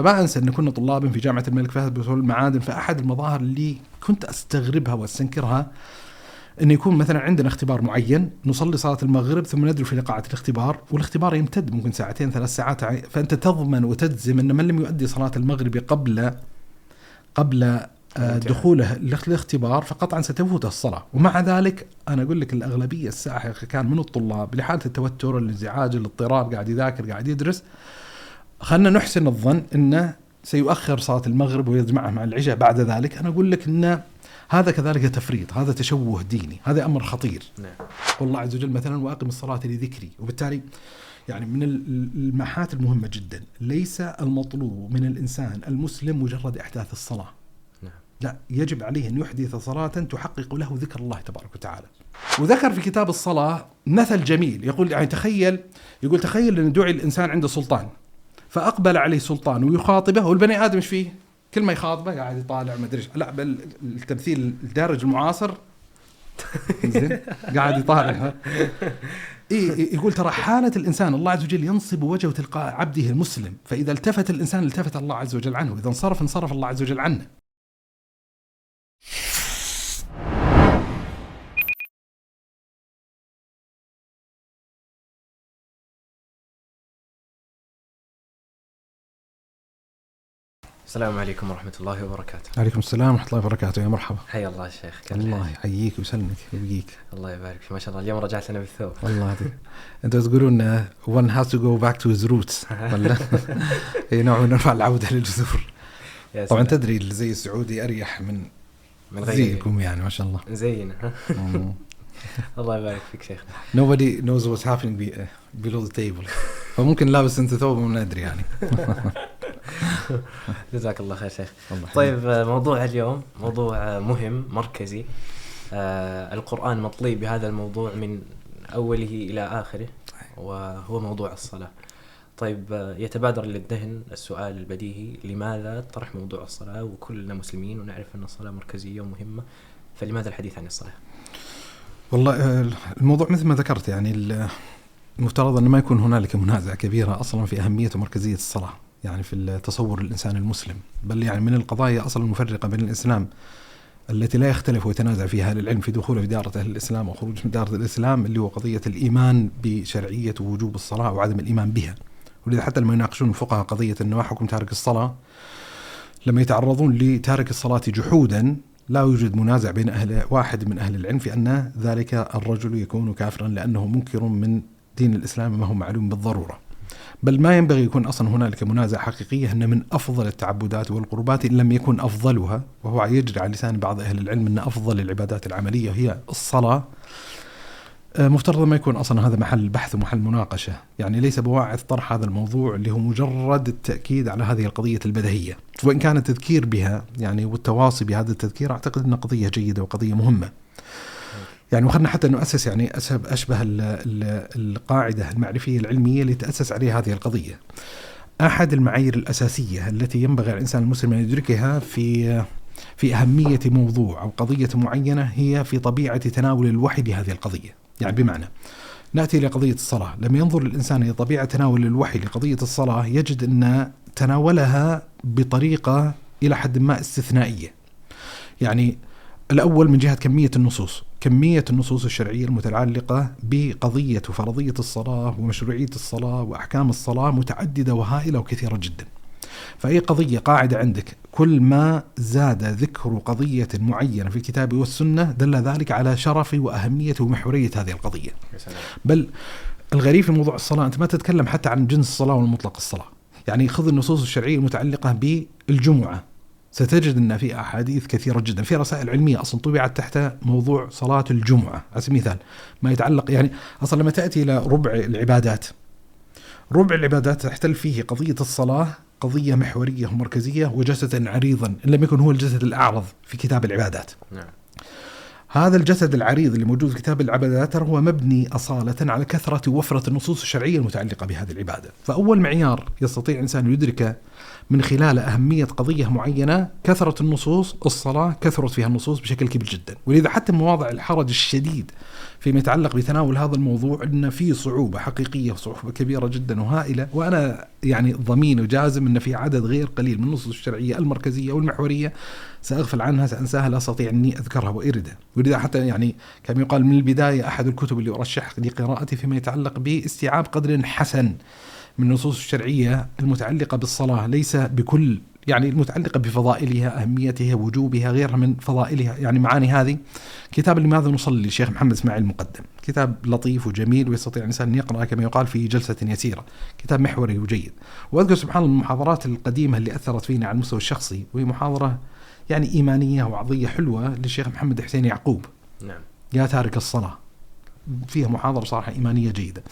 فما أنسى إن كنا طلابا في جامعة الملك فهد بترول المعادن فأحد المظاهر اللي كنت أستغربها وأستنكرها انه يكون مثلا عندنا اختبار معين نصلي صلاة المغرب ثم ندري في لقاعة الاختبار والاختبار يمتد ممكن ساعتين ثلاث ساعات فأنت تضمن وتجزم إن من لم يؤدي صلاة المغرب قبل قبل آه، دخوله الاختبار فقطعا ستفوته الصلاة. ومع ذلك أنا أقول لك الأغلبية الساحقة كان من الطلاب لحالة التوتر الانزعاج الاضطراب قاعد يذاكر قاعد يدرس خلنا نحسن الظن إنه سيؤخر صلاة المغرب ويجمعها مع العشاء بعد ذلك. أنا أقول لك انه هذا كذلك تفريط هذا تشوه ديني هذا أمر خطير. نعم. قول الله عز وجل مثلا وأقم الصلاة لذكري. وبالتالي يعني من المحات المهمة جدا ليس المطلوب من الإنسان المسلم مجرد إحداث الصلاة. نعم. لا يجب عليه أن يحدث صلاة تحقق له ذكر الله تبارك وتعالى. وذكر في كتاب الصلاة مثل جميل. يقول يعني تخيل يقول تخيل أن دعي الإنسان عنده سلطان. فأقبل عليه سلطان ويخاطبه والبني آدم إيش فيه؟ كل ما يخاطبه قاعد يطالع ما أدري لا بل التمثيل الدارج المعاصر. زين قاعد يطالع. إيه يقول ترى حالة الإنسان الله عز وجل ينصب وجهه تلقاء عبده المسلم. فإذا التفت الإنسان التفت الله عز وجل عنه. وإذا انصرف انصرف الله عز وجل عنه. السلام عليكم ورحمة الله وبركاته. عليكم السلام ورحمة الله وبركاته يا مرحبا. حيا الله الشيخ. الله يحييك ويسلمك ويبقيك. الله يبارك فيك ما شاء الله اليوم رجعت لنا بالثوب. والله أنتم تقولون one has to go back to his roots ولا هي نوع من أنواع العودة للجذور. طبعا تدري اللي زي السعودي أريح من من زيكم يعني ما شاء الله. زينا. الله يبارك فيك شيخ. Nobody knows what's happening below the table. فممكن لابس أنت ثوب وما ندري يعني. جزاك الله خير شيخ. طيب آه، موضوع اليوم موضوع آه، مهم مركزي. آه القرآن مطلي بهذا الموضوع من أوله إلى آخره وهو موضوع الصلاة. طيب آه، يتبادر للذهن السؤال البديهي لماذا طرح موضوع الصلاة؟ وكلنا مسلمين ونعرف أن الصلاة مركزية ومهمة فلماذا الحديث عن الصلاة؟ والله الموضوع مثل ما ذكرت يعني المفترض أن ما يكون هنالك منازع كبيرة أصلا في أهمية ومركزية الصلاة. يعني في التصور الإنسان المسلم. بل يعني من القضايا أصلا المفرقة بين الإسلام التي لا يختلف ويتنازع فيها أهل العلم في دخوله في دائرة أهل الإسلام وخروج من دائرة الإسلام اللي هو قضية الإيمان بشرعية ووجوب الصلاة وعدم الإيمان بها. ولذا حتى لما يناقشون الفقهاء قضية أنه ما حكم تارك الصلاة لما يتعرضون لتارك الصلاة جحودا لا يوجد منازع بين أهل واحد من أهل العلم في أن ذلك الرجل يكون كافرا لأنه منكر من دين الإسلام ما هو معلوم بالضرورة. بل ما ينبغي يكون أصلا هنالك منازع حقيقية أن من أفضل التعبدات والقربات إن لم يكن أفضلها وهو يجري على لسان بعض أهل العلم أن أفضل العبادات العملية هي الصلاة. آه، مفترض ما يكون أصلا هذا محل بحث ومحل مناقشة، يعني ليس بواعث طرح هذا الموضوع اللي هو مجرد التأكيد على هذه القضية البديهيه، وإن كان التذكير بها يعني والتواصي بهذا التذكير أعتقد انها قضية جيدة وقضية مهمة. يعني وخلنا حتى نؤسس يعني أشبه القاعدة المعرفية العلمية اللي تأسس عليها هذه القضية. أحد المعايير الأساسية التي ينبغي على الإنسان المسلم أن يدركها في في أهمية موضوع أو قضية معينة هي في طبيعة تناول الوحي بهذه القضية. يعني بمعنى نأتي لقضية الصلاة. لما ينظر الإنسان إلى طبيعة تناول الوحي لقضية الصلاة يجد أن تناولها بطريقة إلى حد ما استثنائية. يعني الأول من جهة كمية النصوص كمية النصوص الشرعية المتعلقة بقضية وفرضية الصلاة ومشروعية الصلاة وأحكام الصلاة متعددة وهائلة وكثيرة جدا. فأي قضية قاعدة عندك كل ما زاد ذكر قضية معينة في الكتاب والسنة دل ذلك على شرف وأهمية ومحورية هذه القضية. بل الغريب في موضوع الصلاة أنت ما تتكلم حتى عن جنس الصلاة والمطلق الصلاة. يعني خذ النصوص الشرعية المتعلقة بالجمعة. ستجد أن في أحاديث كثيرة جدا. في رسائل علمية أصلا طبعت تحت موضوع صلاة الجمعة. على سبيل المثال ما يتعلق يعني أصلا لما تأتي إلى ربع العبادات ربع العبادات تحتل فيه قضية الصلاة قضية محورية ومركزية وجسدا عريضا إن لم يكن هو الجسد الأعرض في كتاب العبادات. نعم. هذا الجسد العريض اللي موجود في كتاب العبادات هو مبني أصالة على كثرة وفرة النصوص الشرعية المتعلقة بهذه العبادة. فأول معيار يستطيع الإنسان يدرك من خلال أهمية قضية معينة كثرت النصوص الصلاة كثرت فيها النصوص بشكل كبير جدا. ولذا حتى مواضع الحرج الشديد فيما يتعلق بتناول هذا الموضوع أن في صعوبة حقيقية وصعوبة كبيرة جدا وهائلة. وأنا يعني ضمين وجازم أن في عدد غير قليل من النصوص الشرعية المركزية والمحورية سأغفل عنها سأنساها لا أستطيع أني أذكرها وإردها ولذا حتى يعني كما يقال من البداية أحد الكتب اللي أرشح لقراءتي فيما يتعلق باستيعاب قدر حسن من النصوص الشرعية المتعلقة بالصلاة ليس بكل يعني المتعلقة بفضائلها أهميتها وجوبها غيرها من فضائلها. يعني معاني هذه. كتاب لماذا نصلي للشيخ محمد إسماعيل المقدم؟ كتاب لطيف وجميل ويستطيع الإنسان أن يقرأ كما يقال في جلسة يسيرة. كتاب محوري وجيد. وأذكر سبحان الله المحاضرات القديمة اللي أثرت فينا على المستوى الشخصي وهي محاضرة يعني إيمانية وعظية حلوة للشيخ محمد حسين يعقوب. نعم. يا تارك الصلاة. فيها محاضرة صراحة إيمانية جيدة.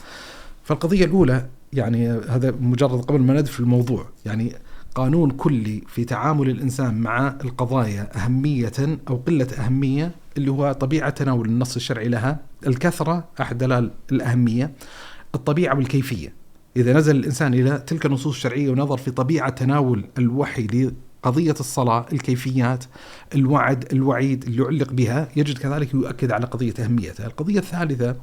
فالقضية الأولى يعني هذا مجرد قبل ما ندخل في الموضوع. يعني قانون كلي في تعامل الإنسان مع القضايا أهمية أو قلة أهمية اللي هو طبيعة تناول النص الشرعي لها الكثرة أحد دلال الأهمية. الطبيعة والكيفية. إذا نزل الإنسان إلى تلك النصوص الشرعية ونظر في طبيعة تناول الوحي لقضية الصلاة الكيفيات الوعد الوعيد اللي يعلق بها يجد كذلك يؤكد على قضية أهميتها. القضية الثالثة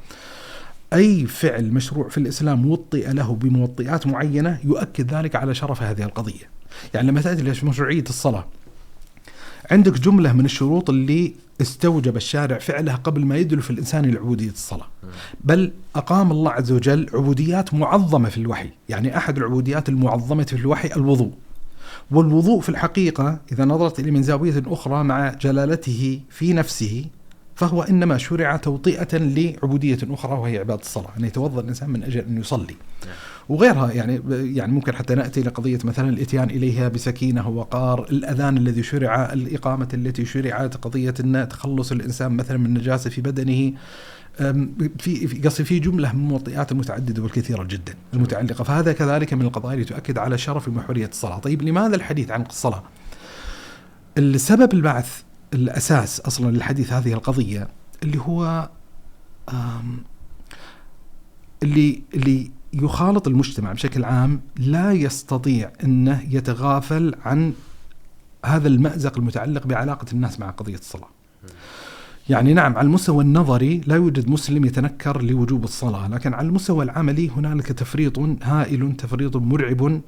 أي فعل مشروع في الإسلام وطئ له بموطئات معينة يؤكد ذلك على شرف هذه القضية. يعني لما تأتي لمشروعية الصلاة عندك جملة من الشروط اللي استوجب الشارع فعلها قبل ما يدل في الإنسان إلى عبودية الصلاة. بل أقام الله عز وجل عبوديات معظمة في الوحي يعني أحد العبوديات المعظمة في الوحي الوضوء. والوضوء في الحقيقة إذا نظرت إليه من زاوية أخرى مع جلالته في نفسه فهو إنما شرع توطئة لعبودية أخرى وهي عبادة الصلاة أن يتوضأ الإنسان من أجل أن يصلي. وغيرها يعني يعني ممكن حتى نأتي لقضية مثلا الإتيان إليها بسكينة ووقار، الأذان الذي شرع، الإقامة التي شرعت، قضية أن تخلص الإنسان مثلا من النجاسة في بدنه في قصدي في جملة من الموطئات المتعدده والكثيرة جدا المتعلقة. فهذا كذلك من القضايا اللي تؤكد على شرف ومحوريه الصلاة، طيب لماذا الحديث عن الصلاة؟ السبب البعث الأساس أصلا للحديث هذه القضية اللي هو اللي اللي يخالط المجتمع بشكل عام لا يستطيع أنه يتغافل عن هذا المأزق المتعلق بعلاقة الناس مع قضية الصلاة. يعني نعم على المستوى النظري لا يوجد مسلم يتنكر لوجوب الصلاة، لكن على المستوى العملي هنالك تفريط هائل، تفريط مرعب،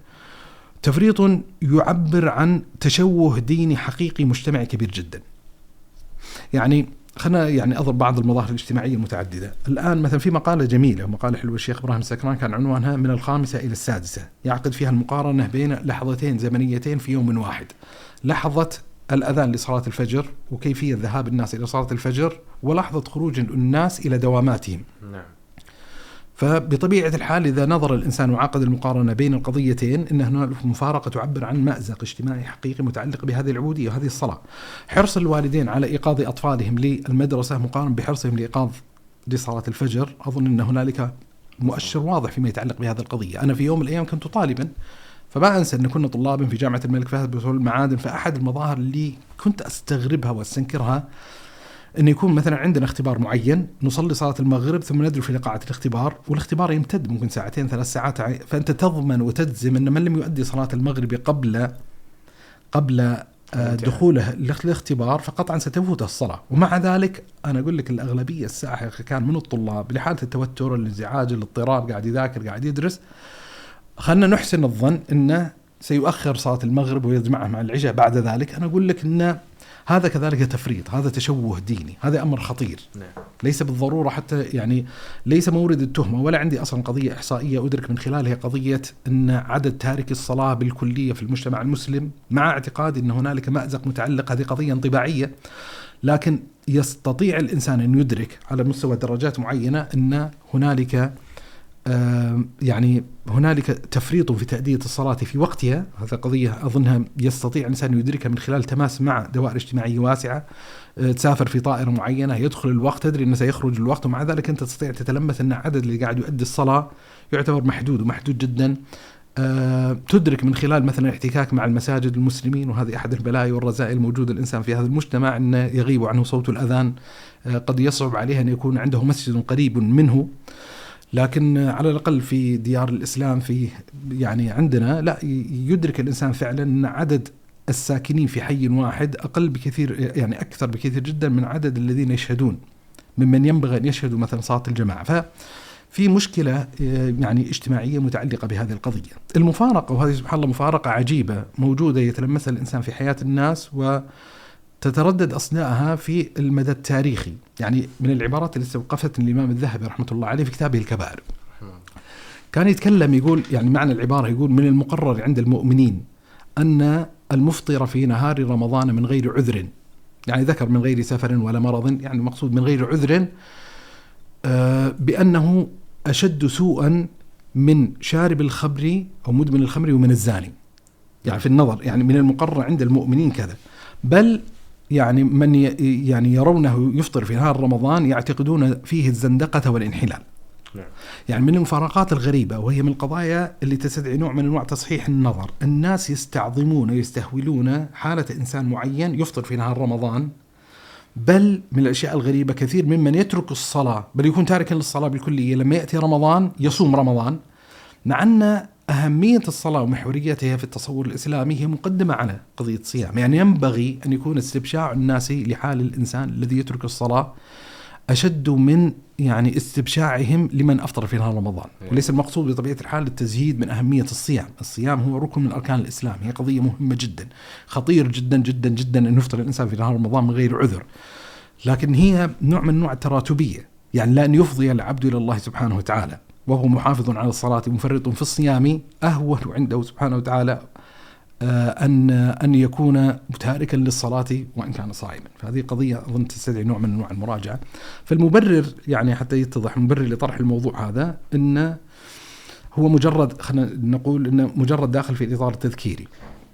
تفريط يعبر عن تشوه ديني حقيقي مجتمعي كبير جدا. يعني خلينا يعني أضرب بعض المظاهر الاجتماعية المتعددة، الآن مثلا في مقالة جميلة مقالة حلوة الشيخ إبراهيم السكران كان عنوانها من الخامسة إلى السادسة، يعقد فيها المقارنة بين لحظتين زمنيتين في يوم واحد. لحظة الأذان لصلاة الفجر وكيفية ذهاب الناس إلى صلاة الفجر ولحظة خروج الناس إلى دواماتهم. نعم. فبطبيعة الحال إذا نظر الإنسان وعقد المقارنة بين القضيتين أن هناك مفارقة تعبر عن مأزق اجتماعي حقيقي متعلق بهذه العبودية وهذه الصلاة. حرص الوالدين على إيقاظ أطفالهم للمدرسة مقارن بحرصهم لإيقاظ لصلاة الفجر أظن أن هنالك مؤشر واضح فيما يتعلق بهذه القضية. أنا في يوم من الأيام كنت طالبا فما أنسى إن كنا طلابا في جامعة الملك فهد بترول المعادن فأحد المظاهر اللي كنت أستغربها وأستنكرها انه يكون مثلا عندنا اختبار معين نصلي صلاة المغرب ثم ندري في قاعه الاختبار والاختبار يمتد ممكن ساعتين ثلاث ساعات فأنت تضمن وتجزم إن من لم يؤدي صلاة المغرب قبل قبل آه، دخوله الاختبار فقطعا ستفوته الصلاة. ومع ذلك أنا أقول لك الأغلبية الساحقه كان من الطلاب لحالة التوتر الانزعاج الاضطراب قاعد يذاكر قاعد يدرس. خلنا نحسن الظن إنه سيؤخر صلاة المغرب ويجمعها مع العشاء بعد ذلك. أنا أقول لك إنه هذا كذلك تفريط هذا تشوه ديني هذا أمر خطير نعم. ليس بالضرورة حتى يعني ليس مورد التهمة ولا عندي أصلا قضية إحصائية أدرك من خلالها قضية أن عدد تارك الصلاة بالكلية في المجتمع المسلم مع اعتقادي أن هنالك مأزق متعلق هذه قضية انطباعية لكن يستطيع الإنسان أن يدرك على مستوى درجات معينة أن هنالك يعني هنالك تفريط في تأدية الصلاة في وقتها. هذا قضية أظنها يستطيع الإنسان أن يدركها من خلال تماس مع دوائر اجتماعية واسعة. أه، تسافر في طائرة معينة يدخل الوقت تدري أنه سيخرج الوقت. ومع ذلك أنت تستطيع تتلمس أن عدد اللي قاعد يؤدي الصلاة يعتبر محدود ومحدود جدا. أه، تدرك من خلال مثلا احتكاك مع المساجد المسلمين وهذه أحد البلايا والرذائل الموجودة الإنسان في هذا المجتمع أنه يغيب عنه صوت الأذان. أه، قد يصعب عليه أن يكون عنده مسجد قريب منه. لكن على الأقل في ديار الإسلام في يعني عندنا لا يدرك الإنسان فعلا إن عدد الساكنين في حي واحد أقل بكثير يعني أكثر بكثير جدا من عدد الذين يشهدون ممن ينبغي أن يشهدوا مثلا صلاة الجماعة. ف في مشكلة يعني اجتماعية متعلقة بهذه القضية. المفارقة وهذه سبحان الله مفارقة عجيبة موجودة يتلمسها الإنسان في حياة الناس وتتردد أصداءها في المدى التاريخي. يعني من العبارات اللي استوقفت الإمام الذهبي رحمة الله عليه في كتابه الكبائر. كان يتكلم يقول يعني معنى العبارة يقول من المقرر عند المؤمنين أن المفطر في نهار رمضان من غير عذر. يعني ذكر من غير سفر ولا مرض يعني مقصود من غير عذر آه، بأنه أشد سوءا من شارب الخمر أو مدمن الخمر ومن الزاني. يعني في النظر يعني من المقرر عند المؤمنين كذا. بل يعني من يعني يرونه يفطر في نهار رمضان يعتقدون فيه الزندقة والانحلال. نعم. يعني من المفارقات الغريبة وهي من القضايا اللي تستدعي نوع من أنواع تصحيح النظر. الناس يستعظمون ويستهولون حالة إنسان معين يفطر في نهار رمضان بل من الأشياء الغريبة كثير ممن يترك الصلاة بل يكون تاركا للصلاة بالكلية. لما يأتي رمضان يصوم رمضان. مع أن أهمية الصلاة ومحوريتها في التصور الإسلامي هي مقدمة على قضية الصيام، يعني ينبغي أن يكون استبشاع الناس لحال الإنسان الذي يترك الصلاة أشد من يعني استبشاعهم لمن أفطر في نهار رمضان، إيه. وليس المقصود بطبيعة الحال التزهيد من أهمية الصيام، الصيام هو ركن من اركان الاسلام، هي قضية مهمة جدا، خطير جدا جدا جدا أن يفطر الإنسان في نهار رمضان من غير عذر. لكن هي نوع من انواع التراتبيه، يعني لأن يفضي العبد إلى الله سبحانه وتعالى، وهو محافظ على الصلاة مفرط في الصيام أهون عنده سبحانه وتعالى آه، أن أن يكون متاركا للصلاة وإن كان صائما، فهذه قضية أظن تستدعي نوع من أنواع المراجعة. فالمبرر يعني حتى يتضح المبرر لطرح الموضوع هذا انه هو مجرد خلينا نقول انه مجرد داخل في الاطار التذكيري.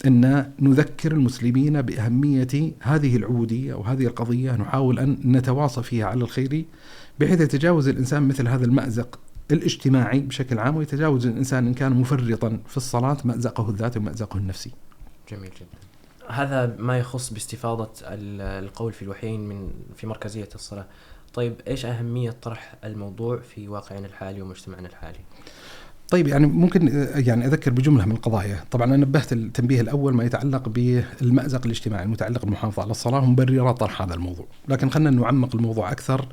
إن نذكر المسلمين بأهمية هذه العبودية أو هذه القضية نحاول أن نتواصى فيها على الخير بحيث يتجاوز الإنسان مثل هذا المأزق الاجتماعي بشكل عام ويتجاوز الإنسان إن كان مفرطا في الصلاة مازقه الذاتي ومازقه النفسي. جميل جدا. هذا ما يخص باستفاضة القول في الوحيين من في مركزية الصلاة. طيب إيش أهمية طرح الموضوع في واقعنا الحالي ومجتمعنا الحالي؟ طيب يعني ممكن يعني أذكر بجملة من القضايا، طبعا أنا نبهت التنبيه الأول ما يتعلق بالمأزق الاجتماعي المتعلق بالمحافظة على الصلاة ومبررات طرح هذا الموضوع، لكن خلينا نعمق الموضوع أكثر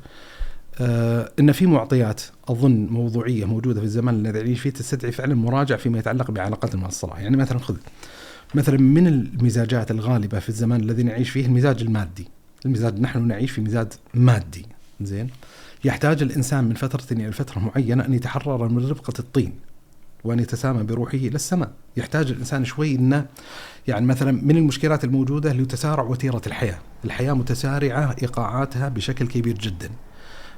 آه إن في معطيات أظن موضوعية موجودة في الزمان الذي نعيش فيه تستدعي فعلا مراجعة فيما يتعلق بعلاقتنا مع الصلاة، يعني مثلا خذ مثلا من المزاجات الغالبة في الزمان الذي نعيش فيه المزاج المادي، المزاج نحن نعيش في مزاج مادي، زين؟ يحتاج الإنسان من فترة إلى فترة معينة أن يتحرر من رفقة الطين وأن يتسامى بروحه إلى السماء، يحتاج الإنسان شوي إنه يعني مثلا من المشكلات الموجودة اللي تسارع وتيرة الحياة، الحياة متسارعة إيقاعاتها بشكل كبير جدا.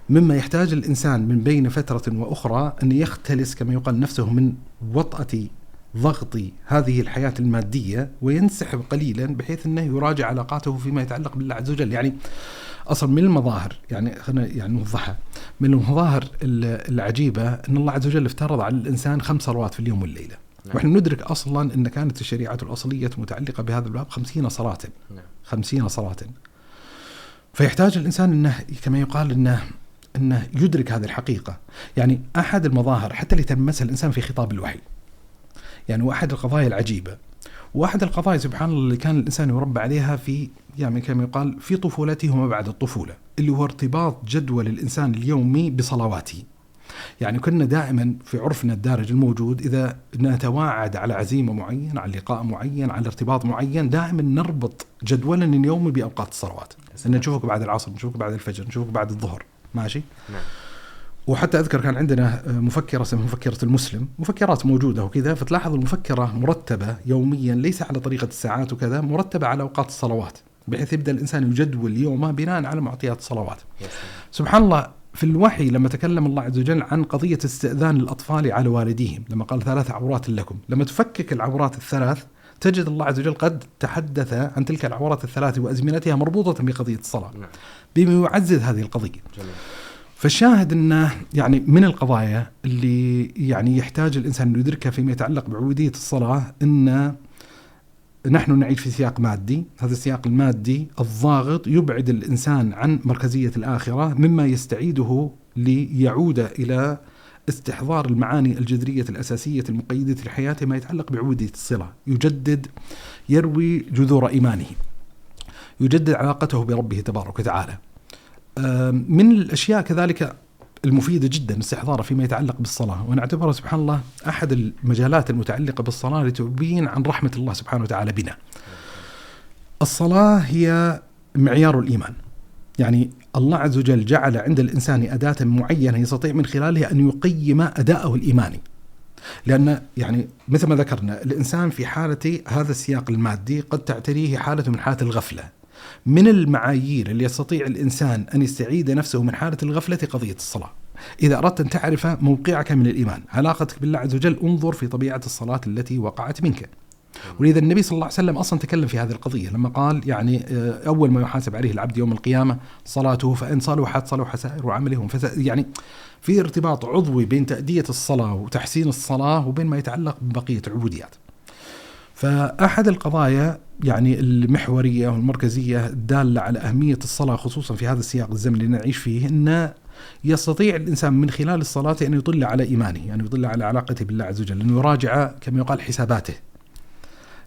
مما يحتاج الإنسان من بين فترة وأخرى أن يختلس كما يقال نفسه من وطأة ضغط هذه الحياة المادية وينسحب قليلا بحيث أنه يراجع علاقاته فيما يتعلق بالله عز وجل. يعني أصلا من المظاهر يعني خلينا يعني نوضحها. من المظاهر العجيبة أن الله عز وجل افترض على الإنسان خمس صلوات في اليوم والليلة. نعم. وإحنا ندرك أصلا أن كانت الشريعة الأصلية متعلقة بهذا الباب خمسين صلاة. نعم. خمسين صلاة. فيحتاج الإنسان أنه كما يقال أنه أنه يدرك هذه الحقيقة. يعني أحد المظاهر حتى اللي تلمسها الإنسان في خطاب الوحي. يعني واحد القضايا العجيبة. واحد القضايا سبحان الله اللي كان الإنسان يربى عليها في يعني كما يقال في طفولته وما بعد الطفولة اللي هو ارتباط جدول الإنسان اليومي بصلواته. يعني كنا دائما في عرفنا الدارج الموجود إذا نتواعد على عزيمة معينة على لقاء معين على ارتباط معين دائما نربط جدولنا اليومي بأوقات الصلوات. نشوفك بعد العصر نشوفك بعد الفجر نشوفك بعد الظهر. ماشي نعم. وحتى أذكر كان عندنا مفكرة اسمها مفكرة المسلم، مفكرات موجودة وكذا فتلاحظ المفكرة مرتبة يوميا ليس على طريقة الساعات وكذا، مرتبة على أوقات الصلوات، بحيث يبدأ الإنسان يجدول يومه بناء على معطيات الصلوات. سبحان الله في الوحي لما تكلم الله عز وجل عن قضية استئذان الأطفال على والديهم، لما قال ثلاث عورات لكم، لما تفكك العورات الثلاث تجد الله عز وجل قد تحدث عن تلك العورات الثلاث وأزمنتها مربوطة بقضية الصلاة. نعم. بما يعزز هذه القضية. جميل. فالشاهد إنه يعني من القضايا اللي يعني يحتاج الإنسان إنه يدركها فيما يتعلق بعبوديه الصلاة إن نحن نعيش في سياق مادي، هذا السياق المادي الضاغط يبعد الإنسان عن مركزية الآخرة مما يستعيده ليعود إلى استحضار المعاني الجذرية الأساسية المقيدة لحياته ما يتعلق بعبودية الصلة يجدد يروي جذور إيمانه يجدد علاقته بربه تبارك وتعالى. من الأشياء كذلك المفيدة جدا استحضاره فيما يتعلق بالصلاة. ونعتبره سبحان الله أحد المجالات المتعلقة بالصلاة لتبين عن رحمة الله سبحانه وتعالى بنا. الصلاة هي معيار الإيمان. يعني الله عز وجل جعل عند الإنسان أداة معينة يستطيع من خلالها أن يقيم أداءه الإيماني. لأن يعني مثل ما ذكرنا الإنسان في حالة هذا السياق المادي قد تعتريه حالة من حالة الغفلة. من المعايير اللي يستطيع الإنسان أن يستعيد نفسه من حالة الغفلة قضية الصلاة. إذا أردت أن تعرف موقعك من الإيمان علاقتك بالله عز وجل انظر في طبيعة الصلاة التي وقعت منك. ولذا النبي صلى الله عليه وسلم أصلا تكلم في هذه القضية لما قال يعني آه، أول ما يحاسب عليه العبد يوم القيامة صلاته فإن صلحت صلح سائر عمله يعني في ارتباط عضوي بين تأدية الصلاة وتحسين الصلاة وبين ما يتعلق ببقية العبوديات. فأحد القضايا يعني المحورية والمركزية الدالة على أهمية الصلاة خصوصا في هذا السياق الزمني اللي نعيش فيه إن يستطيع الإنسان من خلال الصلاة أن يطل على إيمانه، يعني يطل على علاقته بالله عز وجل، انه يراجع كما يقال حساباته.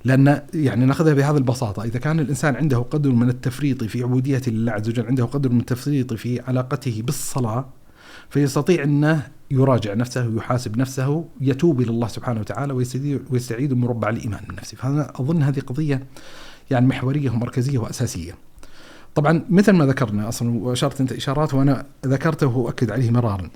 لأن يعني نأخذها بهذه البساطة، إذا كان الإنسان عنده قدر من التفريط في عبودية لله عز وجل، عنده قدر من التفريط في علاقته بالصلاة فيستطيع أنه يراجع نفسه ويحاسب نفسه يتوب إلى الله سبحانه وتعالى ويستعيد مربع الإيمان من نفسه، فأنا أظن هذه قضية يعني محورية ومركزية وأساسية. طبعا مثل ما ذكرنا أصلا وأشرت أنت إشارات وأنا ذكرته وأؤكد عليه مرارا.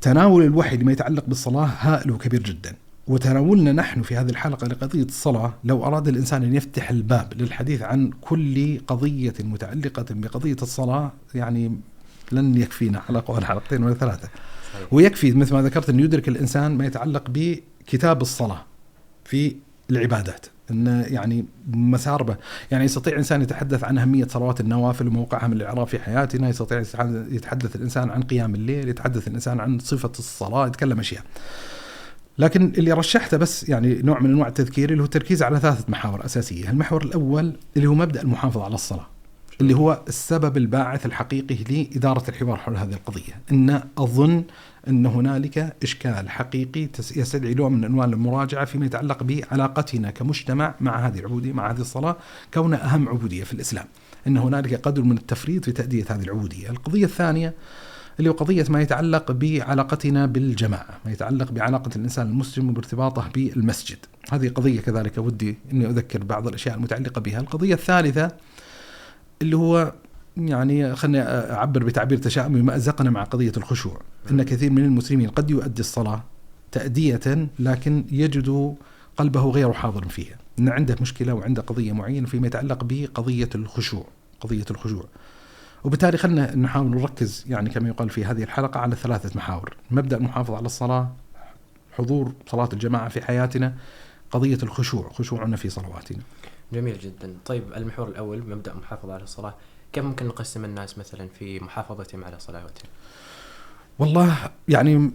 تناول الوحي لما يتعلق بالصلاة هائل وكبير جدا. وتناولنا نحن في هذه الحلقة لقضية الصلاة لو أراد الإنسان أن يفتح الباب للحديث عن كل قضية متعلقة بقضية الصلاة يعني لن يكفينا. حلقة ولا حلقتين ولا ثلاثة. صحيح. ويكفي مثل ما ذكرت إنه يدرك الإنسان ما يتعلق بكتاب الصلاة في العبادات. انه يعني مسار يعني يستطيع الانسان يتحدث عن أهمية صلوات النوافل وموقعها من الإعراب في حياتنا يستطيع يتحدث الإنسان عن قيام الليل يتحدث الإنسان عن صفة الصلاة يتكلم أشياء. لكن اللي رشحته بس يعني نوع من أنواع التذكير اللي هو التركيز على ثلاثة محاور أساسية، المحور الأول اللي هو مبدأ المحافظة على الصلاة. اللي هو السبب الباعث الحقيقي لإدارة الحوار حول هذه القضية، إن أظن أن هنالك إشكال حقيقي يستدعي نوع من أنواع المراجعة فيما يتعلق بعلاقتنا كمجتمع مع هذه العبودية مع هذه الصلاة كونها أهم عبودية في الإسلام. إن هنالك قدر من التفريط في تأدية هذه العبودية. القضية الثانية اللي هو قضية ما يتعلق بعلاقتنا بالجماعة ما يتعلق بعلاقة الإنسان المسلم وبارتباطه بالمسجد هذه قضية كذلك ودي أني أذكر بعض الأشياء المتعلقة بها القضية الثالثة اللي هو يعني خليني أعبر بتعبير تشاؤمي مأزقنا مع قضية الخشوع. أن كثير من المسلمين قد يؤدي الصلاة تأدية لكن يجد قلبه غير حاضر فيها. أن عنده مشكلة وعنده قضية معينة فيما يتعلق بقضية الخشوع قضية الخشوع. وبالتالي خلينا نحاول نركز يعني كما يقال في هذه الحلقة على ثلاثة محاور. مبدأ المحافظة على الصلاة حضور صلاة الجماعة في حياتنا قضية الخشوع خشوعنا في صلواتنا. جميل جدا. طيب المحور الأول مبدأ المحافظة على الصلاة. كيف ممكن نقسم الناس مثلا في محافظتهم على صلواتهم؟ والله يعني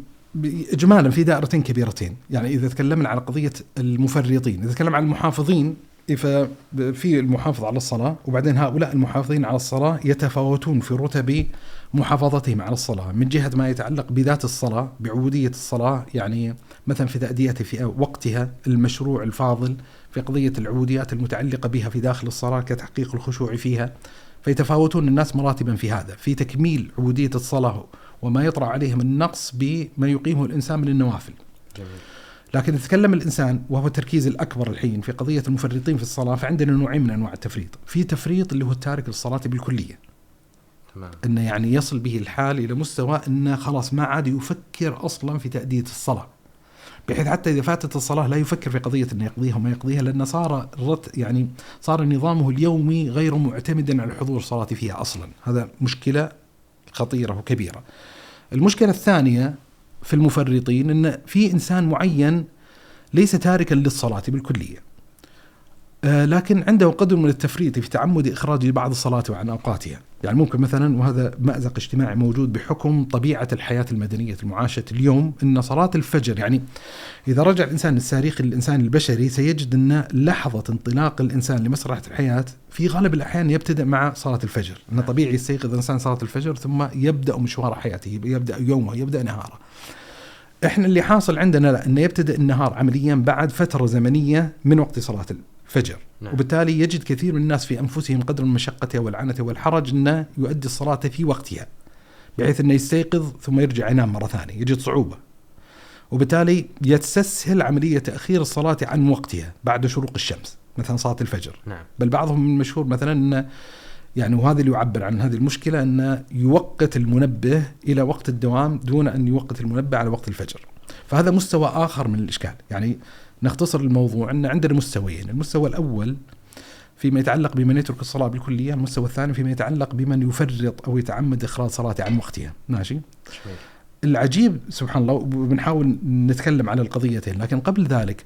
اجمالا في دائرتين كبيرتين. يعني إذا تكلمنا على قضية المفرطين إذا تكلم عن المحافظين ففي المحافظ على الصلاة وبعدين هؤلاء المحافظين على الصلاة يتفاوتون في رتب محافظتهم على الصلاة. من جهة ما يتعلق بذات الصلاة بعبودية الصلاة يعني مثلا في تأديتها في وقتها المشروع الفاضل في قضية العبوديات المتعلقة بها في داخل الصلاة كتحقيق الخشوع فيها فيتفاوتون الناس مراتبا في هذا في تكميل عبودية الصلاة وما يطرأ عليهم النقص بما يقيمه الإنسان من النوافل جميل. لكن يتكلم الإنسان وهو التركيز الأكبر الحين في قضية المفرطين في الصلاة فعندنا نوعين من أنواع التفريط، في تفريط اللي هو التارك للصلاة بالكلية. تمام. إنه يعني يصل به الحال إلى مستوى إنه خلاص ما عاد يفكر أصلا في تأدية الصلاة. بحيث حتى إذا فاتت الصلاة لا يفكر في قضية إنه يقضيها وما يقضيها لأن صار يعني صار نظامه اليومي غير معتمد على حضور الصلاه فيها أصلا، هذا مشكلة خطيرة وكبيرة. المشكلة الثانية في المفرطين إن في إنسان معين ليس تاركا للصلاة بالكلية. آه، لكن عنده قدر من التفريط في تعمد إخراج بعض الصلاة عن أوقاتها. يعني ممكن مثلا وهذا مأزق اجتماعي موجود بحكم طبيعة الحياة المدنية المعاشة اليوم أن صلاة الفجر يعني إذا رجع الإنسان للتاريخ الإنسان البشري سيجد أن لحظة انطلاق الإنسان لمسرح الحياة في غالب الأحيان يبتدأ مع صلاة الفجر. أنه طبيعي يستيقظ الإنسان صلاة الفجر ثم يبدأ مشوار حياته يبدأ يومه يبدأ نهاره. إحنا اللي حاصل عندنا لا إنه يبتدئ النهار عمليا بعد فترة زمنية من وقت صلاة الفجر نعم. وبالتالي يجد كثير من الناس في أنفسهم قدر من المشقه والعنة والحرج أنه يؤدي الصلاة في وقتها بحيث أنه يستيقظ ثم يرجع ينام مرة ثانية يجد صعوبة. وبالتالي يستسهل عملية تأخير الصلاة عن وقتها بعد شروق الشمس مثلا صلاة الفجر. نعم. بل بعضهم من المشهور مثلا انه يعني وهذا اللي يعبر عن هذه المشكلة انه يوقت المنبه إلى وقت الدوام دون أن يوقت المنبه على وقت الفجر. فهذا مستوى آخر من الإشكال، يعني نختصر الموضوع. إن عندنا مستويين، المستوى الأول فيما يتعلق بمن يترك الصلاة بالكلية، المستوى الثاني فيما يتعلق بمن يفرط أو يتعمد إخراج صلاته عن وقتها، ماشي؟ العجيب سبحان الله وبنحاول نتكلم على القضيتين لكن قبل ذلك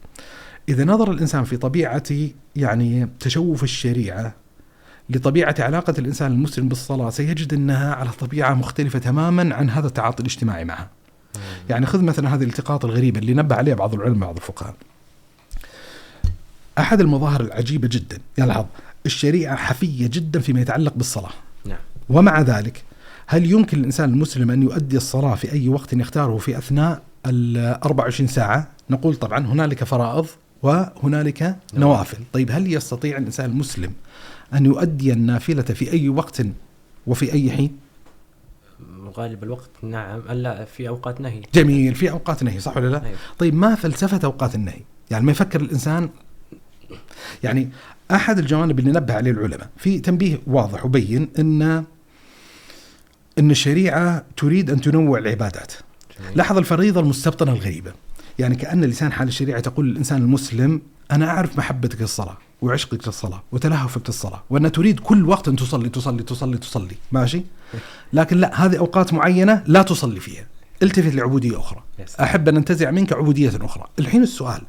إذا نظر الإنسان في طبيعة يعني تشوف الشريعة لطبيعة علاقة الإنسان المسلم بالصلاة سيجد أنها على طبيعة مختلفة تماما عن هذا التعاطي الاجتماعي معها يعني خذ مثلا هذه الالتقاط الغريبة اللي نبه عليها بعض العلماء بعض الفقهاء. أحد المظاهر العجيبة جدا يلحظ الشريعة حفية جدا فيما يتعلق بالصلاة. نعم. ومع ذلك هل يمكن الإنسان المسلم أن يؤدي الصلاة في أي وقت يختاره في أثناء ال 24 ساعة؟ نقول طبعا هنالك فرائض وهنالك نوافل. طيب هل يستطيع الإنسان المسلم أن يؤدي النافلة في أي وقت وفي أي حين؟ غالب الوقت نعم. لا في أوقات نهي. جميل. في أوقات نهي صح ولا لا؟ أيوة. طيب ما فلسفة أوقات النهي؟ يعني ما يفكر الإنسان يعني أحد الجوانب اللي نبه عليه العلماء في تنبيه واضح وبين أن أن الشريعة تريد أن تنوع العبادات. جميل. لاحظ الفريضة المستبطنة الغريبة. يعني كأن لسان حال الشريعة تقول للإنسان المسلم أنا أعرف محبتك للصلاة وعشقك للصلاة وتلهفك للصلاة وأن تريد كل وقت أن تصلي تصلي تصلي تصلي. ماشي؟ لكن لا هذه أوقات معينة لا تصلي فيها. التفت لعبودية أخرى. يس. أحب أن أنتزع منك عبودية أخرى. الحين السؤال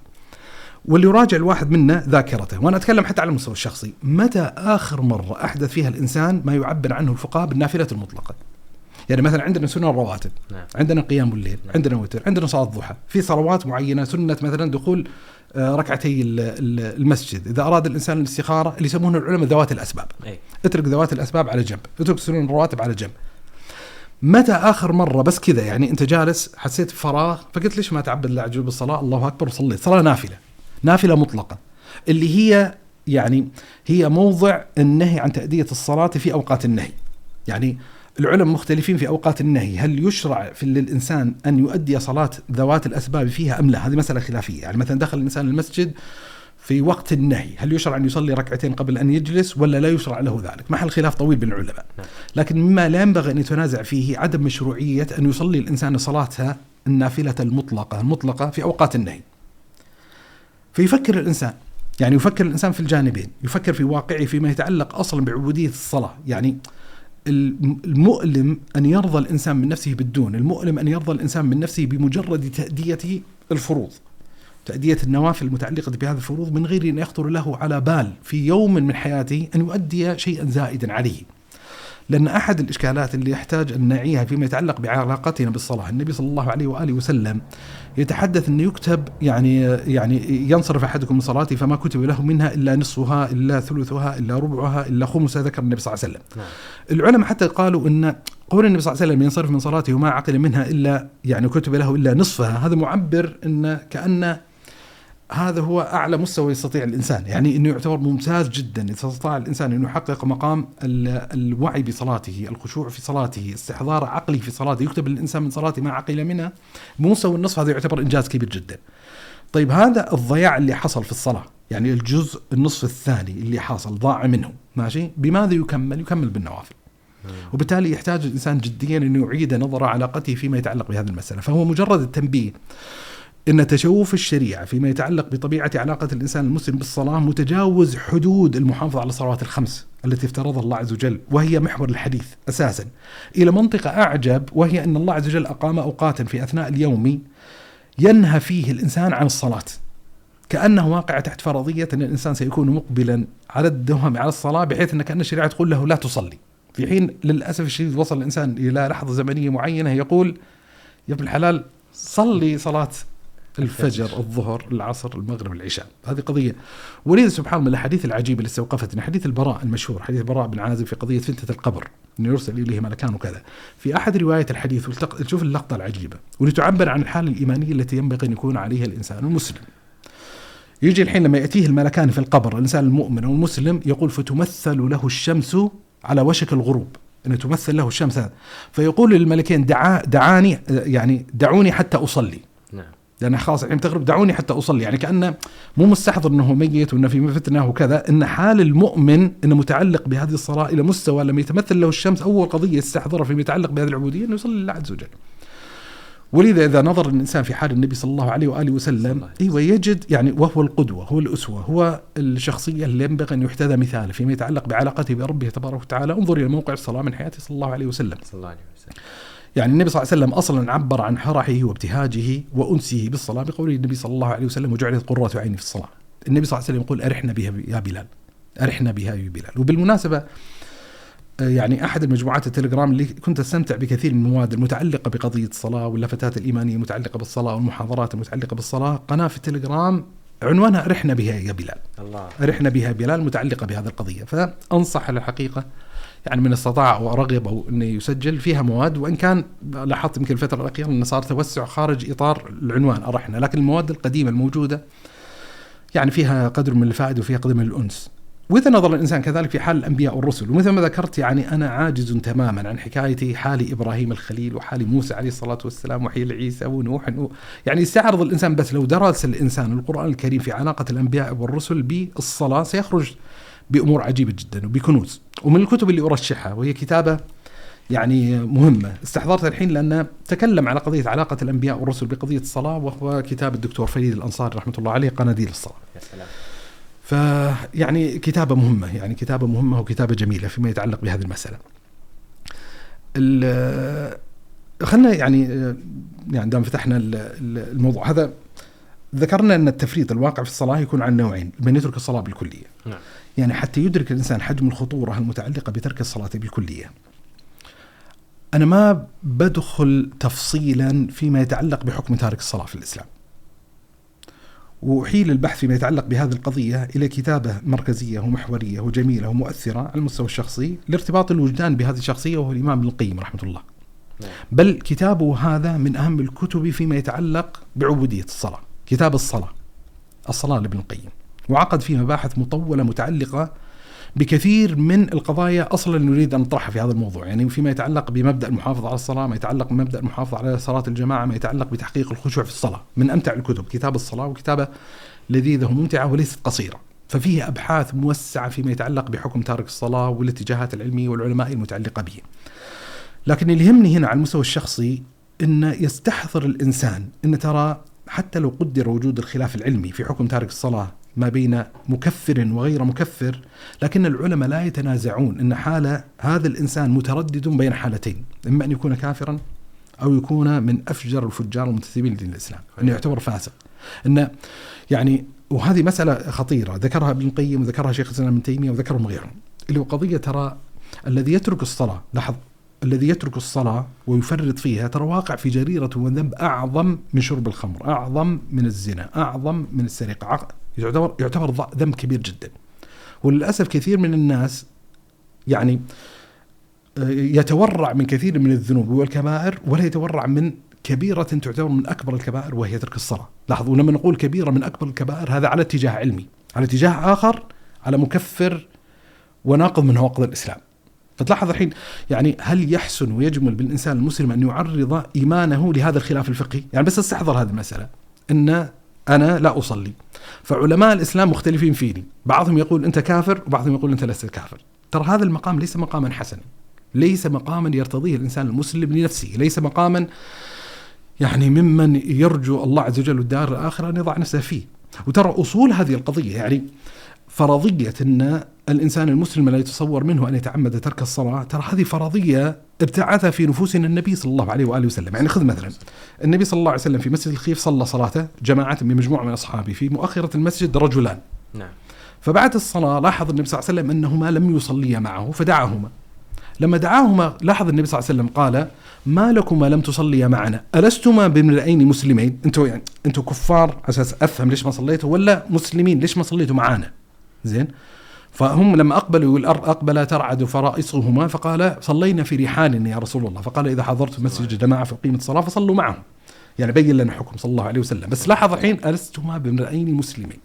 واللي يراجع الواحد منا ذاكرته. وأنا أتكلم حتى على المستوى الشخصي. متى آخر مرة أحدث فيها الإنسان ما يعبر عنه الفقهاء بالنافلة المطلقة؟ يعني مثلا عندنا سنن الرواتب نعم. عندنا قيام الليل نعم. عندنا وتر عندنا صلاة الضحى. في صلوات معينة سنة مثلا دخول آه، ركعتي ال- ال- المسجد. إذا أراد الإنسان الاستخارة اللي يسمونه العلماء ذوات الأسباب. أي. اترك ذوات الأسباب على جنب. اترك سنن الرواتب على جنب. متى آخر مرة؟ بس كذا يعني أنت جالس حسيت بفراغ فقلت ليش ما تعبد الله بالصلاة الله أكبر وصليت صلاة نافلة. نافلة مطلقة اللي هي يعني هي موضع النهي عن تأدية الصلاة في أوقات النهي. يعني العلماء مختلفين في أوقات النهي هل يشرع في للإنسان أن يؤدي صلاة ذوات الأسباب فيها أم لا؟ هذه مسألة خلافية. يعني مثلا دخل الإنسان المسجد في وقت النهي هل يشرع أن يصلي ركعتين قبل أن يجلس ولا لا يشرع له ذلك؟ محل خلاف طويل بين العلماء. نعم. لكن مما لا ينبغي أن يتنازع فيه عدم مشروعية أن يصلي الإنسان صلاتها النافلة المطلقة المطلقة في أوقات النهي. فيفكر الإنسان يعني يفكر الإنسان في الجانبين يفكر في واقعه فيما يتعلق أصلا بعبودية الصلاة يعني الم- المؤلم أن يرضى الإنسان من نفسه بالدون المؤلم أن يرضى الإنسان من نفسه بمجرد تأدية الفروض تأدية النوافل المتعلقة بهذه الفروض من غير أن يخطر له على بال في يوم من حياته أن يؤدي شيئا زائدا عليه. لأن أحد الإشكالات اللي يحتاج أن نعيها فيما يتعلق بعلاقتنا بالصلاة النبي صلى الله عليه وآله وسلم يتحدث أنه يكتب يعني يعني ينصرف أحدكم من صلاته فما كتب له منها إلا نصفها إلا ثلثها إلا ربعها إلا خمسها ذكر النبي صلى الله عليه وسلم. نعم. العلماء حتى قالوا أن قول النبي صلى الله عليه وسلم ينصرف من صلاته وما عقل منها إلا يعني كتب له إلا نصفها هذا معبر أن كأن هذا هو أعلى مستوى يستطيع الإنسان يعني إنه يعتبر ممتاز جدا اذا استطاع الإنسان إنه يحقق مقام ال- الوعي بصلاته الخشوع في صلاته استحضار عقله في صلاته يكتب الإنسان من صلاته ما عقل منها بمستوى النصف هذا يعتبر إنجاز كبير جدا. طيب هذا الضياع اللي حصل في الصلاة يعني الجزء النصف الثاني اللي حصل ضاع منه ماشي؟ بماذا يكمل؟ يكمل بالنوافل. وبالتالي يحتاج الإنسان جديا إنه يعيد نظر علاقته فيما يتعلق بهذه المسألة، فهو مجرد التنبيه. إن تشوف الشريعة فيما يتعلق بطبيعة علاقة الإنسان المسلم بالصلاة متجاوز حدود المحافظة على الصلوات الخمس التي افترضها الله عز وجل وهي محور الحديث أساسا إلى منطقة أعجب وهي إن الله عز وجل أقام اوقاتا في أثناء اليوم ينهى فيه الإنسان عن الصلاة. كأنه واقع تحت فرضية إن الإنسان سيكون مقبلا على الدوام على الصلاة بحيث إن كأن الشريعة تقول له لا تصلي في حين للأسف الشديد وصل الإنسان إلى لحظة زمنية معينة يقول يا ابن الحلال صلي صلاة الفجر الظهر العصر المغرب العشاء. هذه قضية. ولذا سبحان الله الأحاديث العجيبة اللي استوقفتني. حديث البراء المشهور حديث البراء بن عازب في قضية فتنة القبر أنه يرسل إليه ملكان وكذا في أحد رواية الحديث تشوف اللقطة العجيبة ولتعبر عن الحالة الإيمانية التي ينبغي أن يكون عليها الإنسان المسلم. يجي الحين لما يأتيه الملكان في القبر الإنسان المؤمن أو المسلم يقول فتمثل له الشمس على وشك الغروب. أن تمثل له الشمس. هذا فيقول للملكين دعا دعاني يعني دعوني حتى أصلي. لأن خلاص الحين تغرب دعوني حتى أصلي يعني كأنه مو مستحضر إنه ميت وإنه في فتنة وكذا إن حال المؤمن إنه متعلق بهذه الصلاه إلى مستوى لما يتمثل له الشمس أول قضية يستحضرها فيما يتعلق بهذه العبودية إنه يصلي لله عز وجل. ولذا إذا نظر الإنسان في حال النبي صلى الله عليه وآله وسلم أيوه يجد يعني وهو القدوة هو الأسوة هو الشخصية اللي ينبغي أن يحتذى مثاله فيما يتعلق بعلاقته بربه تبارك وتعالى انظر إلى موقع الصلاة من حياته صلى الله عليه وسلم. صلى الله عليه وسلم. يعني النبي صلى الله عليه وسلم أصلا عبر عن فرحه وابتهاجه وانسه بالصلاة بقوله النبي صلى الله عليه وسلم وجعلت قرة عيني في الصلاة. النبي صلى الله عليه وسلم يقول أرحنا بها يا بلال. أرحنا بها يا بلال، وبالمناسبة يعني أحد المجموعات التليجرام اللي كنت أستمتع بكثير من المواد المتعلقة بقضية الصلاة واللفتات الإيمانية المتعلقة بالصلاة والمحاضرات المتعلقة بالصلاة، قناة في التليجرام عنوانها أرحنا بها يا بلال. الله أرحنا بها بلال متعلقة بهذه القضية، فأنصح على الحقيقة يعني من استطاع أو رغب أو إنه يسجل فيها مواد وإن كان لاحظت يمكن الفترة الأخيرة انه صار توسع خارج إطار العنوان أرحنا لكن المواد القديمة الموجودة يعني فيها قدر من الفائده وفيها قدر من الأنس. وإذا نظر الإنسان كذلك في حال الأنبياء والرسل ومثل ما ذكرت يعني أنا عاجز تماما عن حكايه حال إبراهيم الخليل وحال موسى عليه الصلاة والسلام وحال عيسى ونوح يعني يستعرض الإنسان بس لو درس الإنسان القرآن الكريم في علاقة الأنبياء والرسل بالصلاة سيخرج بأمور عجيبة جدا وبكنوز ومن الكتب اللي أرشحها وهي كتابة يعني مهمة استحضرتها الحين لأن تكلم على قضية علاقة الأنبياء والرسل بقضية الصلاة وهو كتاب الدكتور فريد الأنصاري رحمة الله عليه قناديل الصلاة. يا سلام فيعني كتابة مهمة يعني كتابة مهمة وكتابة جميلة فيما يتعلق بهذه المسألة. خلنا يعني يعني دام فتحنا الموضوع هذا ذكرنا أن التفريط الواقع في الصلاة يكون عن نوعين، من يترك الصلاة بالكلية. نعم يعني حتى يدرك الإنسان حجم الخطورة المتعلقة بترك الصلاة بالكلية. أنا ما بدخل تفصيلا فيما يتعلق بحكم تارك الصلاة في الإسلام. وأحيل البحث فيما يتعلق بهذه القضية إلى كتابة مركزية ومحورية وجميلة ومؤثرة على المستوى الشخصي لارتباط الوجدان بهذه الشخصية وهو الإمام ابن القيم رحمة الله. نعم. بل كتابه هذا من أهم الكتب فيما يتعلق بعبودية الصلاة، كتاب الصلاة. الصلاة لابن القيم. وعقد فيه مباحث مطولة متعلقة بكثير من القضايا أصلا نريد أن نطرحها في هذا الموضوع، يعني فيما يتعلق بمبدأ المحافظة على الصلاة، ما يتعلق بمبدأ المحافظة على صلاة الجماعة، ما يتعلق بتحقيق الخشوع في الصلاة، من أمتع الكتب كتاب الصلاة وكتابة لذيذة وممتعة وليست قصيرة. ففيه أبحاث موسعة فيما يتعلق بحكم تارك الصلاة والاتجاهات العلمية والعلماء المتعلقة به. لكن اللي يهمني هنا على المستوى الشخصي إنه يستحضر الإنسان إن ترى حتى لو قدر وجود الخلاف العلمي في حكم تارك الصلاة ما بين مكفر وغير مكفر لكن العلماء لا يتنازعون إن حال هذا الإنسان متردد بين حالتين إما أن يكون كافرا أو يكون من أفجر الفجار المنتسبين لدين الإسلام إنه يعتبر فاسق. إن يعني وهذه مسألة خطيرة ذكرها ابن القيم وذكرها شيخ الإسلام ابن تيمية وذكرهم غيرهم. اللي هو قضية ترى الذي يترك الصلاة لاحظ الذي يترك الصلاة ويفرط فيها ترى واقع في جريرة وذنب أعظم من شرب الخمر أعظم من الزنا أعظم من السرقة يعتبر يعتبر ذنب كبير جدا. وللأسف كثير من الناس يعني يتورع من كثير من الذنوب والكبائر ولا يتورع من كبيرة تعتبر من أكبر الكبائر وهي ترك الصلاة. لاحظوا لما نقول كبيرة من أكبر الكبائر هذا على اتجاه علمي على اتجاه آخر على مكفر وناقض من نواقض الإسلام. فتلاحظ الحين يعني هل يحسن ويجمل بالإنسان المسلم أن يعرض إيمانه لهذا الخلاف الفقهي؟ يعني بس استحضر هذه المسألة. أن أنا لا أصلي. فعلماء الإسلام مختلفين فيني. بعضهم يقول أنت كافر وبعضهم يقول أنت لست كافر. ترى هذا المقام ليس مقاما حسنا. ليس مقاما يرتضيه الإنسان المسلم لنفسه. ليس مقاما يعني ممن يرجو الله عز وجل الدار الآخرة أن يضع نفسه فيه. وترى أصول هذه القضية يعني فرضية أن الإنسان المسلم لا يتصور منه أن يتعمد ترك الصلاة. ترى هذه فرضية ابتعثها في نفوسنا النبي صلى الله عليه وآله وسلم، يعني خذ مثلا النبي صلى الله عليه وسلم في مسجد الخيف صلى صلاته جماعة بمجموعه من أصحابه في مؤخرة المسجد رجلان. نعم. فبعد الصلاة لاحظ النبي صلى الله عليه وسلم أنهما لم يصليا معه فدعاهما. لما دعاهما لاحظ النبي صلى الله عليه وسلم قال ما لكما لم تصليا معنا؟ ألستما بامرئين مسلمين؟ أنتوا يعني أنتوا كفار أساس أفهم ليش ما صليتوا ولا مسلمين ليش ما صليتوا معنا زين؟ فهم لما أقبلوا أقبل ترعد فرائصهما فقال صلينا في رحال يا رسول الله. فقال إذا حضرت مسجد جماعة فأقيمت الصلاة فصلوا معهم. يعني بين لنا حكم صلى الله عليه وسلم. بس لاحظ الحين ألستما بامرئين مسلمين.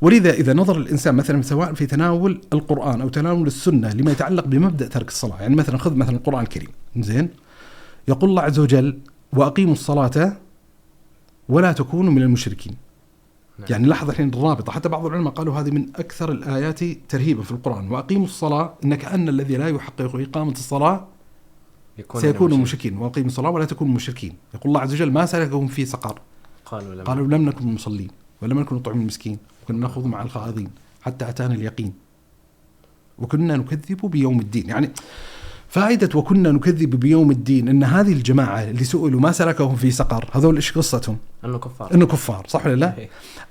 ولذا إذا نظر الإنسان مثلا سواء في تناول القرآن أو تناول السنة لما يتعلق بمبدأ ترك الصلاة. يعني مثلا خذ مثلا القرآن الكريم. زين؟ يقول الله عز وجل وأقيموا الصلاة ولا تكونوا من المشركين. نعم. يعني لاحظ الحين الرابطة حتى بعض العلماء قالوا هذه من أكثر الآيات ترهيبا في القرآن وأقيموا الصلاة إن كأن الذي لا يحقق إقامة الصلاة يكون سيكون مشركين وأقيموا الصلاة ولا تكونوا مشركين. يقول الله عز وجل ما سلكهم في سقر. قالوا لم قالوا لم نكن مصلين ولم نكن نطعم المسكين وكنا نأخذ مع الخائضين حتى أتانا اليقين. وكنا نكذب بيوم الدين. يعني فائدة وكنا نكذب بيوم الدين إن هذه الجماعة اللي سئلوا ما سلكهم في سقر هذول إيش قصتهم؟ إنه كفار. إنه كفار صح ولا لا؟ إيه.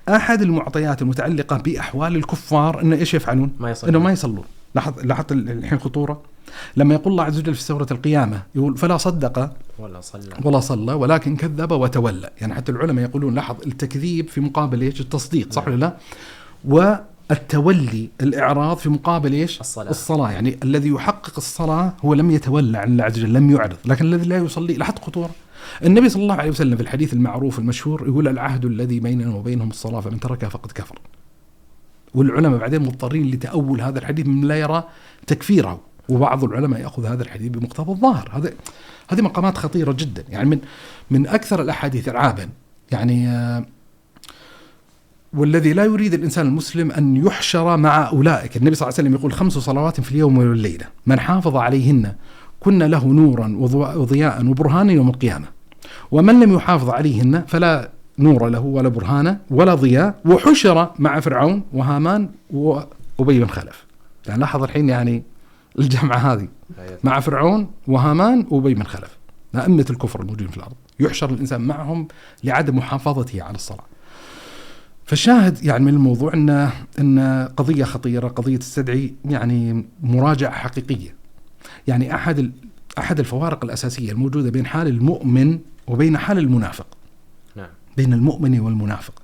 أحد المعطيات المتعلقة بأحوال الكفار انه إيش يفعلون؟ ما يصلون. إنه ما يصلون. لاحظ لاحظت الحين خطورة؟ لما يقول الله عز وجل في سورة القيامة يقول فلا صدق ولا صلى. ولا صلى ولكن كذب وتولى. يعني حتى العلماء يقولون لاحظ التكذيب في مقابل إيش؟ التصديق صح ولا لا؟ والتولي الإعراض في مقابل إيش؟ الصلاة. الصلاة. يعني الذي يحقق الصلاة هو لم يتولى عن الله عز وجل لم يعرض. لكن الذي لا يصلي لاحظ خطورة؟ النبي صلى الله عليه وسلم في الحديث المعروف المشهور يقول العهد الذي بيننا وبينهم الصلاة فمن تركها فقد كفر. والعلماء بعدين مضطرين لتأول هذا الحديث من لا يرى تكفيره. وبعض العلماء يأخذ هذا الحديث بمقتضى الظاهر. هذا هذه مقامات خطيرة جدا. يعني من من أكثر الأحاديث ارعابا يعني آه، والذي لا يريد الإنسان المسلم أن يحشر مع أولئك. النبي صلى الله عليه وسلم يقول خمس صلوات في اليوم والليلة. من حافظ عليهن كن له نورا وضياء وبرهانا يوم القيامة. ومن لم يحافظ عليهن فلا نور له ولا برهان ولا ضياء. وحشر مع فرعون وهامان وأبي بن خلف. يعني لاحظ الحين يعني الجمعة هذه مع فرعون وهامان وأبي بن خلف. أئمة الكفر الموجودين في الأرض. يحشر الإنسان معهم لعدم محافظته على الصلاة. فالشاهد يعني من الموضوع أن أن قضية خطيرة قضية تستدعي يعني مراجعة حقيقية. يعني أحد ال- أحد الفوارق الأساسية الموجودة بين حال المؤمن وبين حال المنافق. نعم. بين المؤمن والمنافق.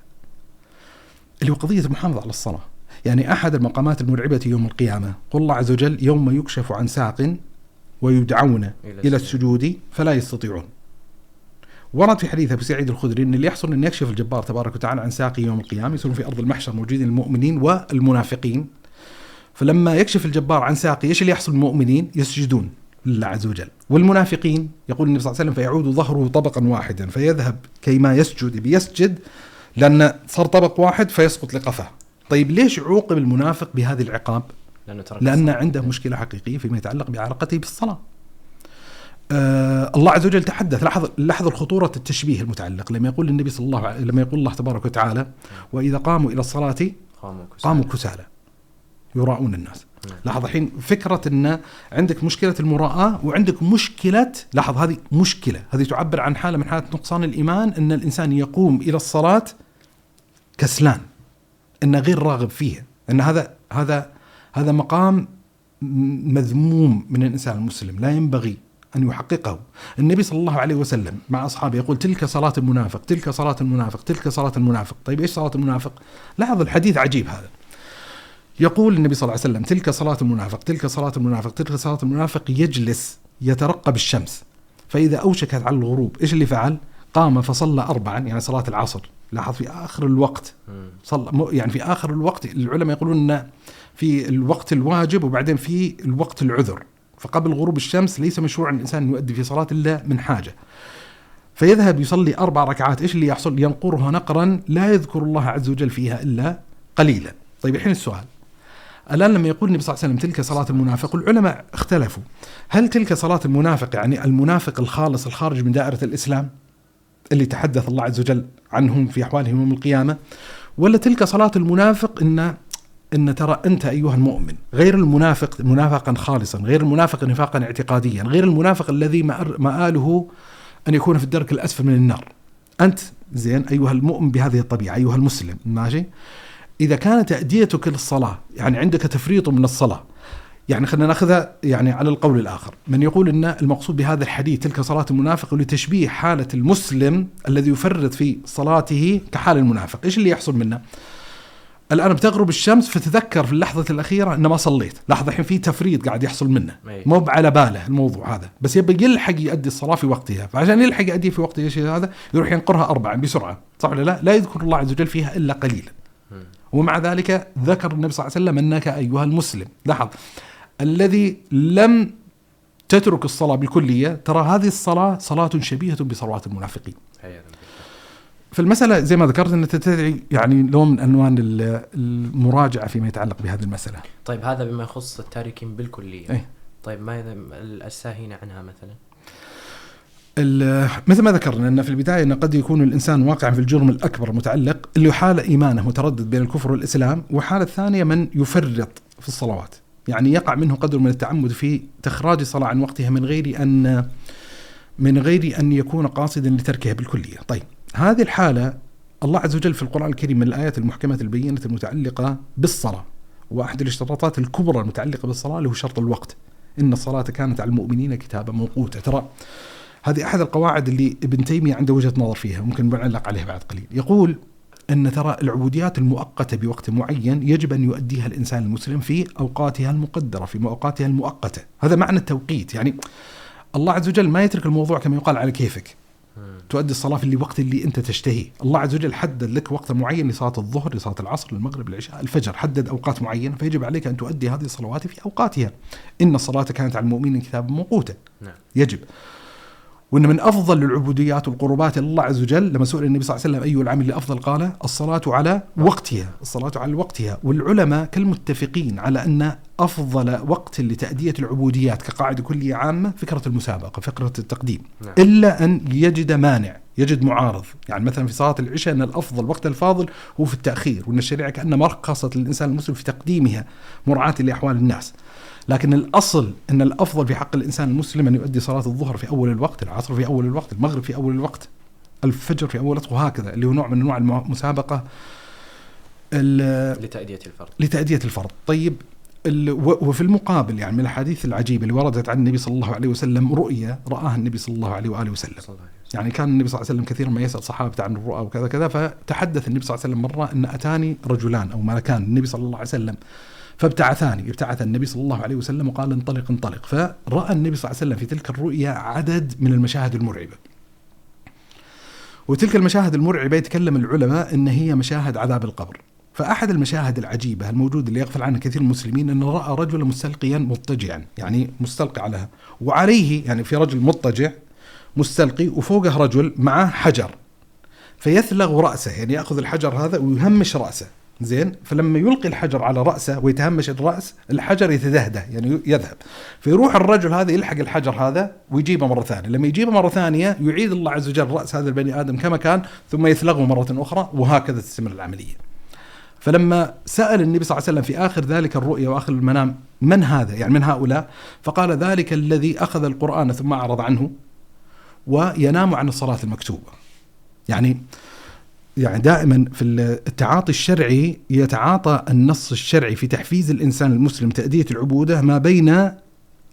اللي هو قضية المحافظة على الصلاة. يعني أحد المقامات المرعبة يوم القيامة قل الله عز وجل يوم يكشف عن ساق ويدعون إلى السجود فلا يستطيعون. ورد في حديث أبو سعيد الخدري إن اللي يحصل إن يكشف الجبار تبارك وتعالى عن ساقي يوم القيامة يصيرون في أرض المحشر موجودين المؤمنين والمنافقين. فلما يكشف الجبار عن ساقي إيش اللي يحصل المؤمنين؟ يسجدون لله عز وجل. والمنافقين يقول النبي صلى الله عليه وسلم فيعود ظهره طبقا واحدا فيذهب كيما يسجد بيسجد لأن صار طبق واحد فيسقط لقفاه طيب ليش عوقب المنافق بهذه العقاب؟ لأنه لأن. عنده مشكلة حقيقية فيما يتعلق بعلاقته بالصلاة. آه الله عز وجل تحدث. لاحظ لاحظ الخطورة التشبيه المتعلق. لما يقول النبي صلى الله عليه لما يقول الله تبارك وتعالى وإذا قاموا إلى الصلاة قاموا كسالى. قاموا كسالى. يراؤون الناس. لاحظ الحين فكرة أن عندك مشكلة المراءة وعندك مشكلة لاحظ هذه مشكلة. هذه تعبر عن حالة من حالات نقصان الإيمان أن الإنسان يقوم إلى الصلاة كسلان أنه غير راغب فيها أن هذا هذا هذا مقام مذموم من الإنسان المسلم. لا ينبغي أن يحققه. النبي صلى الله عليه وسلم مع أصحابه يقول تلك صلاة المنافق تلك صلاة المنافق تلك صلاة المنافق. طيب إيش صلاة المنافق؟ لاحظ الحديث عجيب هذا. يقول النبي صلى الله عليه وسلم تلك صلاة المنافق تلك صلاة المنافق تلك صلاة المنافق يجلس يترقب الشمس. فإذا أوشكت على الغروب إيش اللي فعل؟ قام فصلى أربعا يعني صلاة العصر. لاحظ في آخر الوقت. صلى يعني في آخر الوقت العلماء يقولون في الوقت الواجب وبعدين في الوقت العذر. فقبل غروب الشمس ليس مشروعا الإنسان أن يؤدي في صلاة إلا من حاجة. فيذهب يصلي أربع ركعات إيش اللي يحصل؟ ينقرها نقرا لا يذكر الله عز وجل فيها إلا قليلا. طيب الحين السؤال. الآن لما يقول النبي صلى الله عليه وسلم تلك صلاة المنافق العلماء اختلفوا. هل تلك صلاة المنافق يعني المنافق الخالص الخارج من دائرة الإسلام اللي تحدث الله عز وجل عنهم في أحوالهم يوم القيامة؟ ولا تلك صلاة المنافق إن إن ترى أنت أيها المؤمن غير المنافق منافقا خالصا، غير المنافق نفاقا اعتقاديا، غير المنافق الذي مآله أن يكون في الدرك الأسفل من النار. أنت زين أيها المؤمن بهذه الطبيعة، أيها المسلم، ماشي؟ إذا كانت تاديتك للصلاة، يعني عندك تفريط من الصلاة، يعني خلينا نأخذها يعني على القول الآخر، من يقول إن المقصود بهذا الحديث تلك صلاة المنافق لتشبيه حالة المسلم الذي يفرط في صلاته كحال المنافق، إيش اللي يحصل منه؟ الآن بتغرب الشمس فتذكر في اللحظة الأخيرة إنه ما صليت، لاحظ الحين في تفريط قاعد يحصل منه،. مو على باله الموضوع هذا، بس يبي يلحق يؤدي الصلاة في وقتها، فعشان يلحق يؤدي في وقتها الشيء هذا يروح ينقرها اربعا بسرعة، صح ولا لا؟ لا يذكر الله عز وجل فيها إلا قليلا. ومع ذلك ذكر النبي صلى الله عليه وسلم أنك أيها المسلم، لاحظ. الذي لم تترك الصلاة بالكلية ترى هذه الصلاة صلاة شبيهة بصلوات المنافقين. فالمساله زي ما ذكرت ان تدعي يعني نوع من انواع ال- المراجعة فيما يتعلق بهذه المسألة. طيب هذا بما يخص التاركين بالكلية. أي. طيب ما الساهين عنها مثلا؟ ال- مثل ما ذكرنا إن في البداية إن قد يكون الإنسان واقعا في الجرم الأكبر المتعلق اللي حاله إيمانه متردد بين الكفر والإسلام، وحاله الثانية من يفرط في الصلوات، يعني يقع منه قدر من التعمد في تخراج الصلاه عن وقتها من غير ان من غير أن يكون قاصدا لتركها بالكلية، طيب. هذه الحالة الله عز وجل في القرآن الكريم من الآيات المحكمة البينة المتعلقة بالصلاة، وأحد الاشتراطات الكبرى المتعلقة بالصلاة اللي هو شرط الوقت، إن الصلاة كانت على المؤمنين كتابا موقوتا، ترى هذه أحد القواعد اللي ابن تيمية عنده وجهة نظر فيها ممكن نعلق عليها بعد قليل. يقول إن ترى العبوديات المؤقتة بوقت معين يجب أن يؤديها الإنسان المسلم في أوقاتها المقدرة في اوقاتها المؤقتة. هذا معنى التوقيت. يعني الله عز وجل ما يترك الموضوع كما يقال على كيفك. تؤدي الصلاة في الوقت اللي أنت تشتهيه. الله عز وجل حدد لك وقت معين لصلاة الظهر لصلاة العصر المغرب العشاء الفجر حدد أوقات معينة. فيجب عليك أن تؤدي هذه الصلوات في أوقاتها. إن الصلاه كانت على المؤمنين كتابا موقوتا. نعم. يجب. وإن من أفضل العبوديات والقربات إلى الله عز وجل لما سئل النبي صلى الله عليه وسلم أي العمل الافضل قال الصلاة على وقتها، الصلاة على وقتها، والعلماء كالمتفقين على أن أفضل وقت لتأدية العبوديات كقاعدة كلية عامة فكرة المسابقة، فكرة التقديم، نعم. إلا أن يجد مانع، يجد معارض، يعني مثلا في صلاة العشاء إن الأفضل وقت الفاضل هو في التأخير، وإن الشريعة كانها رخصت للإنسان المسلم في تقديمها مراعاة لأحوال الناس. لكن الأصل أن الأفضل في حق الإنسان المسلم أن يؤدي صلاة الظهر في أول الوقت، العصر في أول الوقت، المغرب في أول الوقت، الفجر في أول الوقت وهكذا اللي هو نوع من انواع المسابقه ال- لتأدية الفرض. لتأدية الفرض. طيب وفي المقابل يعني من الأحاديث العجيبة اللي وردت عن النبي صلى الله عليه وسلم رؤيا رآها النبي صلى الله عليه وآله وسلم. صلى الله عليه وسلم. يعني كان النبي صلى الله عليه وسلم كثيرا ما يسأل صحابته عن الرؤى وكذا كذا فتحدث النبي صلى الله عليه وسلم مرة أن أتاني رجلان أو ملكان. النبي صلى الله عليه وسلم فابتعثاني ابتعث النبي صلى الله عليه وسلم وقال انطلق انطلق. فرأى النبي صلى الله عليه وسلم في تلك الرؤيا عدد من المشاهد المرعبة. وتلك المشاهد المرعبة يتكلم العلماء أن هي مشاهد عذاب القبر. فأحد المشاهد العجيبة الموجودة اللي يغفل عنها كثير من المسلمين أنه رأى رجلا مستلقيا مضطجعا يعني مستلقي على وعليه يعني في رجل مضطجع مستلقي وفوقه رجل معه حجر. فيثلغ رأسه يعني يأخذ الحجر هذا ويهمش رأسه. زين؟ فلما يلقي الحجر على رأسه ويتهمش الرأس الحجر يتدهده يعني يذهب. فيروح الرجل هذا يلحق الحجر هذا ويجيبه مرة ثانية. لما يجيبه مرة ثانية يعيد الله عز وجل رأس هذا البني آدم كما كان ثم يثلغه مرة أخرى وهكذا تستمر العملية. فلما سأل النبي صلى الله عليه وسلم في آخر ذلك الرؤيا وآخر المنام من هذا؟ يعني من هؤلاء؟ فقال ذلك الذي أخذ القرآن ثم أعرض عنه وينام عن الصلاة المكتوبة. يعني يعني دائما في التعاطي الشرعي يتعاطى النص الشرعي في تحفيز الإنسان المسلم تأدية العبودة ما بين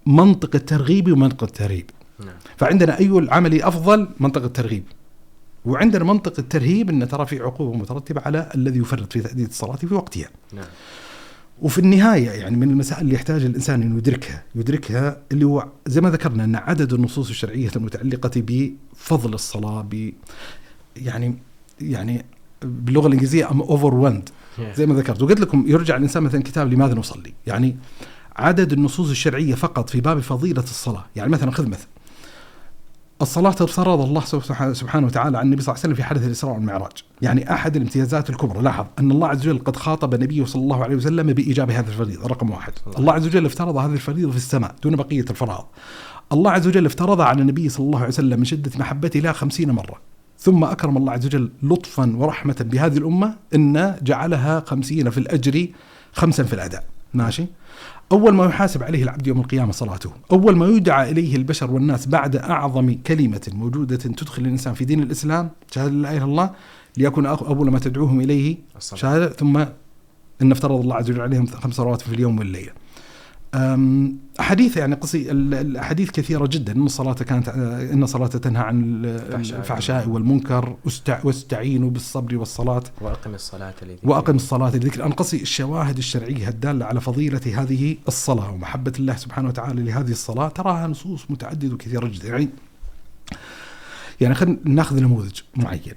منطق الترغيب ومنطق الترهيب. نعم. فعندنا أي العمل أفضل؟ منطق الترغيب وعندنا منطق الترهيب أن ترى في عقوبة مترتبة على الذي يفرط في تأدية الصلاة في وقتها. نعم. وفي النهاية يعني من المسائل اللي يحتاج الإنسان أن يدركها يدركها اللي هو زي ما ذكرنا أن عدد النصوص الشرعية المتعلقة بفضل الصلاة ب يعني يعني باللغة الإنجليزية أم overwhelmed. زي ما ذكرت. وقلت لكم يرجع الإنسان مثلا كتاب لماذا نصلي؟ يعني عدد النصوص الشرعية فقط في باب فضيلة الصلاة. يعني مثلا خذ مثل. الصلاة افترض الله سبحانه وتعالى عن النبي صلى الله عليه وسلم في حدث الإسراء والمعراج. يعني أحد الامتيازات الكبرى. لاحظ أن الله عز وجل قد خاطب نبيه صلى الله عليه وسلم بإيجاب هذه الفريضة. رقم واحد. الله. عز وجل افترض هذه الفريضة في السماء دون بقية الفرائض. الله عز وجل افترض على النبي صلى الله عليه وسلم من شدة محبته له خمسين مرة. ثم أكرم الله عز وجل لطفا ورحمة بهذه الأمة أن جعلها خمسين في الأجر خمسا في الأداء. ماشي؟ أول ما يحاسب عليه العبد يوم القيامة صلاته. أول ما يدعى إليه البشر والناس بعد أعظم كلمة موجودة تدخل الإنسان في دين الإسلام شهادة لا إله إلا الله ليكن أخ- أول ما تدعوهم إليه. شهادة ثم إن افترض الله عز وجل عليهم خمس صلوات في اليوم والليلة أحاديث يعني قصي ال- الأحاديث كثيرة جدا. إن الصلاة كانت آه، إن الصلاة تنهى عن ال- الفحشاء. والمنكر. واستع- واستعينوا بالصبر والصلاة. وأقم الصلاة لذكري. وأقم الصلاة لذكر أنقصي الشواهد الشرعية الدالة على فضيلة هذه الصلاة ومحبة الله سبحانه وتعالى لهذه الصلاة. تراها نصوص متعددة وكثيرة جدا. يعني يعني خلينا ناخذ نموذج معين.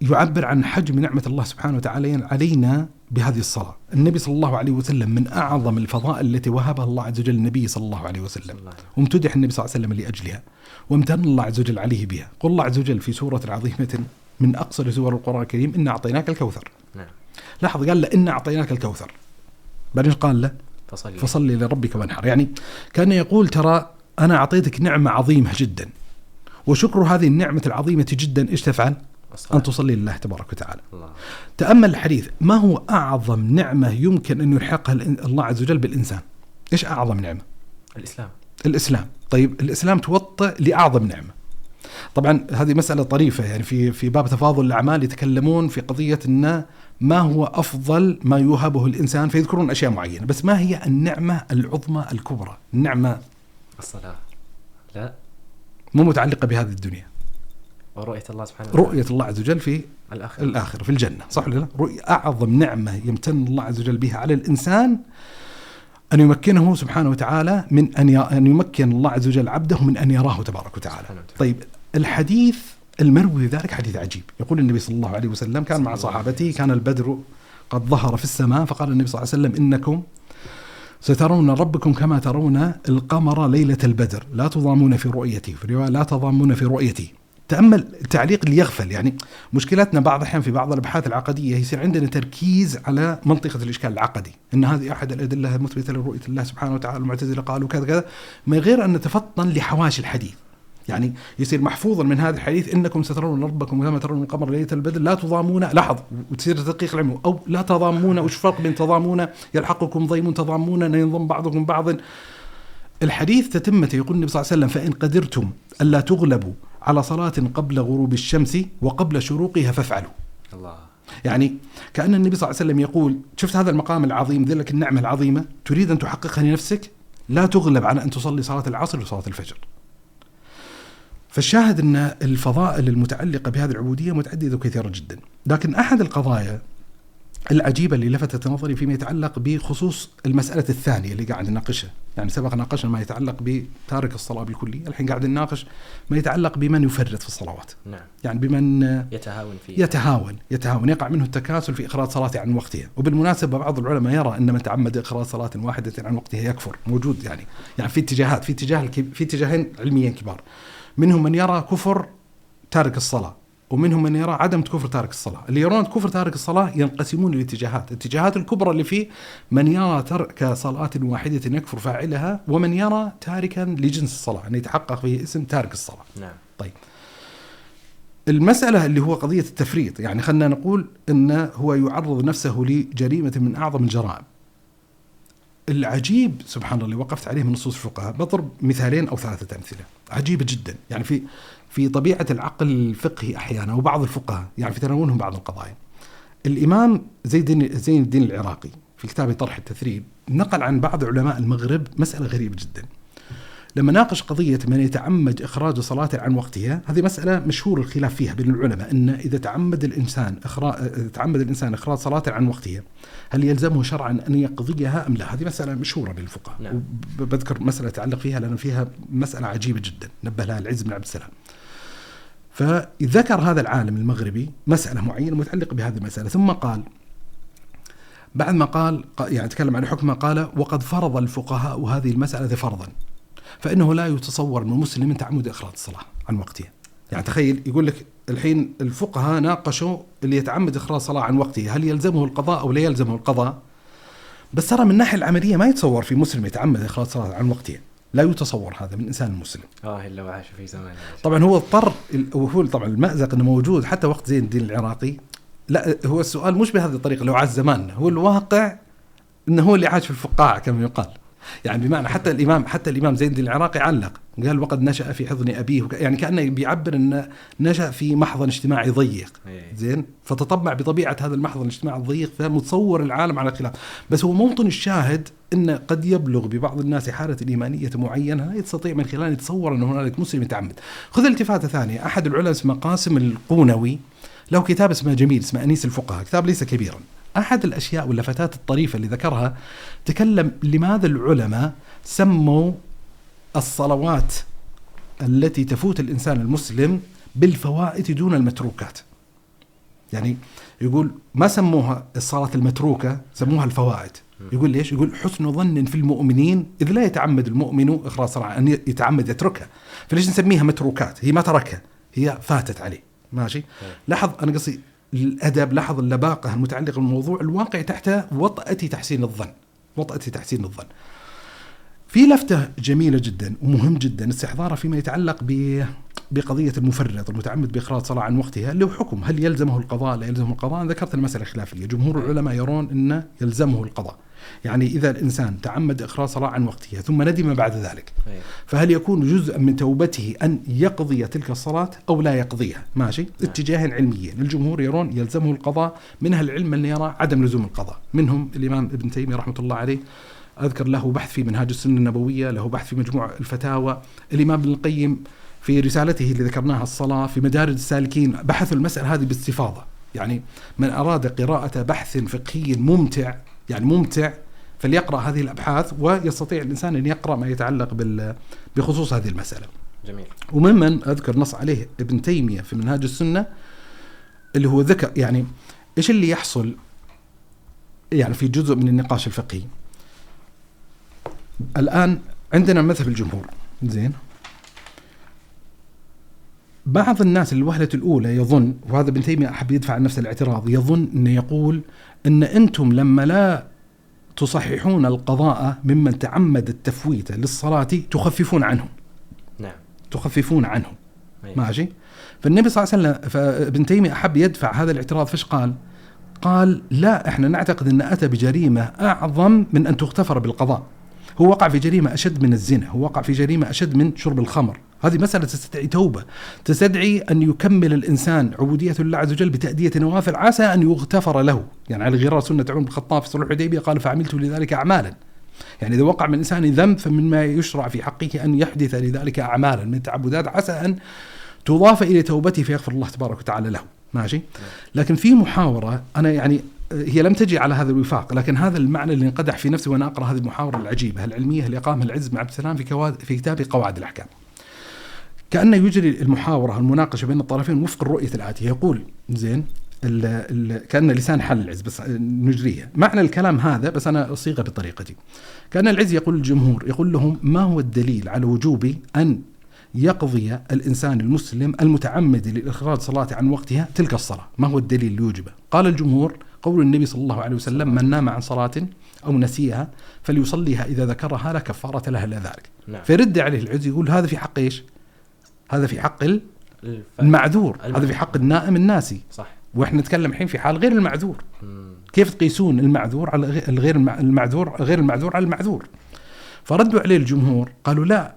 يعبر عن حجم نعمة الله سبحانه وتعالى علينا بهذه الصلاة. النبي صلى الله عليه وسلم من أعظم الفضائل التي وهبها الله عز وجل النبي صلى الله عليه وسلم. وامتدح النبي صلى الله عليه وسلم لأجلها وامتن الله عز وجل عليه بها. قل الله عز وجل في سورة عظيمة من أقصر سور القرآن الكريم إنا أعطيناك الكوثر. نعم. لاحظ قال له إنا أعطيناك الكوثر. بعدين قال له؟ فصلي. فصل لربك وانحر. يعني كان يقول ترى أنا أعطيتك نعمة عظيمة جدا وشكر هذه النعمة العظيمة جدا إيش تفعل؟ أن تصلي لله تبارك وتعالى. الله. تأمل الحديث ما هو أعظم نعمة يمكن أن يلحقها الله عز وجل بالإنسان؟ إيش أعظم نعمة؟ الإسلام. الإسلام. طيب الإسلام توطئ لأعظم نعمة. طبعا هذه مسألة طريفة يعني في في باب تفاضل الأعمال يتكلمون في قضية أن ما هو أفضل ما يوهبه الإنسان فيذكرون أشياء معينة بس ما هي النعمة العظمى الكبرى؟ النعمة الصلاة. لا. مو متعلقة بهذه الدنيا. ورؤية الله سبحانه وتعالى. رؤية الله عز وجل في الآخرة. الآخرة في الجنة صح ولا لا؟ رؤية أعظم نعمة يمتن الله عز وجل بها على الإنسان أن يمكنه سبحانه وتعالى من أن أن يمكن الله عز وجل عبده من أن يراه تبارك وتعالى. طيب الحديث المروي ذلك حديث عجيب. يقول النبي صلى الله عليه وسلم كان مع صحابته كان البدر قد ظهر في السماء فقال النبي صلى الله عليه وسلم إنكم سترون ربكم كما ترون القمر ليلة البدر. لا تضامون في رؤيته في رواية لا تضامون في رؤيته تأمل التعليق اللي يغفل يعني مشكلتنا بعض الأحيان في بعض الأبحاث العقدية يصير عندنا تركيز على منطقة الإشكال العقدي. أن هذه أحد الأدلة المثبتة لرؤية الله سبحانه وتعالى المعتزلة قالوا كذا كذا. من غير أن نتفطن لحواشي الحديث. يعني يصير محفوظا من هذا الحديث إنكم سترون ربكم كما ترون القمر ليلة البدر. لا تضامون لاحظ وتصير تدقيق العلم أو لا تضامون وش فرق بين تضامون؟ يلحقكم ضيم تضامون أن ينضم بعضكم بعض الحديث تتمته يقول النبي صلى الله عليه وسلم فإن قدرتم ألا تغلبوا على صلاة قبل غروب الشمس وقبل شروقها فافعلوا. الله. يعني كأن النبي صلى الله عليه وسلم يقول شفت هذا المقام العظيم ذلك النعمة العظيمة تريد أن تحققها لنفسك؟ لا تغلب على أن تصلي صلاة العصر وصلاة الفجر. فالشاهد أن الفضائل المتعلقة بهذه العبودية متعددة وكثيرة جدا. لكن أحد القضايا العجيبة اللي لفتت نظري فيما يتعلق بخصوص المسألة الثانية اللي قاعد نناقشها. يعني سبق ناقشنا ما يتعلق بتارك الصلاة بالكلية الحين قاعد نناقش ما يتعلق بمن يفرط في الصلوات. نعم. يعني بمن يتهاون فيه. يتهاون يتهاون. يقع منه التكاسل في إخراج صلاته عن وقتها. وبالمناسبة بعض العلماء يرى أن من تعمد إخراج صلاة واحدة عن وقتها يكفر. موجود يعني. يعني في اتجاهات في اتجاه في اتجاهين علميين كبار. منهم من يرى كفر تارك الصلاة. ومنهم من يرى عدم كفر تارك الصلاة. اللي يرون كفر تارك الصلاة ينقسمون لاتجاهات. الاتجاهات الكبرى اللي فيه من يرى ترك صلاة واحدة يكفر فاعلها ومن يرى تاركا لجنس الصلاة أن يتحقق فيه اسم تارك الصلاة. نعم. طيب. المسألة اللي هو قضية التفريط يعني خلنا نقول أنه هو يعرض نفسه لجريمة من أعظم الجرائم. العجيب سبحان الله اللي وقفت عليه من نصوص الفقهاء بضرب مثالين أو ثلاثة أمثلة. عجيبة جدا. يعني في في طبيعة العقل الفقهي أحيانا وبعض الفقهاء يعني في تناولهم بعض القضايا. الإمام زين الدين زين الدين العراقي في كتابه طرح التثريب نقل عن بعض علماء المغرب مسألة غريبة جدا. لما ناقش قضية من يتعمد إخراج صلاة عن وقتها هذه مسألة مشهور الخلاف فيها بين العلماء أن إذا تعمد الإنسان إخراج تعمد الإنسان إخراج صلاة عن وقتها هل يلزمه شرعا أن يقضيها أم لا؟ هذه مسألة مشهورة بين الفقهاء نعم. وبذكر مسألة تعلق فيها لأن فيها مسألة عجيبة جدا. نبه لها العز بن عبد السلام. فذكر هذا العالم المغربي مسألة معينة متعلقة بهذه المسألة ثم قال بعد ما قال يعني تكلم عن حكمه قال وقد فرض الفقهاء هذه المسألة فرضا فإنه لا يتصور من مسلم تعمد إخراج الصلاة عن وقتها يعني تخيل يقول لك الحين الفقهاء ناقشوا اللي يتعمد إخراج صلاة عن وقتها هل يلزمه القضاء أو لا يلزمه القضاء؟ بس ترى من الناحية العملية ما يتصور في مسلم يتعمد إخراج صلاة عن وقتها لا يتصور هذا من إنسان مسلم. آه إلا وعاش في زمان. طبعا هو اضطر وهو طبعا المأزق إنه موجود حتى وقت زين الدين العراقي. لا هو السؤال مش بهذه الطريقة لو عاش زماننا. هو الواقع إنه هو اللي عاش في الفقاعة كما يقال. يعني بمعنى حتى الامام حتى الإمام زين الدين العراقي علق. قال وقد نشأ في حضن أبيه يعني كأنه بيعبر انه نشأ في محضن اجتماعي ضيق. إيه. زين؟ فتطبع بطبيعة هذا المحضن الاجتماعي الضيق فمتصور العالم على خلاف. بس هو موطن الشاهد انه قد يبلغ ببعض الناس حالة الإيمانية معينة لا يستطيع من خلال يتصور ان هنالك مسلم يتعمد. خذ التفاته ثانية. أحد العلماء اسمه قاسم القونوي له كتاب اسمه جميل اسمه أنيس الفقهاء. كتاب ليس كبيرا. أحد الأشياء واللفتات الطريفة اللي ذكرها تكلم لماذا العلماء سموا الصلوات التي تفوت الإنسان المسلم بالفوائد دون المتروكات؟ يعني يقول ما سموها الصلاة المتروكة؟ سموها الفوائد. يقول ليش؟ يقول حسن ظن في المؤمنين إذ لا يتعمد المؤمن صلاة أن يتعمد يتركها. فليش نسميها متروكات؟ هي ما تركها هي فاتت عليه. ماشي؟ لاحظ أنا قصدي الأدب لاحظ اللباقة المتعلقة بالموضوع الواقع تحت وطأة تحسين الظن. وطأة تحسين الظن. في لفتة جميلة جدا ومهم جدا استحضارها فيما يتعلق ب بقضية المفرط المتعمد بإخراج صلاة عن وقتها هو حكم هل يلزمه القضاء لا يلزمه القضاء؟ أنا ذكرت المسألة خلافية. جمهور العلماء يرون أنه يلزمه القضاء. يعني إذا الإنسان تعمد إخراج صلاة عن وقتها ثم ندم بعد ذلك. فهل يكون جزءا من توبته أن يقضي تلك الصلاة أو لا يقضيها؟ ماشي اتجاهين علميين الجمهور يرون يلزمه القضاء منها العلم اللي يرى عدم لزوم القضاء. منهم الإمام ابن تيمية رحمة الله عليه أذكر له بحث في منهاج السنة النبوية له بحث في مجموع الفتاوى. الإمام ابن القيم في رسالته اللي ذكرناها الصلاة في مدارج السالكين بحثوا المسألة هذه باستفاضة. يعني من أراد قراءة بحث فقهي ممتع يعني ممتع فليقرأ هذه الأبحاث ويستطيع الإنسان أن يقرأ ما يتعلق بال بخصوص هذه المسألة. جميل. وممن أذكر نص عليه ابن تيمية في منهاج السنة اللي هو ذكر يعني إيش اللي يحصل يعني في جزء من النقاش الفقهي؟ الآن عندنا مذهب الجمهور زين؟ بعض الناس الوهلة الأولى يظن وهذا ابن تيمية أحب يدفع عن نفس الاعتراض يظن أنه يقول أن أنتم لما لا تصححون القضاء ممن تعمد التفويت للصلاة تخففون عنه نعم. تخففون عنه إيه. ماشي؟ فالنبي صلى الله عليه وسلم فابن تيمية أحب يدفع هذا الاعتراض فيش قال؟ قال لا إحنا نعتقد إن أتى بجريمة أعظم من أن تغتفر بالقضاء. هو وقع في جريمة أشد من الزنا هو وقع في جريمة أشد من شرب الخمر. هذه مسألة تستدعي توبة. تستدعي أن يكمل الإنسان عبوديته لله عز وجل بتأدية نوافل عسى أن يغتفر له. يعني على غرار سنة عمر بن الخطاب في صلح الحديبية قال فعملت لذلك أعمالا. يعني إذا وقع من الإنسان ذنب فمما يشرع في حقه أن يحدث لذلك أعمالا. من تعبدات عسى أن تضاف إلى توبته فيغفر الله تبارك وتعالى له. ماشي؟ لكن في محاورة أنا يعني هي لم تجي على هذا الوفاق لكن هذا المعنى اللي انقدح في نفسي وأنا أقرأ هذه المحاوره العجيبة العلمية اللي اقامها العز بن عبد السلام في كواد في كتاب قواعد الأحكام. كانه يجري المحاورة المناقشة بين الطرفين وفق الرؤية الآتية يقول زين ال ال كأن لسان حل العز بس نجريها معنى الكلام هذا بس أنا أصيغه بطريقتي. كأن العز يقول للجمهور يقول لهم ما هو الدليل على وجوب أن يقضي الإنسان المسلم المتعمد لإخراج صلاه عن وقتها تلك الصلاة؟ ما هو الدليل اللي يوجبه؟ قال الجمهور قول النبي صلى الله عليه وسلم من نام عن صلاة أو نسيها فليصليها إذا ذكرها لا كفارة لها إلا ذلك. نعم. فيرد عليه العز يقول هذا في حق إيش؟ هذا في حق ال- الف... المعذور. هذا المعذور. في حق النائم الناسي. صح. وإحنا نتكلم الحين في حال غير المعذور. مم. كيف تقيسون المعذور على الغير المع- المعذور غير المعذور على المعذور؟ فردوا عليه الجمهور قالوا لا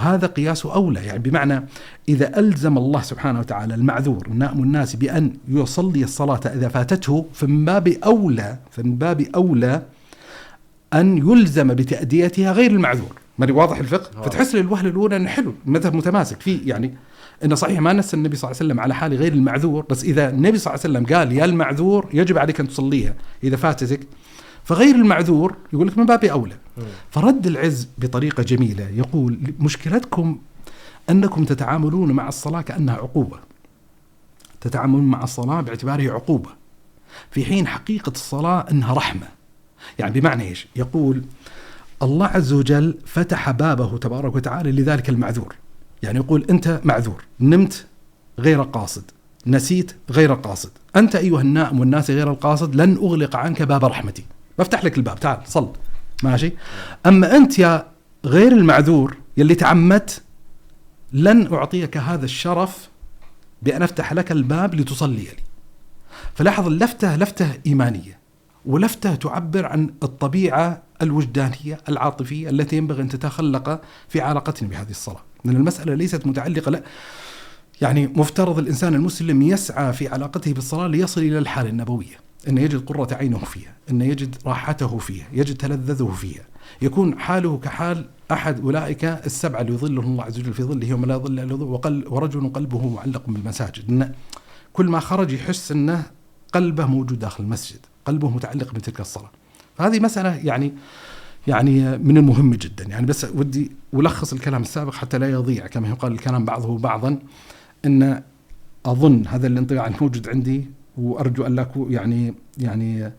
هذا قياس أولى. يعني بمعنى إذا ألزم الله سبحانه وتعالى المعذور النائم الناس بأن يصلي الصلاة إذا فاتته فمن باب أولى فمن باب أولى أن يلزم بتأديتها غير المعذور. ماني واضح الفقه؟ واضح. فتحس لي الوهله الأولى إنه حلو المذهب متماسك. فيه يعني إنه صحيح ما نص النبي صلى الله عليه وسلم على حال غير المعذور بس إذا النبي صلى الله عليه وسلم قال يا المعذور يجب عليك أن تصليها إذا فاتتك فغير المعذور يقول لك من باب أولى. مم. فرد العز بطريقة جميلة يقول مشكلتكم أنكم تتعاملون مع الصلاة كأنها عقوبة. تتعاملون مع الصلاة باعتبارها عقوبة. في حين حقيقة الصلاة أنها رحمة. يعني بمعنى إيش؟ يقول الله عز وجل فتح بابه تبارك وتعالى لذلك المعذور. يعني يقول أنت معذور. نمت غير قاصد. نسيت غير قاصد. أنت أيها النائم والناس غير القاصد لن أغلق عنك باب رحمتي. بفتح لك الباب تعال صل. ماشي؟ أما أنت يا غير المعذور يلي تعمدت لن أعطيك هذا الشرف بأن أفتح لك الباب لتصلي لي. فلاحظ اللفته لفتة إيمانية ولفتة تعبر عن الطبيعة الوجدانية العاطفية التي ينبغي أن تتخلق في علاقتنا بهذه الصلاة. لأن المسألة ليست متعلقة لا. يعني مفترض الإنسان المسلم يسعى في علاقته بالصلاة ليصل إلى الحالة النبوية. أنه يجد قرة عينه فيها أنه يجد راحته فيها يجد تلذذه فيها. يكون حاله كحال أحد أولئك السبعة اللي يظلهم الله عز وجل في ظله يوم لا ظل إلا ظله ورجل قلبه معلق بالمساجد. إن كل ما خرج يحس أنه قلبه موجود داخل المسجد قلبه متعلق بتلك الصلاة. فهذه مسألة يعني يعني من المهم جدا. يعني بس ودي ألخص الكلام السابق حتى لا يضيع. كما يقال الكلام بعضه بعضا. أن أظن هذا الانطباع الموجود عندي وأرجو أن لا يعني يعني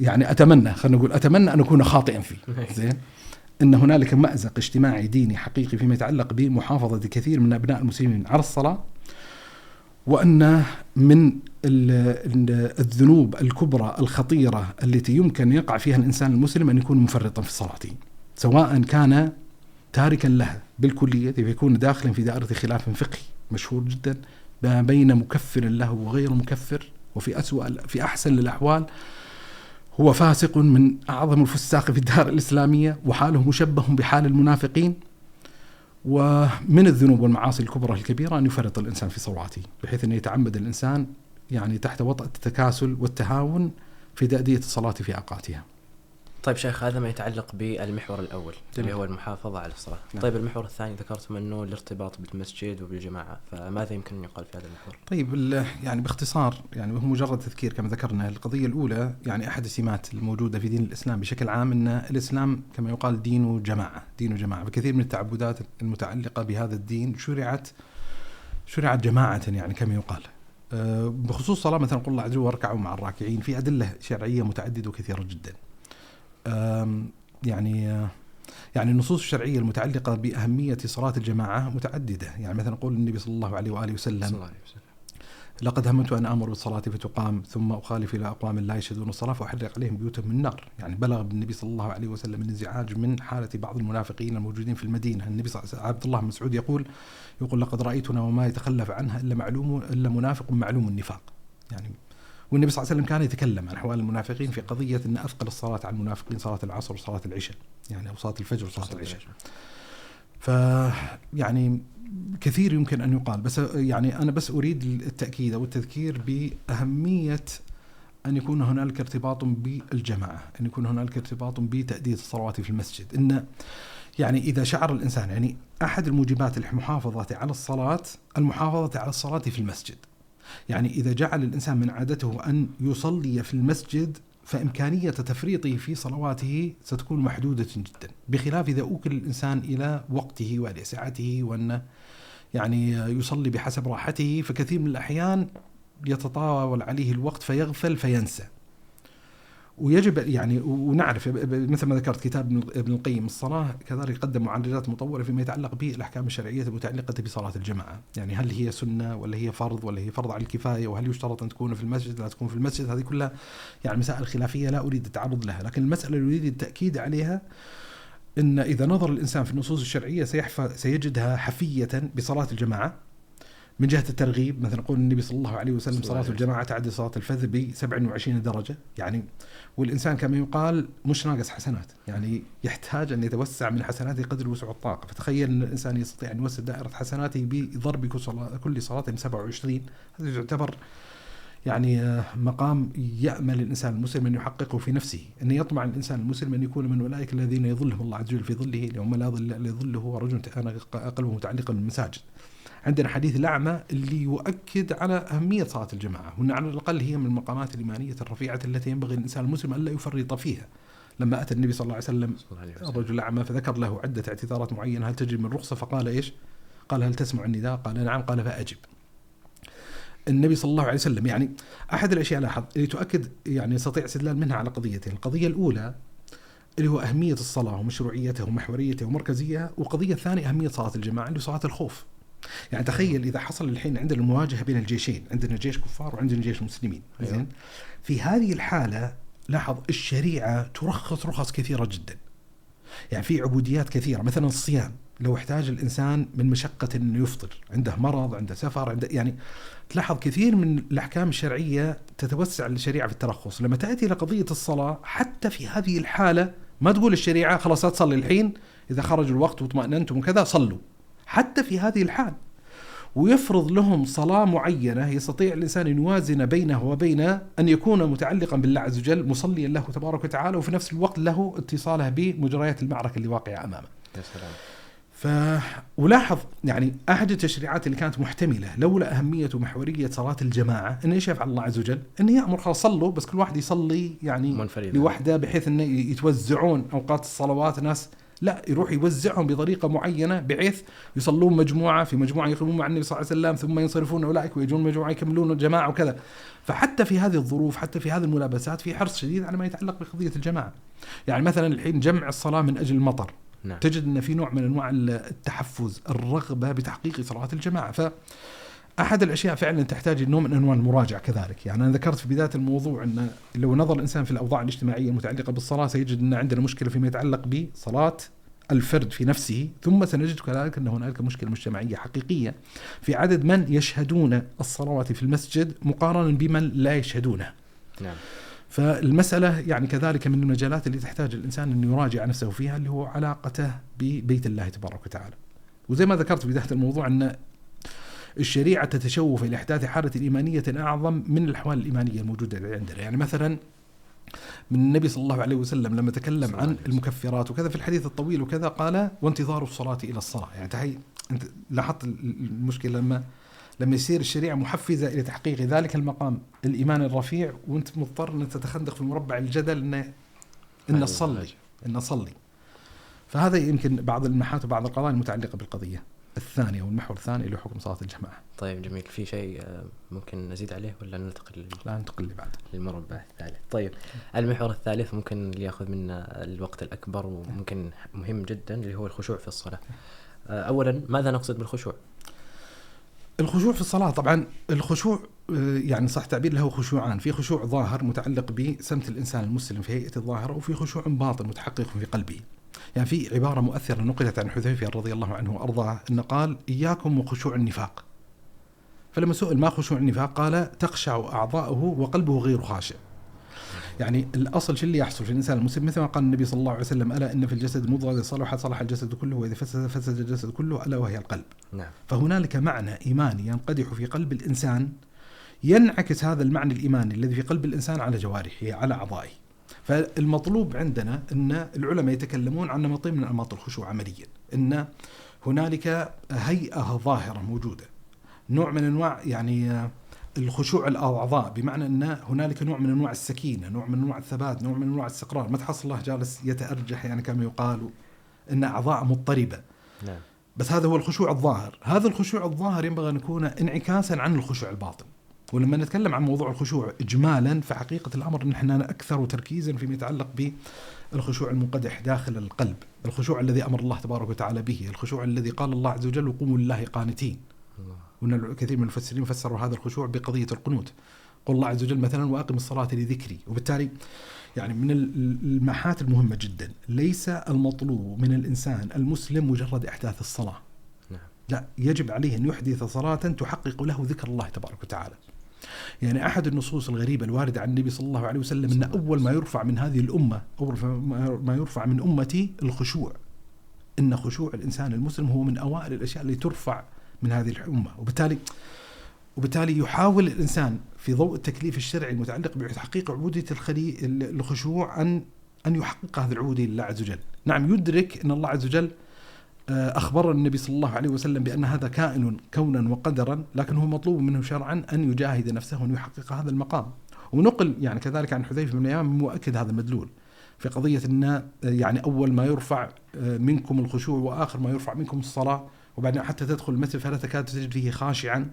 يعني أتمنى خلينا نقول أتمنى أن أكون خاطئا فيه. زين؟ أن هنالك مأزق اجتماعي ديني حقيقي فيما يتعلق بمحافظة كثير من أبناء المسلمين على الصلاة وأن من الذنوب الكبرى الخطيرة التي يمكن يقع فيها الإنسان المسلم أن يكون مفرطا في صلاته سواء كان تاركا لها بالكلية فيكون داخلا في دائرة خلاف فقهي مشهور جدا ما بين مكفر له وغير مكفر. وفي أسوأ في أحسن الأحوال هو فاسق من أعظم الفساق في الدار الإسلامية وحاله مشبه بحال المنافقين. ومن الذنوب والمعاصي الكبرى الكبيرة أن يفرط الإنسان في صلواته بحيث أن يتعمد الإنسان يعني تحت وطأة التكاسل والتهاون في تأدية الصلاة في أوقاتها. طيب شيخ هذا ما يتعلق بالمحور الأول اللي هو المحافظة على الصلاة. نعم. طيب المحور الثاني ذكرتم أنه الارتباط بالمسجد وبالجماعة فماذا يمكن أن يقال في هذا المحور؟ طيب يعني باختصار يعني وهو مجرد تذكير كما ذكرنا القضية الأولى يعني أحد السمات الموجودة في دين الإسلام بشكل عام أن الإسلام كما يقال دين جماعة دين جماعة. بكثير من التعبدات المتعلقة بهذا الدين شرعت شرعت جماعة يعني كما يقال. أه، بخصوص صلاة مثلا قل الله عز وجل واركعوا مع الراكعين في أدلة شرعية متعددة وكثيرة جدا. يعني يعني النصوص الشرعية المتعلقة بأهمية صلاة الجماعة متعددة، يعني مثلا قول النبي صلى الله عليه وآله وسلم, صلى الله عليه وسلم. لقد هممت أن آمر بالصلاة فتقام ثم أخالف إلى أقوام لا يشهدون الصلاة فأحرق عليهم بيوتهم من نار، يعني بلغ بالنبي صلى الله عليه وسلم الانزعاج من حالة بعض المنافقين الموجودين في المدينة، النبي صلى الله عبد الله بن مسعود يقول يقول لقد رأيتنا وما يتخلف عنها إلا معلوم إلا منافق معلوم النفاق. يعني والنبي صلى الله عليه وسلم كان يتكلم عن أحوال المنافقين في قضية إن أثقل الصلاة على المنافقين صلاة العصر وصلاة العشاء يعني أو صلاة الفجر وصلاة العشاء. ف يعني كثير يمكن أن يقال بس يعني أنا بس أريد التأكيد أو التذكير بأهمية أن يكون هنالك ارتباط بالجماعة، أن يكون هنالك ارتباط بتأدية الصلوات في المسجد، إن يعني إذا شعر الإنسان يعني أحد الموجبات المحافظة على الصلاة المحافظة على الصلاة في المسجد. يعني إذا جعل الإنسان من عادته أن يصلي في المسجد فإمكانية تفريطه في صلواته ستكون محدودة جدا بخلاف إذا أوكل الإنسان إلى وقته ولسعته وأن يعني يصلي بحسب راحته فكثير من الأحيان يتطاول عليه الوقت فيغفل فينسى. ويجب يعني ونعرف مثل ما ذكرت كتاب ابن القيم الصلاة كذلك قدم معالجات مطوره فيما يتعلق بالاحكام الشرعية المتعلقة بصلاة الجماعة، يعني هل هي سنة ولا هي فرض ولا هي فرض على الكفاية وهل يشترط أن تكون في المسجد لا تكون في المسجد؟ هذه كلها يعني مسائل خلافية لا أريد التعرض لها، لكن المسألة اللي أريد التأكيد عليها إن إذا نظر الإنسان في النصوص الشرعية سيحفى سيجدها حفية بصلاة الجماعة. من جهة الترغيب مثلا يقول النبي صلى الله عليه وسلم صلاة الجماعة تعدي صلاة الفذ ب 27 درجة يعني والإنسان كما يقال مش ناقص حسنات يعني يحتاج أن يتوسع من حسناته قدر وسع الطاقة. فتخيل إن الإنسان يستطيع أن يوسع دائرة حسناته بضرب كل صلاة 27 هذا يعتبر يعني آه، مقام يأمل الإنسان المسلم أن يحققه في نفسه. أن يطمع الإنسان المسلم أن يكون من أولئك الذين يظلهم الله عز وجل في ظله يوم لا ظل إلا ظله ورجل قلبه متعلقا بالمساجد. عندنا حديث الأعمى اللي يؤكد على أهمية صلاة الجماعة. وأن على الأقل هي من المقامات الإيمانية الرفيعة التي ينبغي الإنسان المسلم ألا يفرط فيها. لما أتى النبي صلى الله عليه وسلم الرجل الأعمى فذكر له عدة اعتذارات معينة. هل تجد من رخصة؟ فقال إيش؟ قال هل تسمع النداء؟ قال نعم. قال فأجب. النبي صلى الله عليه وسلم يعني أحد الأشياء لاحظ اللي تؤكد يعني يستطيع استدلال منها على قضيتين. القضية الأولى اللي هو أهمية الصلاة ومشروعيتها ومحوريتها ومركزيتها وقضية الثانية أهمية صلاة الجماعة اللي صلاة الخوف. يعني تخيل إذا حصل الحين عندنا المواجهة بين الجيشين عندنا جيش كفار وعندنا جيش مسلمين أيوة. زين؟ في هذه الحالة لاحظ الشريعة ترخص رخص كثيرة جدا. يعني في عبوديات كثيرة مثلا الصيام لو احتاج الإنسان من مشقة إنه يفطر عنده مرض عنده سفر عنده يعني تلاحظ كثير من الأحكام الشرعية تتوسع الشريعه في الترخص. لما تأتي إلى قضيه الصلاة حتى في هذه الحالة ما تقول الشريعة خلاص لا تصلي الحين إذا خرج الوقت واطمأننتم وكذا صلوا. حتى في هذه الحال. ويفرض لهم صلاة معينة يستطيع الإنسان أن يوازن بينه وبين أن يكون متعلقا بالله عز وجل مصليا له تبارك وتعالى وفي نفس الوقت له اتصاله بمجريات المعركة اللي واقعة أمامه. يا سلام. ف ولاحظ يعني أحد التشريعات اللي كانت محتملة لولا أهمية ومحوريه صلاة الجماعة انه إيش يفعل الله عز وجل؟ انه يأمر خلاص صلوا بس كل واحد يصلي يعني منفردا. لوحده بحيث انه يتوزعون أوقات الصلوات ناس لا يروح يوزعهم بطريقة معينة بحيث يصلون مجموعة في مجموعة يقيمون مع النبي صلى الله عليه وسلم ثم ينصرفون أولئك ويجون مجموعة يكملون جماعة وكذا. فحتى في هذه الظروف حتى في هذه الملابسات في حرص شديد على ما يتعلق بقضية الجماعة. يعني مثلا الحين جمع الصلاة من أجل المطر. نعم. تجد إن في نوع من أنواع التحفز الرغبة بتحقيق صلاه الجماعة. ف أحد الأشياء فعلا تحتاج نوع من انواع المراجعه كذلك، يعني أنا ذكرت في بداية الموضوع إن لو نظر الإنسان في الأوضاع الاجتماعية المتعلقة بالصلاة سيجد إن عندنا مشكلة فيما يتعلق بصلاة الفرد في نفسه، ثم سنجد كذلك ان هنالك مشكلة مجتمعية حقيقية في عدد من يشهدون الصلوات في المسجد مقارنه بمن لا يشهدونها. نعم. فالمسألة يعني كذلك من المجالات اللي تحتاج الإنسان أن يراجع نفسه فيها اللي هو علاقته ببيت الله تبارك وتعالى. وزي ما ذكرت في بداية الموضوع أن الشريعة تتشوف إلى إحداث حالة إيمانية أعظم من الأحوال الإيمانية الموجودة عندنا يعني مثلا من النبي صلى الله عليه وسلم لما تكلم عن. المكفرات وكذا في الحديث الطويل وكذا قال وانتظار الصلاة إلى الصلاة يعني تحي أنت لاحظت المشكلة لما لما يصير الشريعة محفزة إلى تحقيق ذلك المقام الإيمان الرفيع وأنت مضطر أن تتخندق في مربع الجدل أن أن أيوة، نصلي أيوة. أن نصلي فهذا يمكن بعض المحات وبعض القضايا المتعلقة بالقضية الثانية والمحور الثاني اللي هو حكم صلاة الجماعة. طيب جميل. في شيء آه، ممكن نزيد عليه ولا ننتقل لا ننتقل لي بعد للمربع الثالث؟ طيب المحور الثالث ممكن اللي ياخذ منا الوقت الأكبر وممكن مهم جدا اللي هو الخشوع في الصلاة. آه، اولا ماذا نقصد بالخشوع؟ الخشوع في الصلاة طبعا الخشوع آه، يعني صح تعبير له خشوعان. في خشوع ظاهر متعلق بسمت الإنسان المسلم في هيئة الظاهرة وفي خشوع باطن متحقق في قلبه. يعني في عبارة مؤثرة نقلت عن حذيفة رضي الله عنه وأرضاه أنه قال إياكم وخشوع النفاق. فلما سئل ما خشوع النفاق قال تخشع أعضاؤه وقلبه غير خاشع. يعني الأصل شو اللي يحصل في الإنسان المسلم؟ مثل ما قال النبي صلى الله عليه وسلم ألا إن في الجسد مضغة إذا صلحت صلح الجسد كله وإذا فسد فسد الجسد كله ألا وهي القلب. نعم. فهنالك معنى إيماني ينقدح في قلب الإنسان ينعكس هذا المعنى الإيماني الذي في قلب الإنسان على جوارحه على أعضائه. فالمطلوب عندنا أن العلماء يتكلمون عن نمطين من أنماط الخشوع عمليا، أن هنالك هيئة ظاهرة موجودة. نوع من أنواع يعني الخشوع الأعضاء بمعنى أن هنالك نوع من أنواع السكينة، نوع من أنواع الثبات، نوع من أنواع الاستقرار، ما تحصل الله جالس يتأرجح يعني كما يقال أن أعضاء مضطربة. نعم. بس هذا هو الخشوع الظاهر. هذا الخشوع الظاهر ينبغي أن يكون انعكاسا عن الخشوع الباطن. ولما نتكلم عن موضوع الخشوع إجمالا فحقيقة الأمر نحن أكثر تركيزا فيما يتعلق بالخشوع المنقدح داخل القلب الخشوع الذي أمر الله تبارك وتعالى به الخشوع الذي قال الله عز وجل وقوموا لله قانتين وان الكثير من المفسرين فسروا هذا الخشوع بقضية القنوت. قل الله عز وجل مثلا وأقم الصلاة لذكري، وبالتالي يعني من ال- المحات المهمة جدا، ليس المطلوب من الإنسان المسلم مجرد إحداث الصلاة. نعم لا يجب عليه أن يحدث صلاة تحقق له ذكر الله تبارك وتعالى. يعني أحد النصوص الغريبة الواردة عن النبي صلى الله عليه وسلم إن أول ما يرفع من هذه الأمة أول ما يرفع من أمتي الخشوع. إن خشوع الإنسان المسلم هو من أوائل الأشياء اللي ترفع من هذه الأمة، وبالتالي وبالتالي يحاول الإنسان في ضوء التكليف الشرعي المتعلق بتحقيق عبودية الخلي الخشوع أن أن يحقق هذه العبودية لله عز وجل. نعم يدرك إن الله عز وجل آه، أخبر النبي صلى الله عليه وسلم بأن هذا كائن كونا وقدرا، لكن هو مطلوب منه شرعا أن يجاهد نفسه وأن يحقق هذا المقام. ونقل يعني كذلك عن حذيفة بن اليمان مؤكد هذا المدلول. في قضية أن آه، يعني أول ما يرفع آه، منكم الخشوع وآخر ما يرفع منكم الصلاة وبعدين حتى تدخل المسجد فلا تكاد تجد فيه خاشعا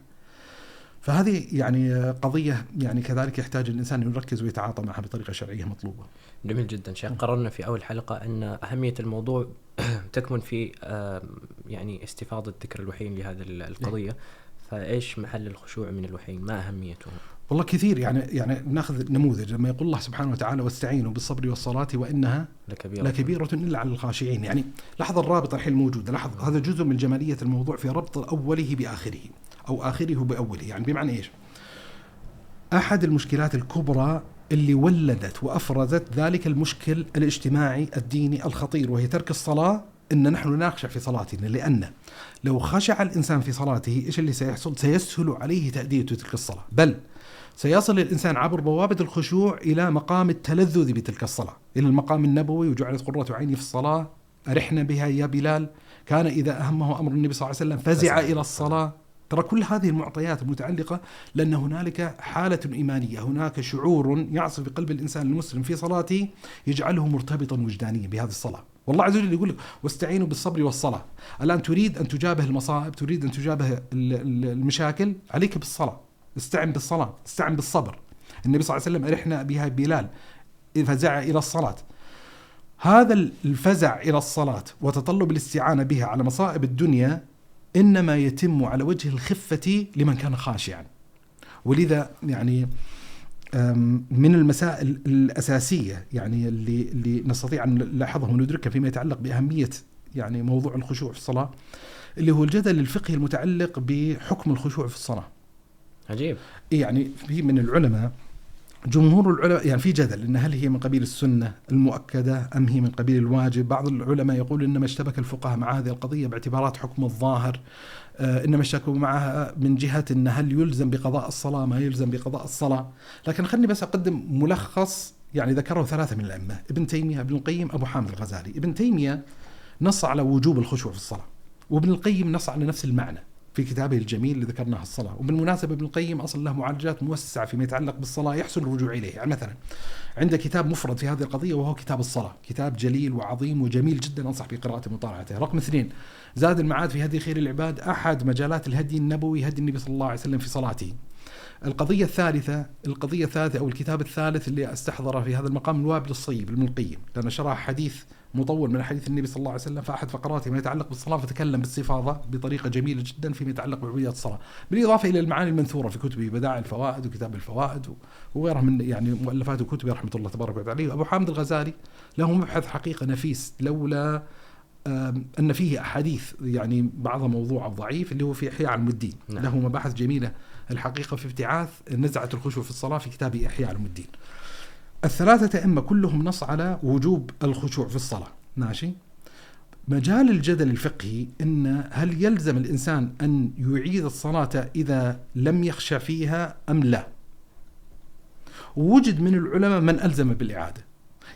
فهذه يعني قضية يعني كذلك يحتاج الإنسان أن يركز ويتعاطى معها بطريقة شرعية مطلوبة جميل جدا. شيخ قررنا في أول حلقة أن أهمية الموضوع تكمن في يعني استفاضة ذكر الوحيين لهذه ال- القضية. فإيش محل الخشوع من الوحيين ما أهميته؟ والله كثير يعني يعني نأخذ نموذج. لما يقول الله سبحانه وتعالى واستعينوا بالصبر والصلاة وإنها لكبيرة. لكبيرة إلا على الخاشعين. يعني لاحظ الرابط الحين موجودة لاحظ هذا جزء من جمالية الموضوع في ربط أوله بآخره أو آخره بأوله. يعني بمعنى إيش؟ أحد المشكلات الكبرى اللي ولدت وافرزت ذلك المشكل الاجتماعي الديني الخطير وهي ترك الصلاة إن نحن نخشع في صلاتنا. لأن لو خشع الإنسان في صلاته إيش اللي سيحصل؟ سيسهل عليه تأدية تلك الصلاة، بل سيصل الإنسان عبر بوابة الخشوع إلى مقام التلذذ بتلك الصلاة، إلى المقام النبوي وجعلت قرة عيني في الصلاة، أرحنا بها يا بلال، كان إذا أهمه أمر النبي صلى الله عليه وسلم فزع. إلى الصلاة، ترى كل هذه المعطيات المتعلقة لأن هنالك حالة إيمانية هناك شعور يعصف بقلب الإنسان المسلم في صلاته يجعله مرتبطا وجدانيا بهذه الصلاة. والله عز وجل يقول لك واستعينوا بالصبر والصلاة. الآن تريد أن تجابه المصائب تريد أن تجابه المشاكل؟ عليك بالصلاة. استعن بالصلاة استعن بالصبر. النبي صلى الله عليه وسلم أرحنا بها بلال فزع إلى الصلاة. هذا الفزع إلى الصلاة وتطلب الاستعانة بها على مصائب الدنيا إنما يتم على وجه الخفة لمن كان خاشعا ولذا يعني من المسائل الأساسية يعني اللي اللي نستطيع أن نلاحظها وندركها فيما يتعلق بأهمية يعني موضوع الخشوع في الصلاة اللي هو الجدل الفقهي المتعلق بحكم الخشوع في الصلاة. عجيب. يعني في من العلماء جمهور العلماء يعني في جدل إن هل هي من قبيل السنة المؤكدة أم هي من قبيل الواجب؟ بعض العلماء يقول إنما اشتبك الفقهاء مع هذه القضية باعتبارات حكم الظاهر آه إنما اشتكوا معها من جهة إن هل يلزم بقضاء الصلاة ما يلزم بقضاء الصلاة، لكن خلني بس أقدم ملخص يعني ذكره ثلاثة من الأئمة، ابن تيمية، ابن القيم، أبو حامد الغزالي، ابن تيمية نص على وجوب الخشوع في الصلاة، وابن القيم نص على نفس المعنى. في كتابه الجميل اللي ذكرناه الصلاة. وبالمناسبة ابن القيم أصلا له معالجات موسعة فيما يتعلق بالصلاة يحسن الرجوع إليه يعني مثلا عنده كتاب مفرد في هذه القضية وهو كتاب الصلاة. كتاب جليل وعظيم وجميل جدا أنصح بقراءته ومطالعته. رقم اثنين زاد المعاد في هدي خير العباد أحد مجالات الهدي النبوي هدي النبي صلى الله عليه وسلم في صلاته. القضية الثالثة القضية الثالثة أو الكتاب الثالث اللي استحضره في هذا المقام الوابل الصيب ابن القيم لأنه شرح حديث مطول من حديث النبي صلى الله عليه وسلم فأحد فقراته ما يتعلق بالصلاة فتكلم باستفاضة بطريقة جميلة جدا فيما يتعلق بعبوديات الصلاة بالإضافة إلى المعاني المنثورة في كتبه بدائع الفوائد وكتاب الفوائد وغيرها من يعني مؤلفات وكتبه رحمة الله تبارك وتعالى. أبو حامد الغزالي له مبحث حقيقة نفيس لولا أن فيه أحاديث يعني بعضها موضوع ضعيف اللي هو في إحياء علم الدين. نعم. له مباحث جميلة الحقيقة في ابتعاث نزعة الخشوع في الصلاة في كتاب إحياء علم الدين. الثلاثة أئمة كلهم نص على وجوب الخشوع في الصلاة ماشي مجال الجدل الفقهي إن هل يلزم الإنسان أن يعيد الصلاة إذا لم يخشى فيها أم لا؟ وجد من العلماء من ألزم بالإعادة.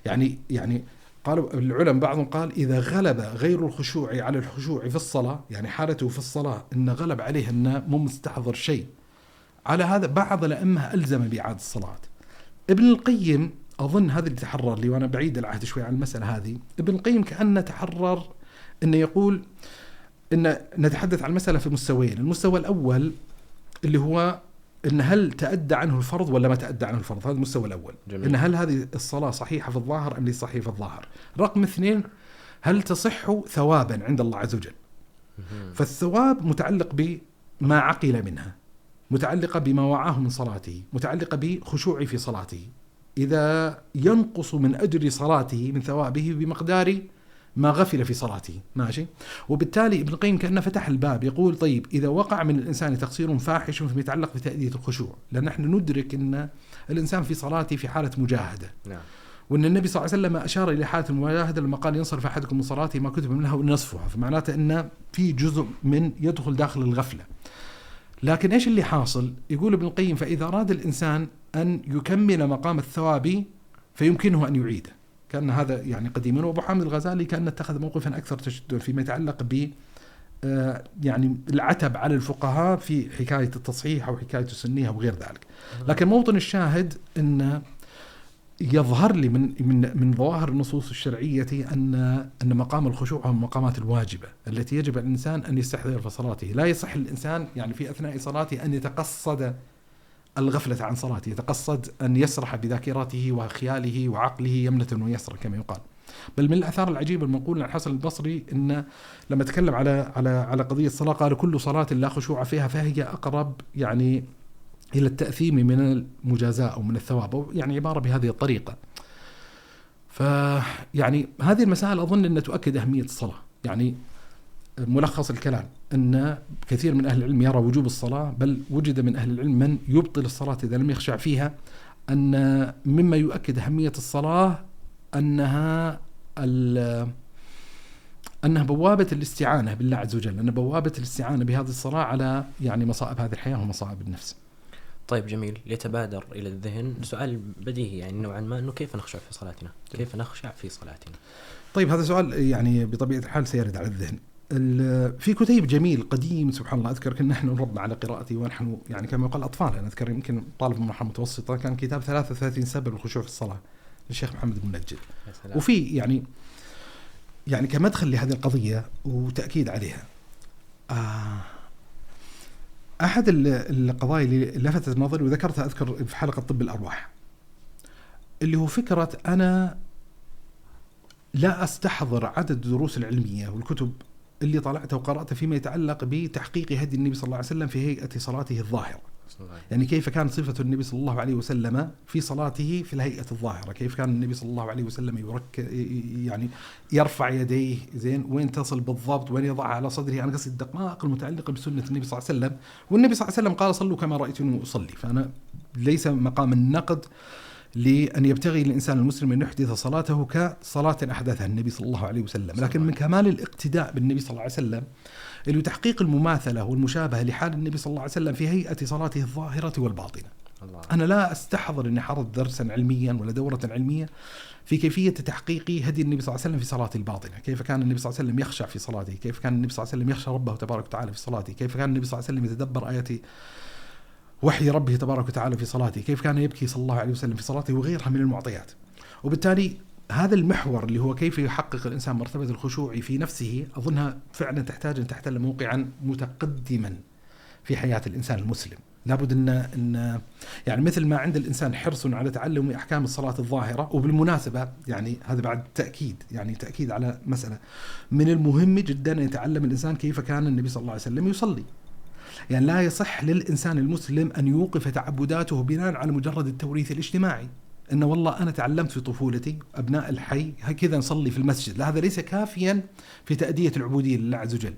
يعني يعني قالوا العلماء بعضهم قال إذا غلب غير الخشوع على الخشوع في الصلاة، يعني حالته في الصلاة إن غلب عليه إنه مو مستحضر شيء. على هذا بعض الأئمة ألزم بإعادة الصلاة. ابن القيم أظن هذا اللي تحرر لي وأنا بعيد العهد شوي عن المسألة هذه ابن القيم كانه تحرر إنه يقول إن نتحدث عن المساله في مستويين المستوى الأول اللي هو إن هل تأدى عنه الفرض ولا ما تأدى عنه الفرض؟ هذا المستوى الأول. جميل. إن هل هذه الصلاة صحيحة في الظاهر أم ليس صحيحة في الظاهر؟ رقم اثنين هل تصح ثوابا عند الله عز وجل؟ فالثواب متعلق بما عقل منها. متعلقة بما وعاه من صلاته متعلقة بخشوعه في صلاته. إذا ينقص من أجر صلاته من ثوابه بمقدار ما غفل في صلاته. ماشي؟ وبالتالي ابن القيم كأنه فتح الباب يقول طيب إذا وقع من الإنسان تقصير فاحش فيما يتعلق بتأدية الخشوع لأن نحن ندرك أن الإنسان في صلاته في حالة مجاهدة. نعم. وإن النبي صلى الله عليه وسلم أشار إلى حالة المجاهدة لما قال ينصرف أحدكم من صلاته ما كتب منها ونصفها فمعناته إن في جزء من يدخل داخل الغفلة. لكن إيش اللي حاصل؟ يقول ابن القيم فإذا أراد الإنسان أن يكمل مقام الثواب فيمكنه أن يعيده. كأن هذا يعني قديما وأبو حامد الغزالي كأن اتخذ موقفا أكثر تشددا فيما يتعلق ب آه، يعني العتب على الفقهاء في حكاية التصحيح أو حكاية السنية وغير ذلك. لكن موطن الشاهد إن يظهر لي من من من ظواهر النصوص الشرعية ان أن مقام الخشوع هو المقامات الواجبة التي يجب على الإنسان أن يستحضر في صلاته، لا يصح الانسان يعني في أثناء صلاته أن يتقصد الغفلة عن صلاته، يتقصد أن يسرح بذاكرته وخياله وعقله يمنة ويسرا كما يقال. بل من الأثار العجيبة المنقولة عن الحسن البصري إن لما تكلم على على على قضية الصلاة قال كل صلاة لا خشوع فيها فهي أقرب يعني إلى التأثيم من المجازاة أو من الثواب أو يعني عبارة بهذه الطريقة. فيعني هذه المسائل أظن انها تؤكد أهمية الصلاة، يعني ملخص الكلام أن كثير من أهل العلم يرى وجوب الصلاة بل وجد من أهل العلم من يبطل الصلاة إذا لم يخشع فيها أن مما يؤكد أهمية الصلاة أنها أنها بوابة الاستعانة بالله عز وجل، ان بوابة الاستعانة بهذه الصلاة على يعني مصائب هذه الحياة ومصائب النفس. طيب جميل يتبادر إلى الذهن سؤال بديهي يعني نوعا ما إنه كيف نخشع في صلاتنا؟ كيف نخشع في صلاتنا؟ طيب هذا سؤال يعني بطبيعة الحال سيرد على الذهن. في كتيب جميل قديم سبحان الله أذكر كنا نحن نربى على قراءته ونحن يعني كما يقال أطفال أنا أذكر يمكن طالب من مرحله متوسطه كان كتاب 33 سبب الخشوع في الصلاة للشيخ محمد بن نجد وفي يعني يعني كمدخل لهذه القضية وتأكيد عليها آه أحد القضايا اللي لفتت نظري وذكرتها أذكر في حلقة طب الأرواح اللي هو فكرة أنا لا أستحضر عدد الدروس العلمية والكتب اللي طلعته وقرأته فيما يتعلق بتحقيق هدي النبي صلى الله عليه وسلم في هيئة صلاته الظاهرة. يعني كيف كانت صفة النبي صلى الله عليه وسلم في صلاته في الهيئة الظاهرة؟ كيف كان النبي صلى الله عليه وسلم يرك يعني يرفع يديه؟ زين وين تصل بالضبط؟ وين يضعها على صدره؟ أنا قصدي الدقائق المتعلقة بسنة النبي صلى الله عليه وسلم. والنبي صلى الله عليه وسلم قال صلوا كما رأيتني أصلي. فأنا ليس مقام النقد لأن يبتغي الإنسان المسلم أن يحدث صلاته كصلاة أحدثها النبي صلى الله عليه وسلم. لكن من كمال الاقتداء بالنبي صلى الله عليه وسلم اللي تحقيق المماثلة والمشابهة لحال النبي صلى الله عليه وسلم في هيئة صلاته الظاهرة والباطنة. الله. أنا لا أستحضر أني حرض درسا علميا ولا دورة علمية في كيفية تحقيق هدي النبي صلى الله عليه وسلم في صلاة الباطنة. كيف كان النبي صلى الله عليه وسلم يخشع في صلاته؟ كيف كان النبي صلى الله عليه وسلم يخشى ربه تبارك وتعالى في صلاته؟ كيف كان النبي صلى الله عليه وسلم يتدبر آيات وحي ربه تبارك وتعالى في صلاته؟ كيف كان يبكي صلى الله عليه وسلم في صلاته وغيرها من المعطيات؟ وبالتالي هذا المحور اللي هو كيف يحقق الإنسان مرتبة الخشوع في نفسه أظنها فعلا تحتاج أن تحتل موقعا متقدما في حياة الإنسان المسلم. لابد ان ان يعني مثل ما عند الإنسان حرص على تعلم أحكام الصلاة الظاهرة وبالمناسبة يعني هذا بعد تأكيد يعني تأكيد على مسألة من المهم جدا أن يتعلم الإنسان كيف كان النبي صلى الله عليه وسلم يصلي. يعني لا يصح للإنسان المسلم أن يوقف تعبداته بناء على مجرد التوريث الاجتماعي. أن والله أنا تعلمت في طفولتي أبناء الحي هكذا نصلي في المسجد لا هذا ليس كافيا في تأدية العبودية لله عز وجل.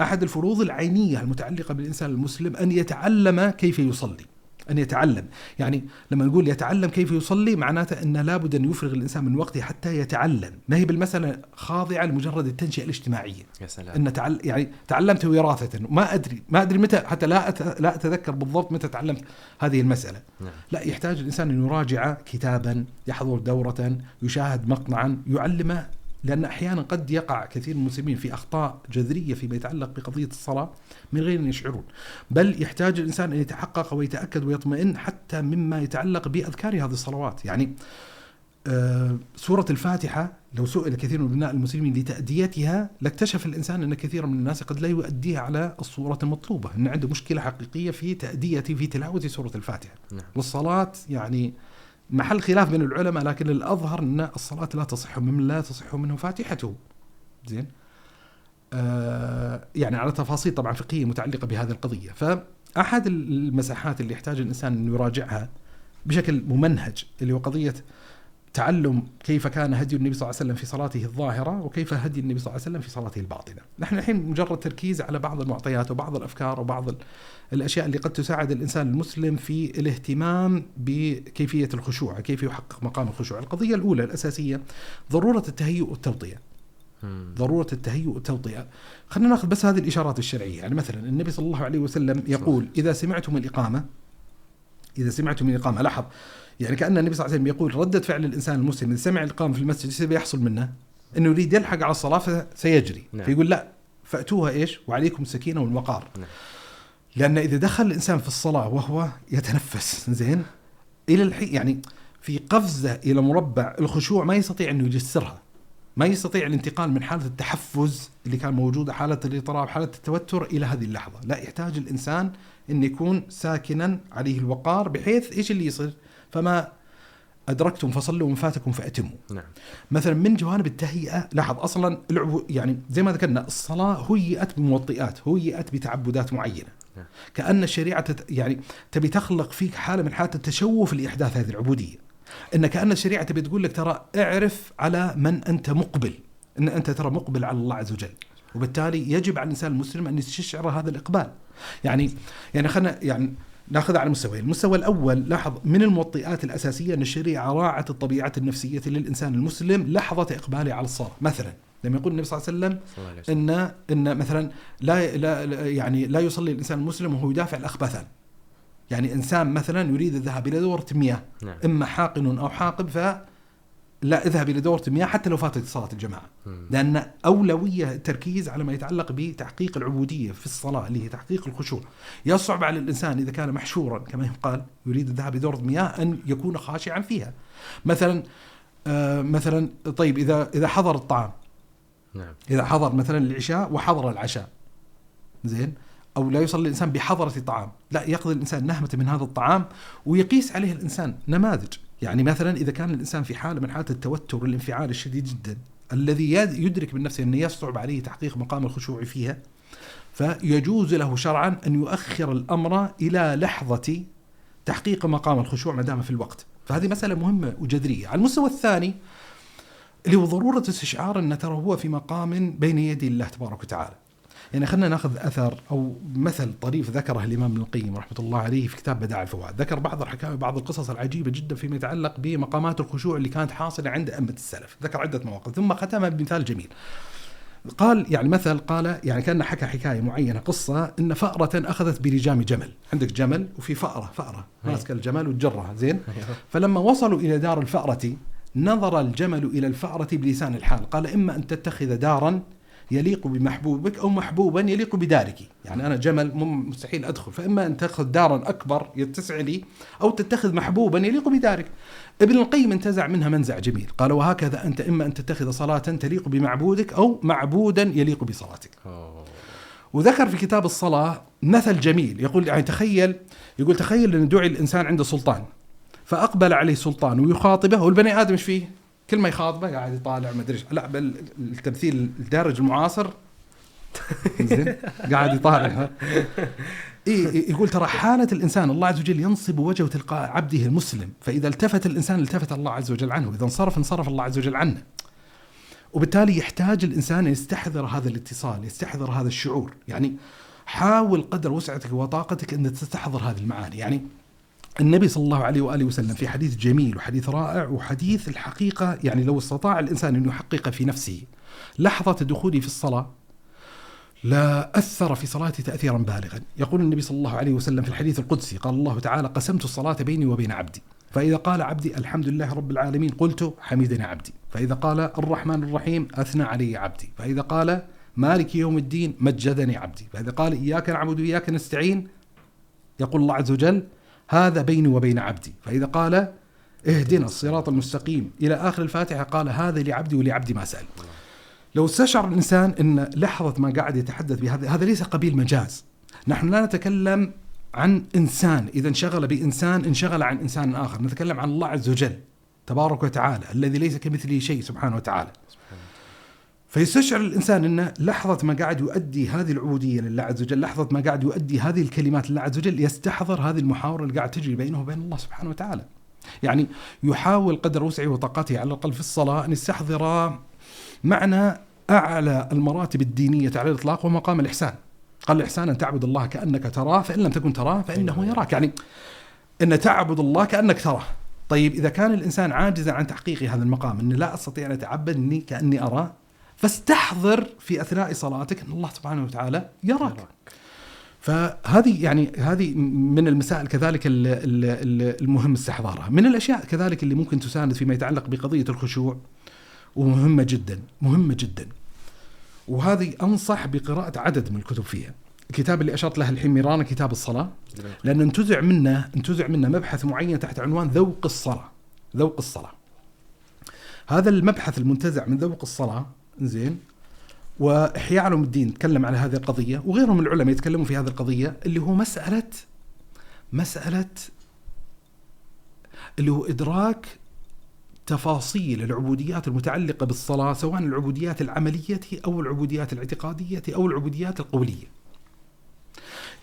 أحد الفروض العينية المتعلقة بالإنسان المسلم أن يتعلم كيف يصلي. أن يتعلم. يعني لما نقول يتعلم كيف يصلي معناته أنه لابد أن يفرغ الإنسان من وقته حتى يتعلم. ما هي بالمسألة خاضعة لمجرد التنشئة الاجتماعية. يا سلام. أن تعل يعني تعلمت وراثة. ما أدري ما أدري متى حتى لا أت... لا أتذكر بالضبط متى تعلمت هذه المسألة. نعم. لا يحتاج الإنسان أن يراجع كتابا يحضر دورة يشاهد مقطعا يعلم لأن أحيانا قد يقع كثير من المسلمين في أخطاء جذرية فيما يتعلق بقضية الصلاة من غير أن يشعرون. بل يحتاج الإنسان أن يتحقق ويتأكد ويطمئن حتى مما يتعلق بأذكار هذه الصلوات. يعني آه سورة الفاتحة لو سئل كثير من أبناء المسلمين لتأديتها لاكتشف الإنسان أن كثيرا من الناس قد لا يؤديها على الصورة المطلوبة أن عنده مشكلة حقيقية في تأدية في تلاوة سورة الفاتحة. نعم. والصلاة يعني محل خلاف بين العلماء لكن الأظهر أن الصلاة لا تصح من لا تصح منه فاتحته. زين؟ آه يعني على تفاصيل طبعا فقهية متعلقة بهذه القضية. فأحد المساحات اللي يحتاج الإنسان أن يراجعها بشكل ممنهج اللي هو قضية تعلم كيف كان هدي النبي صلى الله عليه وسلم في صلاته الظاهرة وكيف هدي النبي صلى الله عليه وسلم في صلاته الباطنة. نحن الحين مجرد تركيز على بعض المعطيات وبعض الأفكار وبعض الأشياء اللي قد تساعد الإنسان المسلم في الاهتمام بكيفية الخشوع كيف يحقق مقام الخشوع. القضية الأولى الأساسية ضرورة التهيؤ والتوطية ضرورة التهيؤ والتوطئة. خلينا ناخذ بس هذه الإشارات الشرعية. يعني مثلا النبي صلى الله عليه وسلم يقول إذا سمعتم الإقامة إذا سمعتم الإقامة لاحظ يعني كأن النبي صلى الله عليه وسلم يقول ردة فعل الإنسان المسلم إذا سمع الإقامة في المسجد إيش بيحصل منه؟ أنه يريد يلحق على الصلاة فسيجري نعم. فيقول لا فأتوها إيش وعليكم السكينة والوقار نعم. لأن إذا دخل الإنسان في الصلاة وهو يتنفس زين إلى الحين يعني في قفزة إلى مربع الخشوع ما يستطيع أنه يجسرها ما يستطيع الانتقال من حالة التحفز اللي كان موجودة حالة الاضطراب حالة التوتر إلى هذه اللحظة لا يحتاج الإنسان أن يكون ساكنا عليه الوقار بحيث إيش اللي يصير فما أدركتم فصلوا وما فاتكم فأتموا. نعم. مثلا من جوانب التهيئة لاحظ أصلا يعني زي ما ذكرنا الصلاة هيئت بموطئات هيئت بتعبدات معينة. نعم. كأن الشريعة تت يعني تبي تخلق فيك حالة من حالات التشوف لإحداث هذه العبودية. إن كأن الشريعة تبي تقول لك ترى اعرف على من أنت مقبل. إن أنت ترى مقبل على الله عز وجل. وبالتالي يجب على الإنسان المسلم أن يستشعر هذا الإقبال. يعني يعني خلينا يعني ناخذها على مستويين، المستوى الأول لاحظ من الموطئات الأساسية أن الشريعة راعت الطبيعة النفسية للإنسان المسلم لحظة إقباله على الصلاة، مثلا لما يقول النبي صلى الله عليه وسلم. إن إن مثلا لا, لا لا- يعني لا يصلي الإنسان المسلم وهو يدافع الاخبثان. يعني إنسان مثلا يريد الذهاب إلى دورة مياه، نعم إما حاقن أو حاقب ف لا اذهب إلى دورة مياه حتى لو فاتت صلاة الجماعة. لأن أولوية التركيز على ما يتعلق بتحقيق العبودية في الصلاة اللي هي تحقيق الخشوع. يصعب على الإنسان إذا كان محشورا كما يقال يريد الذهاب لدوره مياه أن يكون خاشعا فيها. مثلا آه مثلا طيب إذا إذا حضر الطعام. نعم. إذا حضر مثلا العشاء وحضر العشاء. زين؟ أو لا يصلي الإنسان بحضرة الطعام. لا يقضي الإنسان نهمة من هذا الطعام ويقيس عليه الإنسان نماذج. يعني مثلا إذا كان الإنسان في حالة من حالات التوتر والانفعال الشديد جدا الذي يد- يدرك من نفسه أنه يصعب عليه تحقيق مقام الخشوع فيها فيجوز له شرعا أن يؤخر الأمر إلى لحظة تحقيق مقام الخشوع ما دام في الوقت. فهذه مسألة مهمة وجذرية. على المستوى الثاني اللي هو ضروره استشعار أن ترى هو في مقام بين يدي الله تبارك وتعالى. يعني خلينا ناخذ أثر أو مثل طريف ذكره الإمام ابن القيم رحمة الله عليه في كتاب بدائع الفوائد، ذكر بعض الحكاية بعض القصص العجيبة جدا فيما يتعلق بمقامات الخشوع اللي كانت حاصلة عند أئمة السلف، ذكر عدة مواقف ثم ختمها بمثال جميل. قال يعني مثل قال يعني كان حكى حكاية معينة قصة إن فأرة أخذت بلجام جمل، عندك جمل وفي فأرة فأرة أي. ماسكة الجمل وتجرها زين؟ أيوه. فلما وصلوا إلى دار الفأرة نظر الجمل إلى الفأرة بلسان الحال قال إما أن تتخذ دارا يليق بمحبوبك أو محبوبا يليق بدارك. يعني أنا جمل مستحيل أدخل فإما أن تأخذ دارا أكبر يتسع لي أو تتخذ محبوبا يليق بدارك. ابن القيم انتزع منها منزع جميل. قال وهكذا أنت إما أن تتخذ صلاة تليق بمعبودك أو معبودا يليق بصلاتك. وذكر في كتاب الصلاة مثل جميل. يقول يعني تخيل يقول تخيل أن دعي الإنسان عنده سلطان فأقبل عليه سلطان ويخاطبه. والبني آدم إيش فيه؟ كل ما يخاطبه قاعد يطالع ما أدري. لا بل التمثيل الدارج المعاصر زين قاعد يطالع. إيه يقول ترى حالة الإنسان الله عز وجل ينصب وجهه تلقاء عبده المسلم. فإذا التفت الإنسان التفت الله عز وجل عنه. إذا انصرف انصرف الله عز وجل عنه. وبالتالي يحتاج الإنسان أن يستحضر هذا الاتصال، يستحضر هذا الشعور، يعني حاول قدر وسعتك وطاقتك أن تستحضر هذه المعاني، يعني النبي صلى الله عليه وآله وسلم في حديث جميل وحديث رائع وحديث الحقيقة يعني لو استطاع الإنسان أن يحقق في نفسه لحظة دخوله في الصلاة لا أثر في صلاته تاثيرا بالغا، يقول النبي صلى الله عليه وسلم في الحديث القدسي قال الله تعالى: قسمت الصلاة بيني وبين عبدي، فإذا قال عبدي الحمد لله رب العالمين قلت حمدني عبدي فإذا قال الرحمن الرحيم أثنى علي عبدي. فإذا قال مالك يوم الدين مجدني عبدي. فإذا قال إياك نعبد وإياك نستعين يقول الله عز وجل هذا بيني وبين عبدي. فإذا قال اهدنا الصراط المستقيم إلى آخر الفاتحة قال هذا لعبدي ولعبدي ما سأل. لو استشعر الإنسان أن لحظة ما قاعد يتحدث بهذا هذا ليس قبيل مجاز. نحن لا نتكلم عن إنسان. إذا انشغل بإنسان انشغل عن إنسان آخر، نتكلم عن الله عز وجل تبارك وتعالى الذي ليس كمثله شيء سبحانه وتعالى. سبحان الله. فيستشعر الإنسان إنه لحظة ما قاعد يؤدي هذه العبودية لله عز وجل، لحظة ما قاعد يؤدي هذه الكلمات لله عز وجل يستحضر هذه المحاورة اللي قاعد تجري بينه وبين الله سبحانه وتعالى. يعني يحاول قدر وسعه وطاقته على الأقل في الصلاة أن يستحضر معنى أعلى المراتب الدينية على الإطلاق وهو مقام الإحسان. قال الإحسان أن تعبد الله كأنك تراه فإن لم تكن تراه فإنه يراك يعني أن تعبد الله كأنك تراه طيب إذا كان الإنسان عاجزا عن تحقيق هذا المقام أني لا أستطيع أن أتعبد أني كأني أراه فاستحضر في أثناء صلاتك أن الله سبحانه وتعالى يراك. يراك. فهذه يعني هذه من المسائل كذلك ال- ال- ال- المهم استحضارها. من الأشياء كذلك اللي ممكن تساند فيما يتعلق بقضية الخشوع ومهمة جدا مهمة جدا. وهذه أنصح بقراءة عدد من الكتب فيها. الكتاب اللي أشرت له الحين ميرانا كتاب الصلاة لأن انتزع منه انتزع منه مبحث معين تحت عنوان ذوق الصلاة ذوق الصلاة. هذا المبحث المنتزع من ذوق الصلاة زين وإحياء علوم الدين تكلم على هذه القضية وغيرهم من العلماء يتكلموا في هذه القضية اللي هو مسألة مسألة اللي هو إدراك تفاصيل العبوديات المتعلقة بالصلاة سواء العبوديات العملية أو العبوديات الاعتقادية أو العبوديات القولية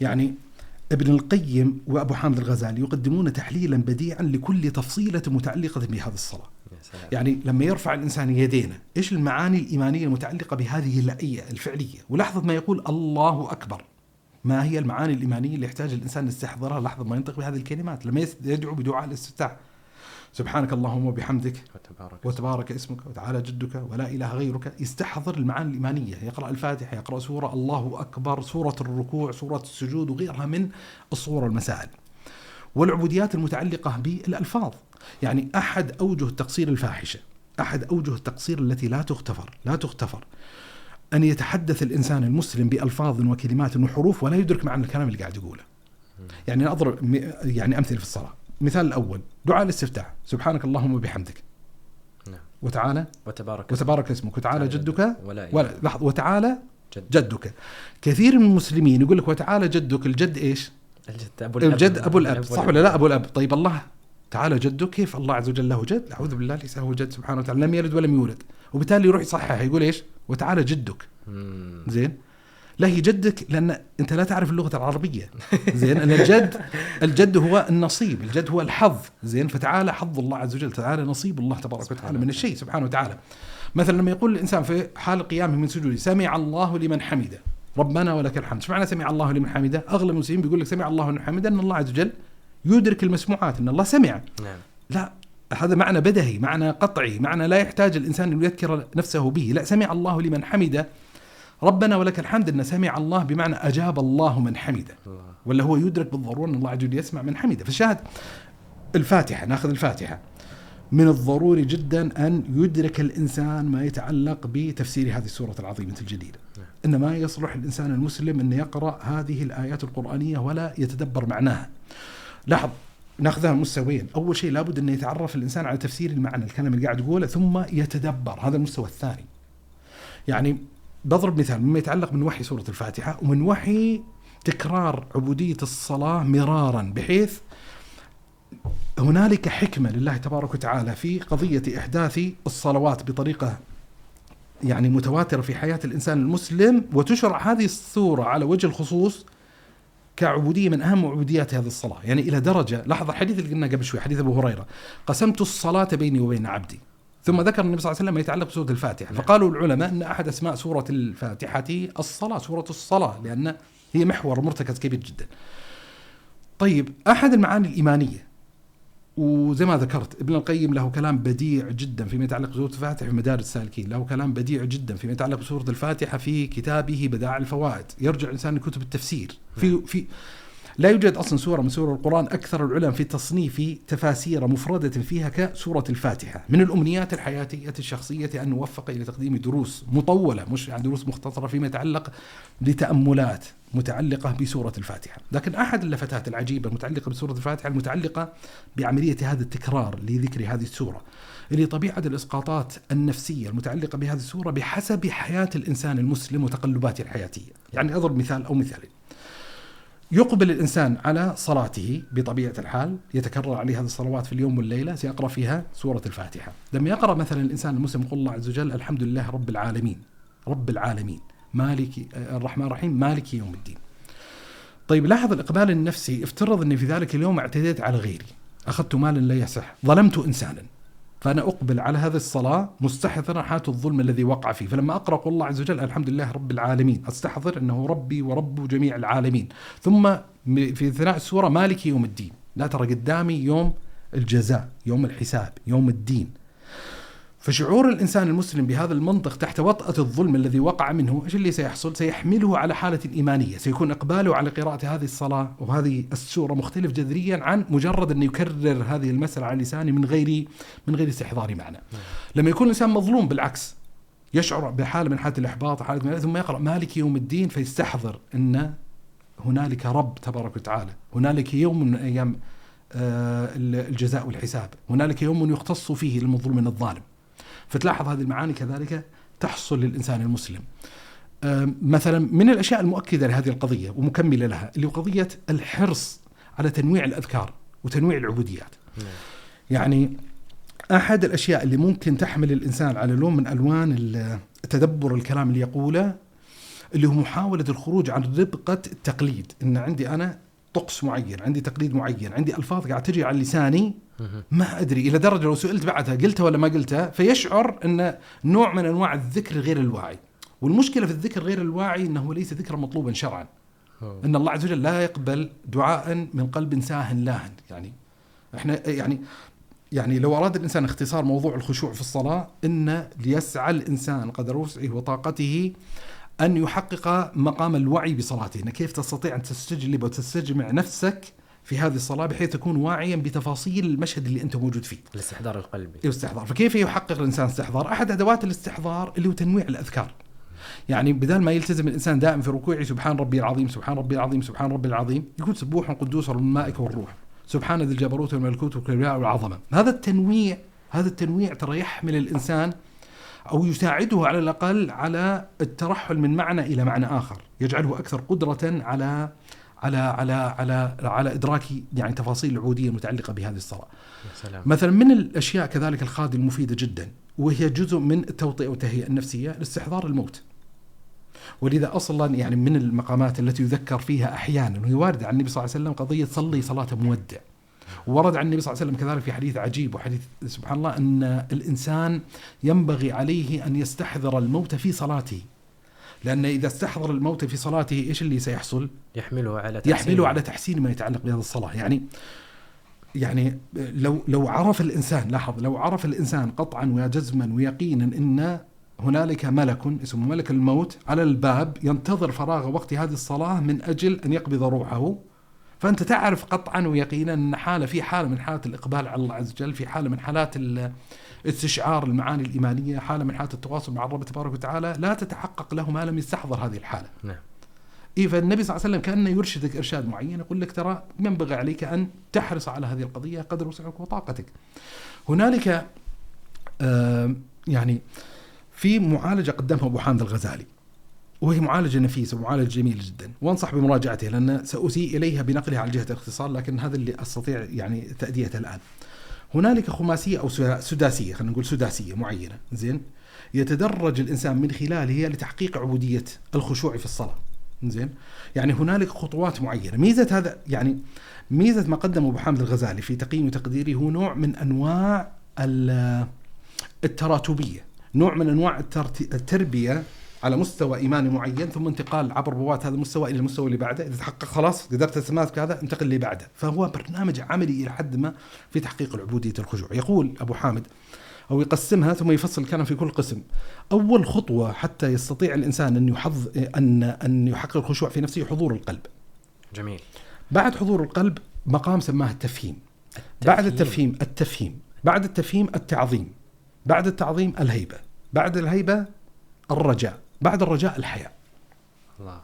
يعني ابن القيم وأبو حامد الغزالي يقدمون تحليلا بديعا لكل تفصيلة متعلقة بهذه الصلاة. يعني لما يرفع الإنسان يدينا، إيش المعاني الإيمانية المتعلقة بهذه الفعلية؟ ولاحظه ما يقول الله أكبر. ما هي المعاني الإيمانية اللي يحتاج الإنسان يستحضرها؟ لحظه ما ينطق بهذه الكلمات، لما يدعو بدعاء الاستفتاح. سبحانك اللهم وبحمدك. وتبارك, وتبارك اسمك. وتعالى جدك. ولا إله غيرك. يستحضر المعاني الإيمانية. يقرأ الفاتحة يقرأ سورة الله أكبر سورة الركوع سورة السجود وغيرها من الصور المسائل. والعبوديات المتعلقة بالألفاظ. يعني أحد أوجه التقصير الفاحشة أحد أوجه التقصير التي لا تغتفر لا تغتفر. أن يتحدث الإنسان المسلم بألفاظ وكلمات وحروف ولا يدرك معنى الكلام اللي قاعد يقوله. يعني أضرب يعني أمثلة في الصلاة. المثال الأول دعاء الاستفتاح. سبحانك اللهم وبحمدك. نعم. وتعالى. وتبارك وتبارك اسمك. وتعالى جدك. ولا, ولا لحظة. وتعالى جد. جدك. كثير من المسلمين يقول لك وتعالى جدك. الجد إيش؟ الجد أبو الأب. الجد أبو الأب. صح ولا لا أبو الأب؟ طيب الله تعالى جدك كيف الله عز وجل له جد؟ أعوذ بالله ليس له جد سبحانه وتعالى لم يلد ولم يولد. وبالتالي يروح يصحح يقول إيش؟ وتعالى جدك. زين؟ لا هي جدك لأن أنت لا تعرف اللغة العربية. زين؟ أن الجد الجد هو النصيب الجد هو الحظ. زين؟ فتعالى حظ الله عز وجل. تعالى نصيب الله تبارك وتعالى من الشيء سبحانه وتعالى. مثلا لما يقول الإنسان في حال قيامه من سجوده سمع الله لمن حمده. ربنا ولك الحمد. إيش معنى سمع الله لمن حمده؟ اغلب المسلمين بيقول لك سمع الله لمن حمده إن الله عز وجل يدرك المسموعات إن الله سمع. نعم. لا هذا معنى بدهي معنى قطعي معنى لا يحتاج الإنسان أن يذكر نفسه به. لا سمع الله لمن حمده. ربنا ولك الحمد إن سمع الله بمعنى أجاب الله من حمده. ولا هو يدرك بالضرورة إن الله عز وجل يسمع من حمده. فالشاهد الفاتحة ناخذ الفاتحة. من الضروري جدا أن يدرك الإنسان ما يتعلق بتفسير هذه السورة العظيمة الجليلة. نعم. ان ما يصلح الإنسان المسلم أن يقرأ هذه الآيات القرآنية ولا يتدبر معناها. لاحظ ناخذها مستويين. أول شيء لابد أن يتعرف الإنسان على تفسير المعنى الكلام اللي قاعد يقوله ثم يتدبر. هذا المستوى الثاني. يعني بضرب مثال مما يتعلق من وحي سورة الفاتحة ومن وحي تكرار عبودية الصلاة مرارا بحيث هنالك حكمة لله تبارك وتعالى في قضية إحداث الصلوات بطريقة يعني متواترة في حياة الإنسان المسلم وتشرع هذه السورة على وجه الخصوص كعبودية من أهم عبوديات هذه الصلاة. يعني إلى درجة لاحظ الحديث اللي قلنا قبل شوي حديث أبو هريرة. قسمت الصلاة بيني وبين عبدي. ثم ذكر النبي صلى الله عليه وسلم ما يتعلق بسورة الفاتحة. نعم. فقالوا العلماء أن أحد أسماء سورة الفاتحة الصلاة سورة الصلاة لأن هي محور مرتكز كبير جدا. طيب أحد المعاني الإيمانية وزي ما ذكرت ابن القيم له كلام بديع جدا فيما يتعلق بسورة الفاتحة في مدارس السالكين له كلام بديع جدا فيما يتعلق بسورة الفاتحة في كتابه بدائع الفوائد. يرجع الإنسان لكتب التفسير. في نعم. في لا يوجد أصلا سورة من سور القرآن أكثر العلماء في تصنيف تفاسير مفردة فيها كسورة الفاتحة، من الأمنيات الحياتية الشخصية أن نوفق إلى تقديم دروس مطولة مش يعني دروس مختصرة فيما يتعلق بتأملات. متعلقة بسورة الفاتحة، لكن أحد اللفتات العجيبة المتعلقة بسورة الفاتحة المتعلقة بعملية هذا التكرار لذكر هذه السورة. اللي طبيعة الإسقاطات النفسية المتعلقة بهذه السورة بحسب حياة الإنسان المسلم وتقلباته الحياتية، يعني أضرب مثال أو مثالين. يقبل الإنسان على صلاته بطبيعة الحال يتكرر عليه هذه الصلوات في اليوم والليلة سيقرأ فيها سورة الفاتحة لما يقرأ مثلا الإنسان المسلم يقول الله عز وجل الحمد لله رب العالمين رب العالمين مالك الرحمن الرحيم مالك يوم الدين. طيب لاحظ الإقبال النفسي افترض أني في ذلك اليوم اعتديت على غيري أخذت مالا لا يصح ظلمت إنسانا فأنا أقبل على هذه الصلاة مستحضرا حالة الظلم الذي وقع فيه. فلما أقرأ قول الله عز وجل الحمد لله رب العالمين أستحضر أنه ربي ورب جميع العالمين. ثم في ثناء السورة مالك يوم الدين. لا ترى قدامي يوم الجزاء يوم الحساب يوم الدين. فشعور الإنسان المسلم بهذا المنطق تحت وطأة الظلم الذي وقع منه إيش اللي سيحصل؟ سيحمله على حالة إيمانية، سيكون إقباله على قراءة هذه الصلاة وهذه السورة مختلف جذريا عن مجرد انه يكرر هذه المسألة على لسانه من غير من غير استحضار معنى. لما يكون الإنسان مظلوم بالعكس يشعر بحالة من حالة الإحباط حالة من ثم يقرأ مالك يوم الدين فيستحضر أن هنالك رب تبارك وتعالى، هنالك يوم من أيام آه، الجزاء والحساب، هنالك يوم يختص فيه المظلوم من الظالم. فتلاحظ هذه المعاني كذلك تحصل للإنسان المسلم مثلا من الأشياء المؤكدة لهذه القضية ومكملة لها اللي هو قضية الحرص على تنويع الأذكار وتنويع العبوديات نعم. يعني أحد الأشياء اللي ممكن تحمل الإنسان على لون من ألوان تدبر الكلام اللي يقوله اللي هو محاولة الخروج عن ربقة التقليد إن عندي أنا طقس معين عندي تقليد معين عندي ألفاظ قاعد تجي على لساني. ما أدري إلى درجة لو سئلت بعدها قلتها ولا ما قلتها فيشعر إن نوع من أنواع الذكر غير الواعي. والمشكلة في الذكر غير الواعي إنه ليس ذكرا مطلوبا شرعا. إن الله عز وجل لا يقبل دعاء من قلب ساه لاهن. يعني إحنا يعني يعني لو أراد الإنسان اختصار موضوع الخشوع في الصلاة إن ليسعى الإنسان قدر وسعه وطاقته أن يحقق مقام الوعي بصلاته، إن كيف تستطيع أن تستجلب وتستجمع نفسك في هذه الصلاة بحيث تكون واعيا بتفاصيل المشهد اللي أنت موجود فيه. الاستحضار القلبي. الاستحضار فكيف يحقق الإنسان استحضار؟ أحد أدوات الاستحضار اللي هو تنويع الأذكار. يعني بدل ما يلتزم الإنسان دائم في ركوعه سبحان ربي العظيم سبحان ربي العظيم سبحان ربي العظيم يقول سبوح قدوس رب الملائكه والروح. سبحان ذي الجبروت والملكوت والكبرياء والعظمة. هذا التنويع هذا التنويع ترى يحمل الإنسان أو يساعده على الأقل على الترحل من معنى إلى معنى آخر. يجعله أكثر قدرة على على على على على إدراك يعني تفاصيل العبوديه المتعلقة بهذه الصلاة يا سلام مثلا من الأشياء كذلك الخادمه المفيده جدا وهي جزء من التوطئة والتهيئة النفسية الاستحضار الموت. ولذا أصلا يعني من المقامات التي يذكر فيها أحيانا وهي واردة عن النبي صلى الله عليه وسلم قضية صلي صلاة مودع. ورد عن النبي صلى الله عليه وسلم كذلك في حديث عجيب وحديث سبحان الله أن الإنسان ينبغي عليه أن يستحضر الموت في صلاته. لأن إذا استحضر الموت في صلاته إيش اللي سيحصل؟ يحمله على تحسين يحمله على تحسين ما يتعلق بهذه الصلاة. يعني يعني لو لو عرف الإنسان لاحظ لو عرف الإنسان قطعا وجزما ويقينا إن هنالك ملك اسمه ملك الموت على الباب ينتظر فراغ وقت هذه الصلاة من أجل أن يقبض روحه. فأنت تعرف قطعا ويقينا إن حالة في حالة من حالات الإقبال على الله عز وجل في حالة من حالات ال- استشعار المعاني الإيمانية حالة من حالات التواصل مع الرب تبارك وتعالى لا تتحقق له ما لم يستحضر هذه الحالة. نعم. إيه فالنبي صلى الله عليه وسلم كأنه يرشدك إرشاد معين يقول لك ترى ينبغي عليك أن تحرص على هذه القضية قدر وسعك وطاقتك. هنالك آم، يعني في معالجة قدمها أبو حامد الغزالي وهي معالجة نفيسة ومعالجة جميلة جدا. وأنصح بمراجعتها لأن سأسيء إليها بنقلها على جهة الاختصار لكن هذا اللي أستطيع يعني تأديته الآن. هنالك خماسية أو سدا- سداسية خلينا نقول سداسية معينة زين؟ يتدرج الإنسان من خلالها لتحقيق عبودية الخشوع في الصلاة زين؟ يعني هنالك خطوات معينة. ميزة هذا يعني ميزة ما قدمه أبو حامد الغزالي في تقييم وتقديره هو نوع من أنواع ال- التراتبية نوع من أنواع التربية على مستوى إيماني معين ثم انتقال عبر بوابات هذا المستوى إلى المستوى اللي بعده. إذا تحقق خلاص قدرت تتماسك هذا انتقل اللي بعده. فهو برنامج عملي إلى حد ما في تحقيق العبودية الخشوع. يقول أبو حامد أو يقسمها ثم يفصل الكلام في كل قسم. أول خطوة حتى يستطيع الإنسان أن يحظ أن أن يحقق الخشوع في نفسه حضور القلب. جميل. بعد حضور القلب مقام سماه التفهيم. بعد التفهيم التفهيم. بعد التفهيم التعظيم. بعد التعظيم الهيبة. بعد الهيبة الرجاء. بعد الرجاء الحياء الله.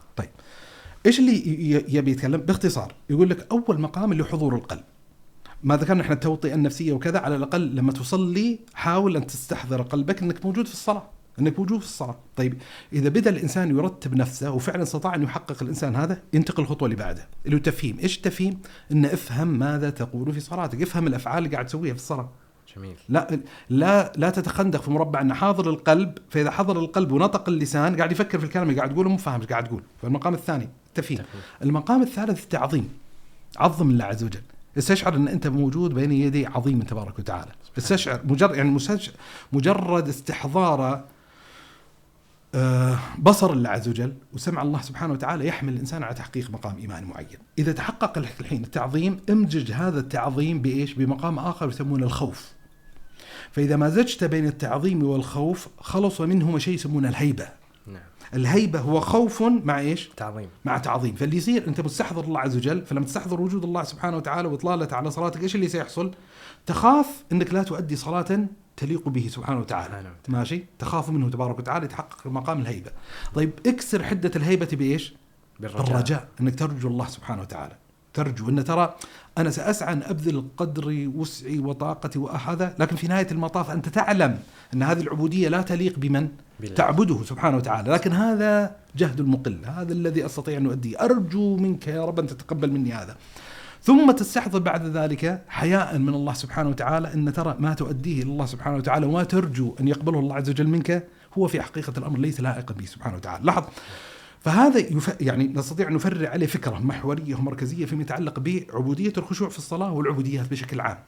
إيش اللي يبي يتكلم؟ باختصار يقول لك أول مقام اللي حضور القلب. ما ذكرنا إحنا التوطئة النفسية وكذا على الأقل لما تصلي حاول أن تستحضر قلبك إنك موجود في الصلاة إنك موجود في الصلاة. طيب إذا بدا الإنسان يرتب نفسه وفعلا استطاع أن يحقق الإنسان هذا ينتقل الخطوة اللي بعدها اللي هو التفهيم. إيش التفهيم؟ إن افهم ماذا تقول في صلاتك افهم الأفعال اللي قاعد تسويها في الصلاة. جميل لا لا لا تتخندق في مربع ان حاضر القلب فإذا حضر القلب ونطق اللسان قاعد يفكر في الكلام اللي قاعد تقوله مو فاهم إيش قاعد تقول فالمقام الثاني التفهيم تفهيم. المقام الثالث التعظيم عظم الله عز وجل استشعر أن أنت موجود بين يدي عظيم تبارك وتعالى استشعر مجرد يعني مجرد استحضار آه، بصر الله عز وجل وسمع الله سبحانه وتعالى يحمل الإنسان على تحقيق مقام ايماني معين. إذا تحقق لك الحين التعظيم امزج هذا التعظيم بإيش؟ بمقام آخر يسمونه الخوف. فإذا مزجت بين التعظيم والخوف خلص منهما شيء يسمونه الهيبة. نعم الهيبة هو خوف مع إيش؟ تعظيم مع تعظيم فاللي يصير أنت مستحضر الله عز وجل فلما تستحضر وجود الله سبحانه وتعالى وإطلالته على صلاتك إيش اللي سيحصل؟ تخاف أنك لا تؤدي صلاة تليق به سبحانه وتعالى وتعالى. ماشي تخاف منه تبارك وتعالى يتحقق مقام الهيبة طيب اكسر حدة الهيبة بايش؟ بالرجاء بالرجاء أنك ترجو الله سبحانه وتعالى ترجو. إن ترى أنا سأسعى أن أبذل قدري وسعي وطاقتي وهذا لكن في نهاية المطاف أنت تعلم أن هذه العبودية لا تليق بمن بالله. تعبده سبحانه وتعالى. لكن هذا جهد المقل هذا الذي أستطيع أن أؤديه. أرجو منك يا رب أن تتقبل مني هذا. ثم تستحضر بعد ذلك حياء من الله سبحانه وتعالى. إن ترى ما تؤديه الله سبحانه وتعالى وما ترجو أن يقبله الله عز وجل منك هو في حقيقة الأمر ليس لائقا به سبحانه وتعالى. لاحظ فهذا يف... يعني نستطيع أن نفرع عليه فكرة محورية ومركزية فيما يتعلق بعبودية الخشوع في الصلاة والعبوديات بشكل عام.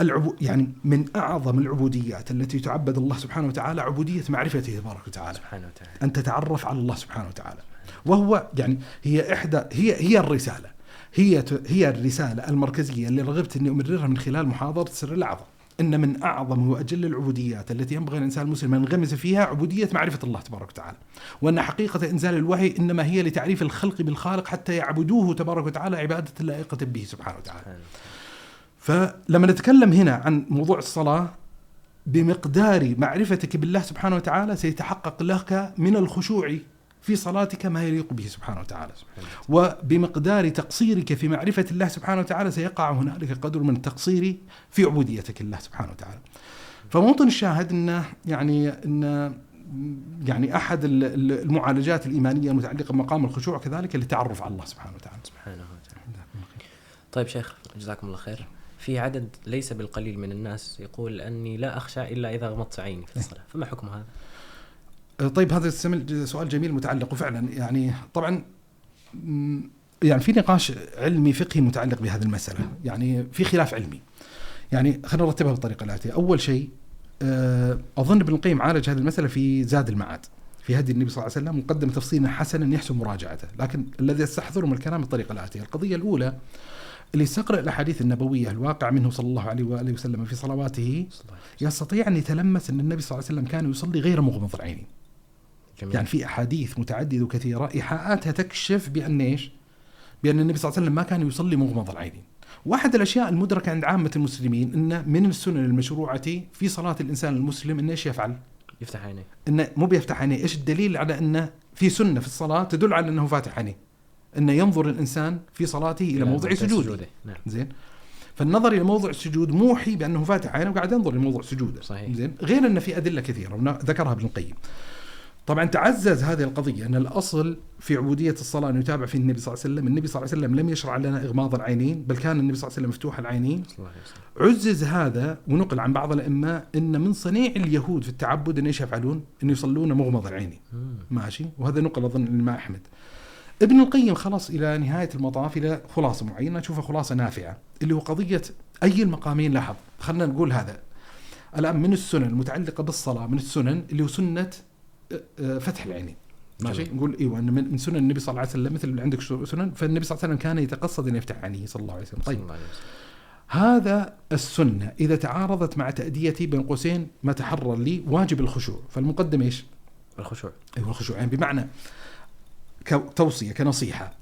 العبو يعني من أعظم العبوديات التي تعبد الله سبحانه وتعالى عبودية معرفته تبارك وتعالى. سبحانه وتعالى أن تتعرف على الله سبحانه وتعالى. وهو يعني هي إحدى هي هي الرسالة. هي هي الرسالة المركزية اللي رغبت أني أمررها من خلال محاضرة سر الاعظم. إن من أعظم وأجل العبوديات التي ينبغي الإنسان المسلم أن ينغمس فيها عبودية معرفة الله تبارك وتعالى. وأن حقيقة إنزال الوحي إنما هي لتعريف الخلق بالخالق حتى يعبدوه تبارك وتعالى عبادة لائقه به سبحانه وتعالى. فلما نتكلم هنا عن موضوع الصلاة بمقدار معرفتك بالله سبحانه وتعالى سيتحقق لك من الخشوع في صلاتك ما يليق به سبحانه وتعالى. وبمقدار تقصيرك في معرفة الله سبحانه وتعالى سيقع هنالك قدر من التقصير في عبوديتك الله سبحانه وتعالى. فموطن الشاهد أنه يعني أن يعني ال- المعالجات الإيمانية المتعلقة بمقام الخشوع كذلك للتعرف على الله سبحانه وتعالى. سبحانه وتعالى. طيب شيخ جزاكم الله خير. في عدد ليس بالقليل من الناس يقول أني لا أخشى إلا إذا غمضت عيني في الصلاة. فما حكم هذا؟ طيب هذا سؤال جميل متعلق وفعلا يعني طبعا يعني في نقاش علمي فقهي متعلق بهذه المسألة. يعني في خلاف علمي. يعني خلينا نرتبها بالطريقة الآتية أول شيء آه، أظن ابن القيم عالج هذه المسألة في زاد المعاد في هدي النبي صلى الله عليه وسلم مقدم تفصيلا حسنا يحسن مراجعته. لكن الذي استحضره من الكلام بالطريقة الآتية القضية الأولى اللي يستقرأ الأحاديث النبوية الواقع منه صلى الله عليه وآله وسلم في صلواته يستطيع أن يتلمس أن النبي صلى الله عليه وسلم كان يصلي غير مغمض العينين. جميل يعني في أحاديث متعددة وكثيرة إيحاءاتها تكشف بأن إيش؟ بأن النبي صلى الله عليه وسلم ما كان يصلي مغمض العينين. واحد الأشياء المدركة عند عامة المسلمين إن من السنن المشروعة في صلاة الإنسان المسلم انه إيش يفعل؟ يفتح عينيه انه مو بيفتح عينيه، إيش الدليل على انه في سنة في الصلاة تدل على إنه فاتح عينيه. انه ينظر الإنسان في صلاته إلى موضع سجوده. نعم زين؟ فالنظر إلى موضع السجود موحي بأنه فاتح عينه وقاعد ينظر لموضع سجوده. صحيح. زين؟ غير إن في أدلة كثيرة ذكرها ابن القيم. طبعا تعزز هذه القضية أن الأصل في عبودية الصلاة أن يتابع فيه النبي صلى الله عليه وسلم، النبي صلى الله عليه وسلم لم يشرع لنا إغماض العينين، بل كان النبي صلى الله عليه وسلم مفتوح العينين، عزز هذا ونقل عن بعض الأئمة أن من صنيع اليهود في التعبد أن إيش يفعلون؟ أن يصلون مغمض العينين. ماشي؟ وهذا نقل أظن الامام أحمد. ابن القيم خلص إلى نهاية المطاف إلى خلاصة معينة اشوفها خلاصة نافعة اللي هو قضية أي المقامين لاحظ. خلينا نقول هذا. الآن من السنن المتعلقة بالصلاة من السنن اللي هو سنة فتح العينين. ماشي. نقول إيوه إن من من سنن النبي صلى الله عليه وسلم مثل اللي عندك سنن فالنبي صلى الله عليه وسلم كان يتقصد إن يفتح عينيه صلى الله عليه وسلم. طيب. الله عليه وسلم. هذا السنة. إذا تعارضت مع تأديتي بين قوسين ما تحرر لي واجب الخشوع. فالمقدم إيش؟ الخشوع. أيوه الخشوع. يعني بمعنى كتوصيه كنصيحة.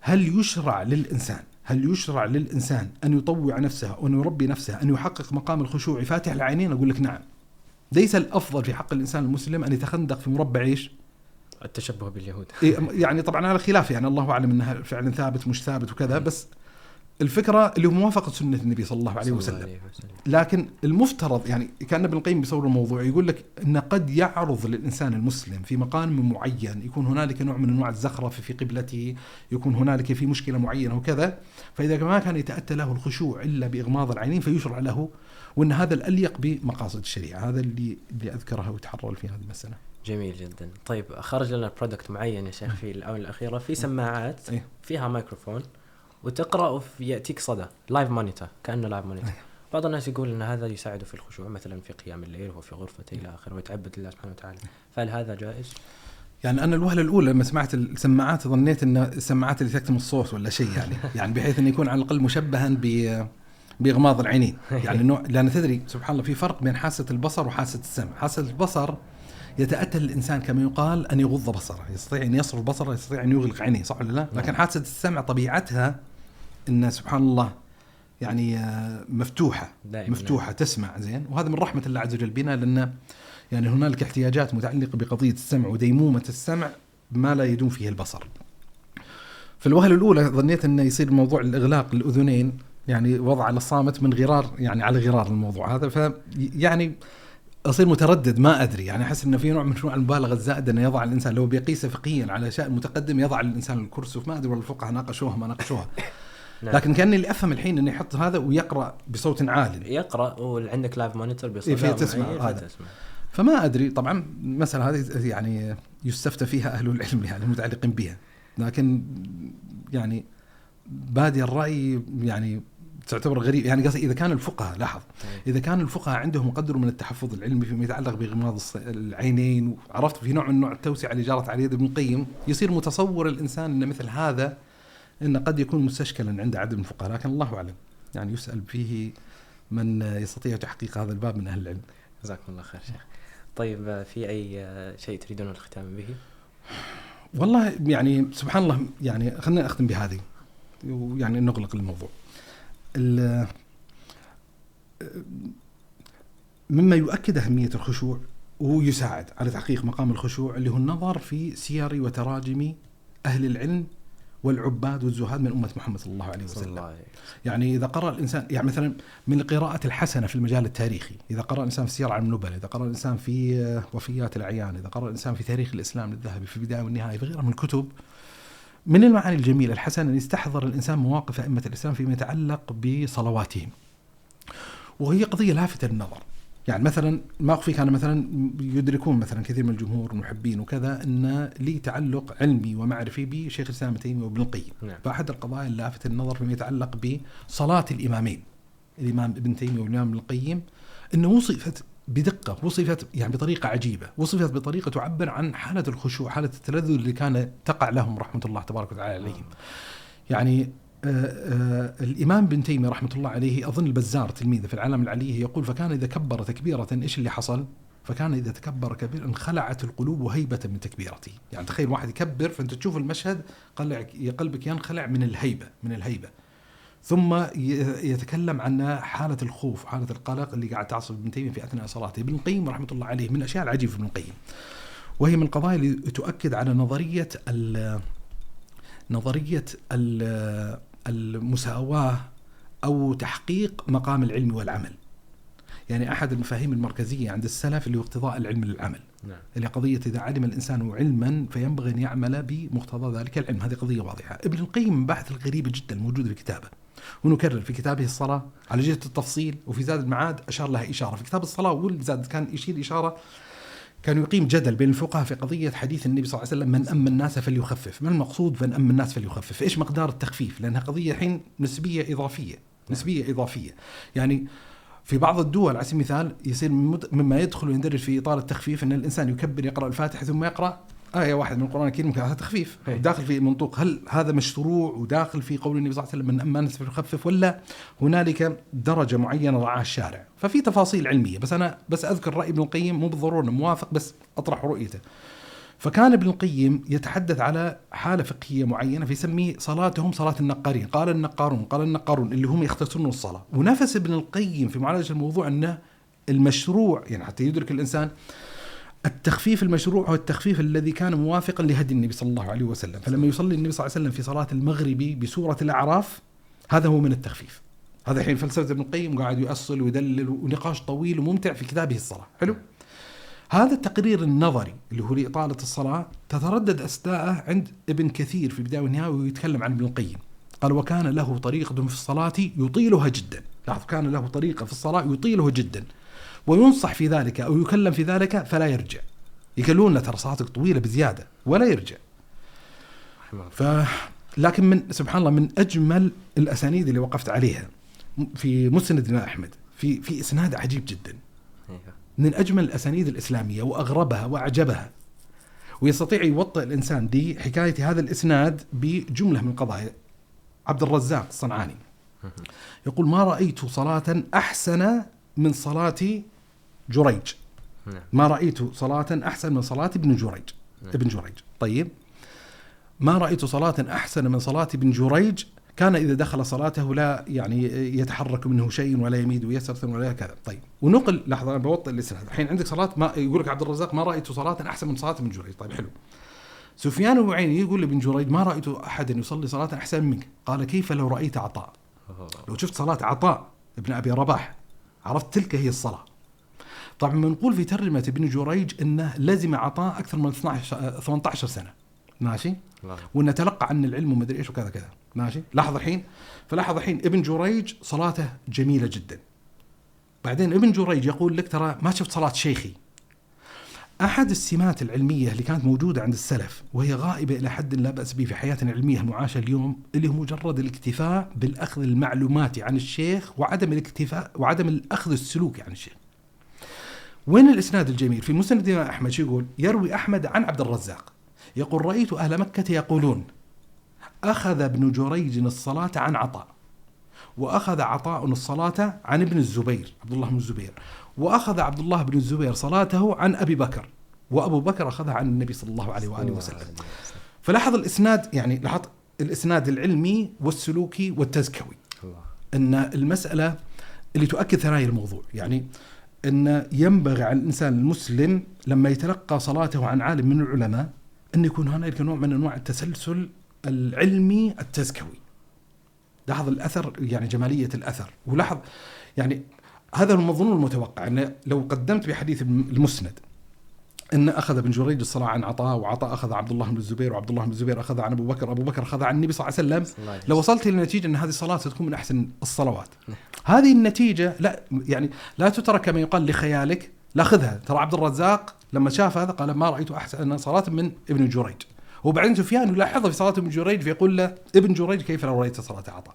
هل يشرع للإنسان هل يشرع للإنسان أن يطوع نفسه وان يربي نفسه أن يحقق مقام الخشوع فاتح العينين؟ أقول لك نعم. ليس الأفضل في حق الإنسان المسلم أن يتخندق في مربع إيش؟ التشبه باليهود. إيه، يعني طبعا على خلاف يعني الله أعلم إنها فعلا ثابت مش ثابت وكذا بس الفكرة اللي هو موافقة سنة النبي صلى الله عليه صلى الله وسلم عليه وسلم. لكن المفترض يعني كان ابن القيم بيصور الموضوع يقول لك ان قد يعرض للإنسان المسلم في مقام معين يكون هنالك نوع من أنواع الزخرفه في قبلته، يكون هنالك في مشكلة معينة وكذا، فإذا ما كان يتأتى له الخشوع إلا بإغماض العينين فيشرع له وإن هذا الاليق بمقاصد الشريعة، هذا اللي اللي اذكره ويتحرر في هذه المسألة. جميل جدا. طيب خرج لنا product معين يا شيخ في الآونة الأخيرة. في سماعات إيه. فيها مايكروفون وتقرأ يأتيك صدى live monitor كأنه live monitor بعض الناس يقول إن هذا يساعده في الخشوع مثلا في قيام الليل وفي غرفته إلى آخره ويتعبد لله سبحانه وتعالى. فهل هذا جائز؟ يعني أنا الوهلة الأولى لما سمعت السماعات ظنيت إن السماعات اللي تكتم الصوت ولا شيء يعني. يعني بحيث انه يكون على الأقل مشبها ب بإغماض العينين. يعني النوع لأن تدري سبحان الله في فرق بين حاسة البصر وحاسة السمع. حاسة البصر يتأتى الإنسان كما يقال أن يغض بصره يستطيع أن يصرف بصره يستطيع أن يغلق عينيه صح ولا لا؟ لكن حاسة السمع طبيعتها إن سبحان الله يعني آه، مفتوحة دائما. مفتوحة تسمع زين؟ وهذا من رحمة الله عز وجل بنا لأن يعني هنالك احتياجات متعلقة بقضية السمع وديمومة السمع ما لا يدوم فيه البصر. في الوهلة الأولى ظنيت انه يصير موضوع الإغلاق الاذنين يعني وضع على الصامت من غرار يعني على غرار الموضوع هذا. ف يعني أصير متردد ما أدري. يعني أحس إنه في نوع من أنواع المبالغة الزائدة إنه يضع الإنسان لو بيقيسه فقهيا على شيء متقدم يضع الإنسان الكرسي. ما أدري والله الفقهاء ناقشوها ما ناقشوها. نعم. لكن كأني اللي أفهم الحين إنه يحط هذا ويقرأ بصوت عال يقرأ وعندك live monitor إيه، فيه تسمع معين هذا. فما أدري. طبعا المساله هذه يعني يستفتى فيها أهل العلم يعني المتعلقين بها. لكن يعني بادي الرأي يعني تعتبر غريب. يعني قصدي إذا كان الفقهاء لاحظ إذا كان الفقهاء عندهم قدر من التحفظ العلمي فيما يتعلق بغماض العينين وعرفت في نوع من نوع التوسعة اللي جرت على يد ابن القيم يصير متصور الإنسان إن مثل هذا انه قد يكون مستشكلا عند عدد من الفقهاء لكن الله أعلم. يعني يسأل فيه من يستطيع تحقيق هذا الباب من أهل العلم. جزاكم الله خير شيخ. طيب في أي شيء تريدون الختام به؟ والله يعني سبحان الله يعني خلينا اختم بهذه ويعني نغلق الموضوع. ال- مما يؤكد أهمية الخشوع ويساعد على تحقيق مقام الخشوع اللي هو النظر في سير وتراجم أهل العلم والعباد والزهاد من أمة محمد صلى الله عليه وسلم. الله يعني إذا قرأ الإنسان يعني مثلا من القراءات الحسنة في المجال التاريخي، إذا قرأ الإنسان في سير علم النبلاء، إذا قرأ الإنسان في وفيات الأعيان، إذا قرأ الإنسان في تاريخ الإسلام للذهبي في البداية والنهاية في غيرها من الكتب من المعاني الجميلة الحسنة أن يستحضر الإنسان مواقف أئمة الإسلام فيما يتعلق بصلواتهم. وهي قضية لافته للنظر. يعني مثلا ما اخفيك أنا مثلا يدركون مثلا كثير من الجمهور المحبين وكذا أن لي تعلق علمي ومعرفي بشيخ الإسلام ابن تيمية وابن القيم. نعم فأحد القضايا اللافته للنظر فيما يتعلق بصلاة الإمامين الإمام ابن تيمية والإمام ابن القيم أنه وصفت بدقة وصفت يعني بطريقة عجيبة وصفت بطريقة تعبر عن حالة الخشوع حالة التلذذ اللي كان تقع لهم رحمة الله تبارك وتعالى عليهم. يعني آه آه الإمام ابن تيمية رحمة الله عليه أظن البزار تلميذه في العالم العليه يقول فكان إذا كبر تكبيرة إيش اللي حصل؟ فكان إذا تكبر كبيرا انخلعت القلوب هيبة من تكبيرته يعني تخيل واحد يكبر فأنت تشوف المشهد قلبك ينخلع من الهيبة من الهيبة. ثم يتكلم عن حالة الخوف حالة القلق اللي قاعد تعصف ابن تيمية في أثناء صلاته. ابن القيم رحمة الله عليه من الأشياء العجيبة في ابن القيم وهي من القضايا اللي تؤكد على نظرية ال- نظرية ال- المساواة أو تحقيق مقام العلم والعمل. يعني أحد المفاهيم المركزية عند السلف اللي هو اقتضاء العلم للعمل نعم. اللي قضية إذا علم الإنسان علما فينبغي أن يعمل بمقتضى ذلك العلم. هذه قضية واضحة. ابن القيم من الباحث الغريبة جدا الموجودة في كتابه. ونكرر في كتابه الصلاة على جهة التفصيل وفي زاد المعاد أشار لها إشارة. في كتاب الصلاة والزاد كان يشير إشارة كان يقيم جدل بين الفقهاء في قضية حديث النبي صلى الله عليه وسلم من أما الناس فليخفف. ما المقصود من أما الناس فليخفف؟ إيش مقدار التخفيف؟ لأنها قضية الحين نسبية إضافية نسبية إضافية. يعني في بعض الدول على سبيل المثال يصير مما يدخل ويندرج في إطار التخفيف إن الإنسان يكبر يقرأ الفاتحة ثم يقرأ آية واحدة من القرآن الكريم هذا تخفيف. إيه. داخل في منطوق هل هذا مشروع وداخل في قول النبي صلى الله عليه وسلم من أما الناس فليخفف ولا هنالك درجة معينة رعاها الشارع. ففي تفاصيل علمية بس أنا بس أذكر رأي ابن القيم مو بالضرورة موافق بس أطرح رؤيته. فكان ابن القيم يتحدث على حالة فقهية معينة فيسميه صلاتهم صلاة النقارين. قال النقارون قال النقارون اللي هم يختصرون الصلاة. ونفس ابن القيم في معالجة الموضوع أنه المشروع يعني حتى يدرك الإنسان التخفيف المشروع هو التخفيف الذي كان موافقا لهدي النبي صلى الله عليه وسلم. فلما يصلي النبي صلى الله عليه وسلم في صلاة المغرب بسورة الأعراف هذا هو من التخفيف. هذا الحين فلسفة ابن القيم قاعد يؤصل ويدلل ونقاش طويل وممتع في كتابه الصلاة. حلو؟ هذا التقرير النظري اللي هو لإطالة الصلاة تتردد أسداءه عند ابن كثير في البداية والنهاية ويتكلم عن ابن القيم. قال وكان له طريقة في الصلاة يطيلها جدا. لاحظ كان له طريقة في الصلاة يطيله جدا. وينصح في ذلك أو يكلم في ذلك فلا يرجع. يقولون له ترى صلاتك طويلة بزيادة ولا يرجع. ف لكن من سبحان الله من أجمل الأسانيد اللي وقفت عليها في مسند الإمام أحمد في في إسناد عجيب جدا. من أجمل الأسانيد الإسلامية وأغربها وأعجبها. ويستطيع يوطئ الإنسان بحكاية هذا الإسناد بجملة من قضايا عبد الرزاق الصنعاني. يقول ما رأيت صلاة أحسن من صلاة جريج. نعم. ما رأيت صلاة أحسن من صلاة ابن جريج. نعم. ابن جريج. طيب. ما رأيت صلاة أحسن من صلاة ابن جريج؟ كان إذا دخل صلاته لا يعني يتحرك منه شيء ولا يميد ويسر ولا كذا. طيب. ونقل لحظة أنا بوطئ الإسناد. الحين عندك صلاة ما يقول لك عبد الرزاق ما رأيت صلاة أحسن من صلاة ابن جريج. طيب حلو. سفيان بن عيينة يقول لابن جريج ما رأيت أحدا يصلي صلاة أحسن منك؟ قال كيف لو رأيت عطاء. لو شفت صلاة عطاء ابن أبي رباح عرفت تلك هي الصلاة. طبعا منقول في ترجمة ابن جريج أنه لزم عطاء أكثر من 12 آه، 18 سنة. ماشي؟ وأنه تلقى عن العلم ومدري إيش وكذا كذا. ماشي؟ لاحظ الحين؟ فلاحظ الحين ابن جريج صلاته جميلة جدا. بعدين ابن جريج يقول لك ترى ما شفت صلاة شيخي. أحد السمات العلمية اللي كانت موجودة عند السلف وهي غائبة إلى حد لا بأس به في حياتنا العلميه المعاشه اليوم اللي هو مجرد الاكتفاء بالأخذ المعلوماتي عن الشيخ وعدم الاكتفاء وعدم الأخذ السلوكي عن الشيخ. وين الإسناد الجميل؟ في مسند الإمام أحمد شو يقول؟ يروي أحمد عن عبد الرزاق. يقول رأيت أهل مكة يقولون أخذ ابن جريج الصلاة عن عطاء وأخذ عطاء الصلاة عن ابن الزبير عبد الله بن الزبير وأخذ عبد الله بن الزبير صلاته عن أبي بكر وأبو بكر أخذها عن النبي صلى الله عليه وآله وسلم. فلاحظ الإسناد يعني لاحظ الإسناد العلمي والسلوكي والتزكوي الله. أن المسألة اللي تؤكد ثنايا الموضوع. يعني إن ينبغي على الإنسان المسلم لما يتلقى صلاته عن عالم من العلماء أن يكون هنالك نوع من أنواع التسلسل العلمي التزكوي. لاحظ الأثر يعني جمالية الأثر. ولاحظ يعني هذا المظنون المتوقع أن لو قدمت بحديث المسند إن أخذ ابن جريج الصلاة عن عطاء وعطاء أخذ عبد الله بن الزبير وعبد الله بن الزبير أخذ عن أبو بكر أبو بكر أخذ عن النبي صلى الله عليه وسلم. لو. وصلت إلى النتيجه إن هذه الصلاة ستكون من أحسن الصلوات. هذه النتيجة لا يعني لا تترك كما يقال لخيالك لا خذها ترى عبد الرزاق لما شاف هذا قال ما رأيت أحسن صلاة من ابن جريج. وبعدين سفيان يلاحظها في صلاة ابن جريج فيقول له ابن جريج كيف لو رأيت صلاة عطاء؟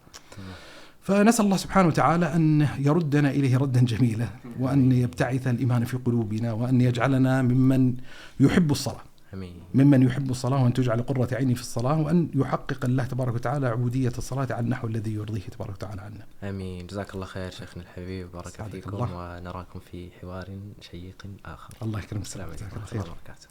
فنسأل الله سبحانه وتعالى أن يردنا إليه ردا جميلا وأن يبتعث الإيمان في قلوبنا وأن يجعلنا ممن يحب الصلاة. آمين. ممن يحب الصلاة وأن تجعل قرة عيني في الصلاة وأن يحقق الله تبارك وتعالى عبودية الصلاة على النحو الذي يرضيه تبارك وتعالى عنا. آمين. جزاك الله خير شيخنا الحبيب بارك فيكم الله. ونراكم في حوار شيق آخر. الله يكرمك. السلام عليكم خير الله وبركاته.